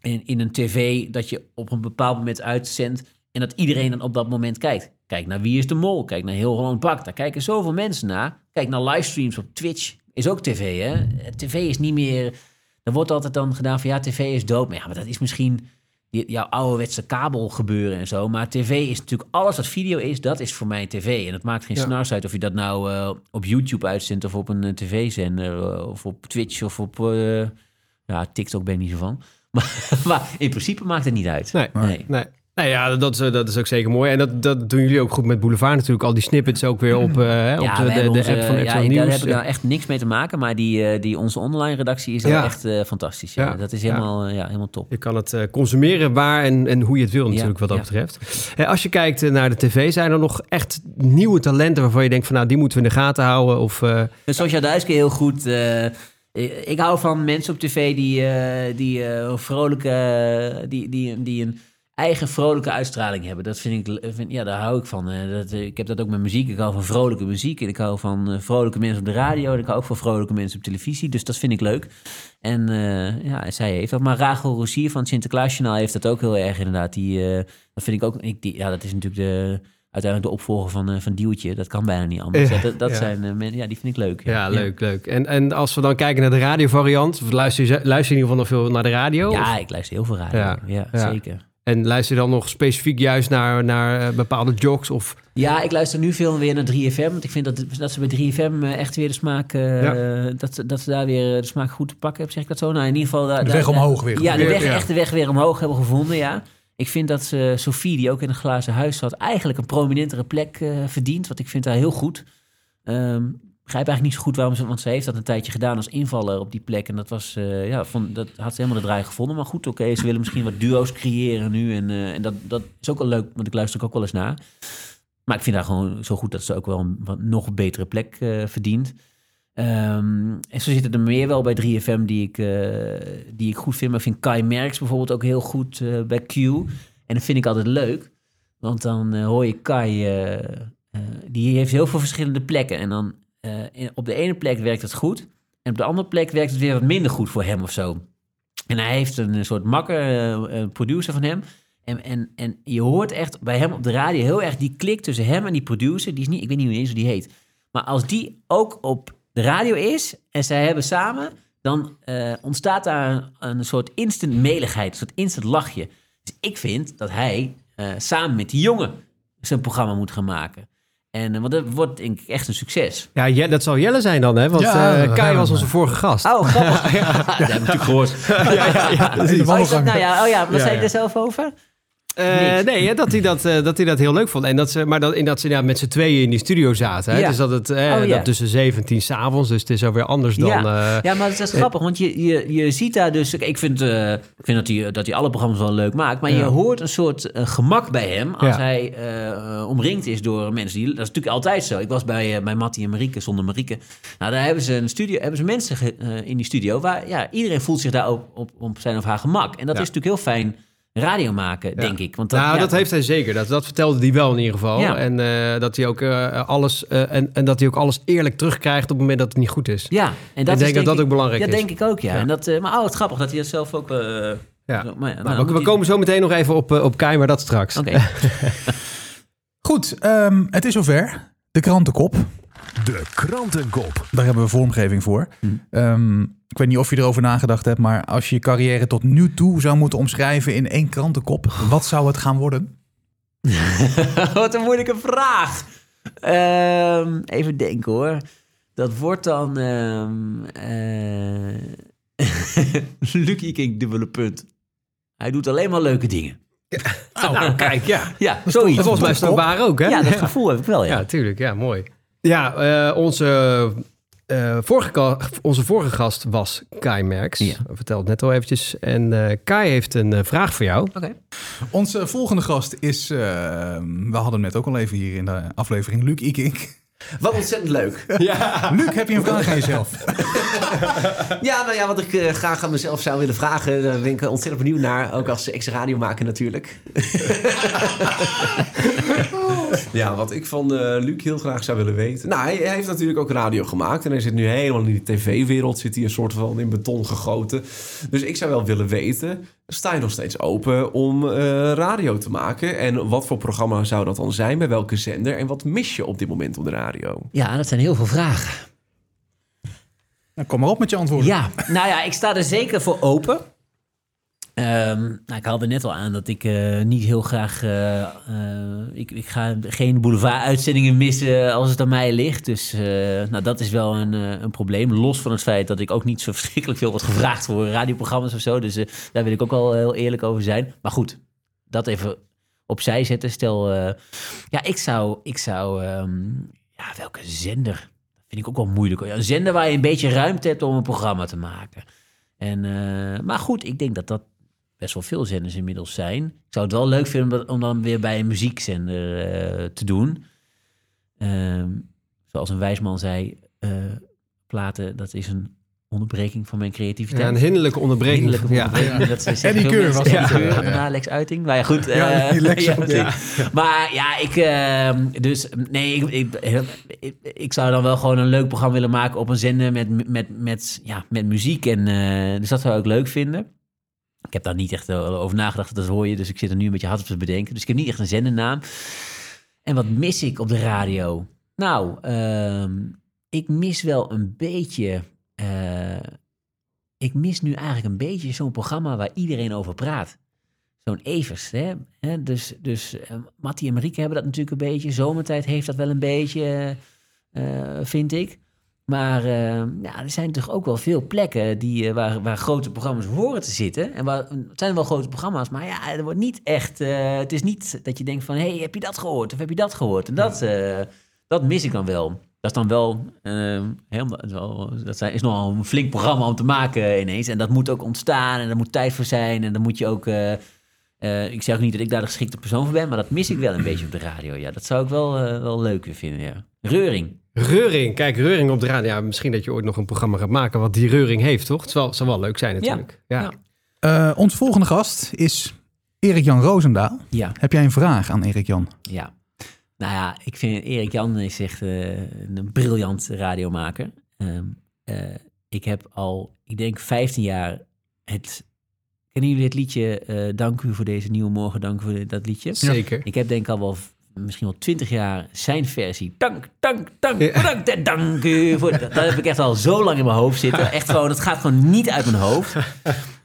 in, in een tv dat je op een bepaald moment uitzendt en dat iedereen dan op dat moment kijkt. Kijk naar Wie is de Mol, kijk naar Heel Holland Bak, daar kijken zoveel mensen naar. Kijk naar livestreams op Twitch, is ook tv hè. TV is niet meer, er wordt altijd dan gedaan van ja, tv is dood. Maar ja, maar dat is misschien die, jouw ouderwetse kabel gebeuren en zo. Maar tv is natuurlijk alles wat video is, dat is voor mij tv. En het maakt geen Ja. snars uit of je dat nou eh, op YouTube uitzendt of op een eh, tv-zender eh, of op Twitch of op eh, ja TikTok ben ik niet zo van. Maar, maar in principe maakt het niet uit. Nee, nee. nee. Nou ja, dat is, dat is ook zeker mooi. En dat, dat doen jullie ook goed met Boulevard natuurlijk. Al die snippets ook weer op, eh, op Ja, de, de, app van ja, Extra Daar heb ik nou echt niks mee te maken. Maar die, eh, die, onze online redactie is Ja. echt eh, fantastisch. Ja. Ja. Dat is Ja. helemaal, eh, ja, helemaal top. Je kan het eh, consumeren waar en, en hoe je het wil natuurlijk wat dat ja. betreft. Eh, als je kijkt eh, naar de tv, zijn er nog echt nieuwe talenten waarvan je denkt van nou die moeten we in de gaten houden? Of, eh, Sosja Duiske heel goed. eh, ik, hou van mensen op tv die, eh, die eh, vrolijke, die, die, die een eigen vrolijke uitstraling hebben. Dat vind ik, vind, ja, daar hou ik van. Eh, dat, eh, ik heb dat ook met muziek. Ik hou van vrolijke muziek. En ik hou van eh, vrolijke mensen op de radio. En ik hou ook van vrolijke mensen op televisie. Dus dat vind ik leuk. En eh, ja, zij heeft dat. Maar Rachel Rossier van het Sinterklaasjournaal heeft dat ook heel erg inderdaad. Die, eh, dat vind ik ook... Ik, die, ja, dat is natuurlijk de, uiteindelijk de opvolger van, eh, van. Dat kan bijna niet anders. Ja, dat dat ja. zijn eh, mensen... Ja, die vind ik leuk. ja, leuk, leuk. En, en als we dan kijken naar de radiovariant, luister je, luister je in ieder geval nog veel naar de radio? Ja, Of- ik luister heel veel radio. Ja, zeker. En luister je dan nog specifiek juist naar, naar eh, bepaalde jogs? Of... Ja, ik luister nu veel weer naar 3FM. Want ik vind dat, dat ze bij 3FM eh, echt weer de smaak... eh, Ja. dat, ze- dat ze daar weer de smaak goed te pakken hebben. Zeg ik dat zo? Nou, in ieder geval... daar- De daar- weg omhoog weer Ja, de weg, Ja. echt de weg weer omhoog hebben gevonden, ja. Ik vind dat ze, Sophie, die ook in een glazen huis zat... eigenlijk een prominentere plek eh, verdient. Want ik vind haar heel goed. Ehm begrijp eigenlijk niet zo goed waarom ze... Want ze heeft dat een tijdje gedaan als invaller op die plek. En dat was... eh, ja, vond, dat had ze helemaal de draai gevonden. Maar goed, oké, ze willen misschien wat duo's creëren nu. En, eh, en dat, dat is ook wel leuk, want ik luister ook wel eens naar. Maar ik vind haar gewoon zo goed dat ze ook wel een nog betere plek eh, verdient. Ehm, en zo zitten er meer wel bij 3FM die ik, die ik goed vind. Maar ik vind Kai Merks bijvoorbeeld ook heel goed bij Q. En dat vind ik altijd leuk. Want dan hoor je Kai... die heeft heel veel verschillende plekken. En dan eh, op de ene plek werkt het goed. En op de andere plek werkt het weer wat minder goed voor hem of zo. En hij heeft een soort makker, eh, een producer van hem. En, en, en je hoort echt bij hem op de radio heel erg die klik tussen hem en die producer. Die is niet, ik weet niet eens hoe die heet. Maar als die ook op de radio is en zij hebben samen, dan eh, ontstaat daar een, een soort instant meligheid, een soort instant lachje. Dus ik vind dat hij samen met die jongen zijn programma moet gaan maken. En, eh, want dat wordt denk ik echt een succes. Ja, dat zal Jelle zijn dan, hè? Want Ja, eh, Kai was onze vorige gast. Oh, grappig. ja, Dat heb ik natuurlijk gehoord. ja, ja, ja. Oh, is dat nou ja, oh ja, wat Ja, zei je ja. er zelf over? Eh, nee, dat, hij dat, eh, dat hij dat heel leuk vond. En dat ze, maar dat, in dat ze ja, met z'n tweeën in die studio zaten. Hè? Ja. Dus dat het eh, Oh, ja. dat tussen zeven en tien s'avonds. Dus het is alweer anders dan... ja. eh, ja, maar dat is grappig, want je, je, je ziet daar dus... Ik vind, ik vind dat, hij, dat hij alle programma's wel leuk maakt... maar je hoort een soort gemak bij hem... als hij omringd is door mensen. Die, dat is natuurlijk altijd zo. Ik was bij, bij Mattie en Marieke, zonder Marieke. Nou, daar hebben ze, een studio, hebben ze mensen ge- in die studio... waar ja, iedereen voelt zich daar op, op, op zijn of haar gemak. En dat is natuurlijk heel fijn radio maken, Ja. denk ik. Want nou, ja, dat heeft hij zeker. Dat, dat vertelde hij wel in ieder geval. Ja. En, eh, dat hij ook, eh, alles, eh, en, en dat hij ook alles eerlijk terugkrijgt op het moment dat het niet goed is. Ja, en dat ik is denk dat denk dat ook belangrijk ja, is. denk ik ook, ja. Ja. En dat, eh, maar oh, het is grappig dat hij dat zelf ook... eh, Ja. zo- maar ja, Nou, we, komen zo meteen nog even op, op Kai, maar dat straks. Oké. Goed, ehm, het is zover. De krantenkop. De krantenkop. Daar hebben we vormgeving voor. Hm. Ehm, ik weet niet of je erover nagedacht hebt, maar als je je carrière tot nu toe zou moeten omschrijven in één krantenkop, wat zou het gaan worden? Wat een moeilijke vraag. Ehm, even denken hoor. Dat wordt dan... ehm eh Lucky King dubbele punt. Hij doet alleen maar leuke dingen. nou, kijk, ja. Ja, Dat zoiets. volgens mij is het ook waar ook, hè? Ja, dat gevoel heb ik wel, ja. Ja, tuurlijk. Ja, mooi. Ja, eh, onze, eh, vorige, onze vorige gast was Kai Merks. Ja. Vertel het net al eventjes. En eh, Kai heeft een vraag voor jou. Oké. Onze volgende gast is, we hadden hem net ook al even hier in de aflevering, Luc Ikink. Wat ontzettend leuk. Ja. Luc, heb je een vraag aan jezelf? Ja, nou ja, wat ik eh, graag aan mezelf zou willen vragen, daar ben ik ontzettend benieuwd naar. Ook als ex-radiomaker natuurlijk. ja, wat ik van eh, Luc heel graag zou willen weten. Nou, hij, hij heeft natuurlijk ook radio gemaakt. En hij zit nu helemaal in die tv-wereld. Zit hij een soort van in beton gegoten. Dus ik zou wel willen weten, sta je nog steeds open om eh, radio te maken? En wat voor programma zou dat dan zijn? Bij welke zender? En wat mis je op dit moment op de radio? Ja, dat zijn heel veel vragen. Nou, kom maar op met je antwoorden. Ja, nou ja, ik sta er zeker voor open. Ehm, nou, ik haalde net al aan dat ik eh, niet heel graag... eh, eh, ik, ik ga geen boulevard-uitzendingen missen als het aan mij ligt. Dus nou, dat is wel een, een probleem. Los van het feit dat ik ook niet zo verschrikkelijk veel word gevraagd voor radioprogramma's of zo. Dus daar wil ik ook wel heel eerlijk over zijn. Maar goed, dat even opzij zetten. Stel, ja, ik zou... Ik zou ehm, ja, welke zender? Dat vind ik ook wel moeilijk. een zender waar je een beetje ruimte hebt om een programma te maken. En, maar goed, ik denk dat dat best wel veel zenders inmiddels zijn. Ik zou het wel leuk vinden om dan weer bij een muziekzender eh, te doen. Ehm, zoals een wijsman zei, eh, platen, dat is een onderbreking van mijn creativiteit. Ja, een hinderlijke onderbreking. Hinderlijke Ja. onderbreking. Ja. Dat ze Eddie zeggen veel Keur was. Eddie Keur, Ja, ja. daarna Lex Uiting. Maar ja, goed. Ja, eh, die Lex ja. Maar ja, ik... ehm, dus nee, ik, ik, ik, ik zou dan wel gewoon een leuk programma willen maken op een zender met, met, met, ja, met muziek. En, eh, dus dat zou ik leuk vinden. Ik heb daar niet echt eh, over nagedacht, dat hoor je. Dus ik zit er nu een beetje hard op te bedenken. Dus ik heb niet echt een zendernaam. En wat mis ik op de radio? Nou, ehm, ik mis wel een beetje... eh, ik mis nu eigenlijk een beetje zo'n programma waar iedereen over praat. Zo'n Evers, hè? Dus, dus Mattie en Marieke hebben dat natuurlijk een beetje. Zomertijd heeft dat wel een beetje, vind ik. Maar eh, ja, er zijn toch ook wel veel plekken die, eh, waar, waar grote programma's horen te zitten. En waar, het zijn wel grote programma's, maar ja, er wordt niet echt... eh, het is niet dat je denkt van, hé, hey, heb je dat gehoord? Of heb je dat gehoord? En dat, eh, dat mis ik dan wel. Dat is dan wel... eh, helemaal, dat is nogal een flink programma om te maken ineens. En dat moet ook ontstaan en daar moet tijd voor zijn. En dan moet je ook... ik zeg ook niet dat ik daar de geschikte persoon voor ben, maar dat mis ik wel een beetje op de radio. Ja, dat zou ik wel, wel leuk vinden, ja. Reuring. Reuring, kijk, Reuring op de radio. Ja, misschien dat je ooit nog een programma gaat maken wat die Reuring heeft, toch? Het zal, zal wel leuk zijn natuurlijk. Ja. Eh, ons volgende gast is Erik-Jan Roosendaal. Ja. Heb jij een vraag aan Erik-Jan? Ja. Nou ja, ik vind Erik Jan is echt eh, een briljant radiomaker. Ehm, eh, ik heb al, ik denk 15 jaar het... Kennen jullie het liedje eh, Dank u voor deze nieuwe morgen, dank u voor dat liedje? Zeker. Ik heb denk ik al wel misschien wel 20 jaar zijn versie. Dank, dank, dank, bedankt en dank u voor... Dat, dat heb ik echt al zo lang in mijn hoofd zitten. Echt gewoon, het gaat gewoon niet uit mijn hoofd. Nou,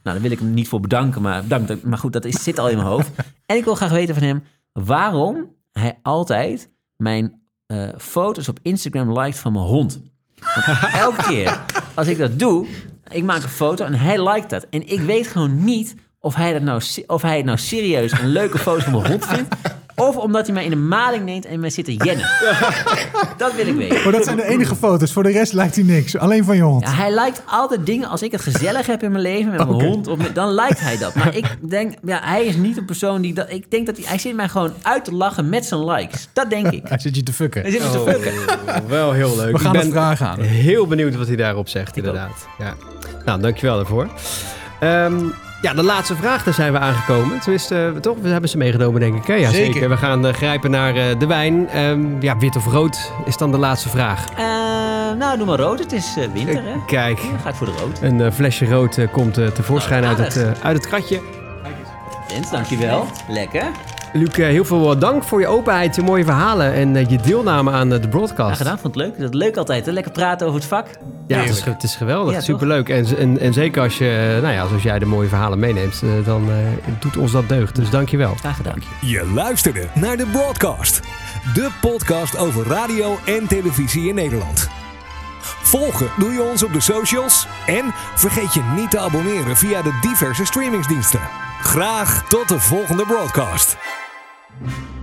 daar wil ik hem niet voor bedanken, maar, bedankt, maar goed, dat is, zit al in mijn hoofd. En ik wil graag weten van hem waarom hij altijd mijn eh, foto's op Instagram liked van mijn hond. Want elke keer als ik dat doe, ik maak een foto en hij liked dat. En ik weet gewoon niet of hij, dat nou, of hij het nou serieus een leuke foto van mijn hond vindt. Of omdat hij mij in de maling neemt en mij zit te jennen. Dat wil ik weten. Maar dat zijn de enige foto's. Voor de rest lijkt hij niks. Alleen van je hond. Ja, hij lijkt altijd dingen als ik het gezellig heb in mijn leven met mijn hond, of met- dan lijkt hij dat. Maar ik denk, ja, hij is niet een persoon die dat. Ik denk dat hij, hij zit mij gewoon uit te lachen met zijn likes. Dat denk ik. Hij zit je te fucken. Hij zit me te Oh, fucken. wel heel leuk. We gaan ik de ben vragen aan. heel benieuwd wat hij daarop zegt, inderdaad. Ja. Nou, dankjewel daarvoor. Ehm, ja, de laatste vraag, daar zijn we aangekomen. Tenminste, eh, toch? We hebben ze meegenomen, denk ik. Hè? Ja, zeker. Zeker. We gaan eh, grijpen naar eh, de wijn. Ehm, ja, wit of rood is dan de laatste vraag. Nou, doe maar rood. Het is winter, hè? Kijk, Dan ga ik voor de rood. een flesje rood komt tevoorschijn Nou, uit, het, uit het kratje. Jens, dankjewel. Lekker. Luc, eh, heel veel eh, dank voor je openheid, je mooie verhalen en eh, je deelname aan de broadcast. Ja, gedaan. Vond het leuk. Dat is leuk altijd, hè? Lekker praten over het vak. Ja, het is, het is geweldig. Ja? Superleuk. En, en, en zeker als, je, nou ja, als jij de mooie verhalen meeneemt, dan eh, doet ons dat deugd. Dus dankjewel. Graag gedaan. Je luisterde naar de Broadcast. De podcast over radio en televisie in Nederland. Volgen doe je ons op de socials. En vergeet je niet te abonneren via de diverse streamingsdiensten. Graag tot de volgende Broadcast. thank you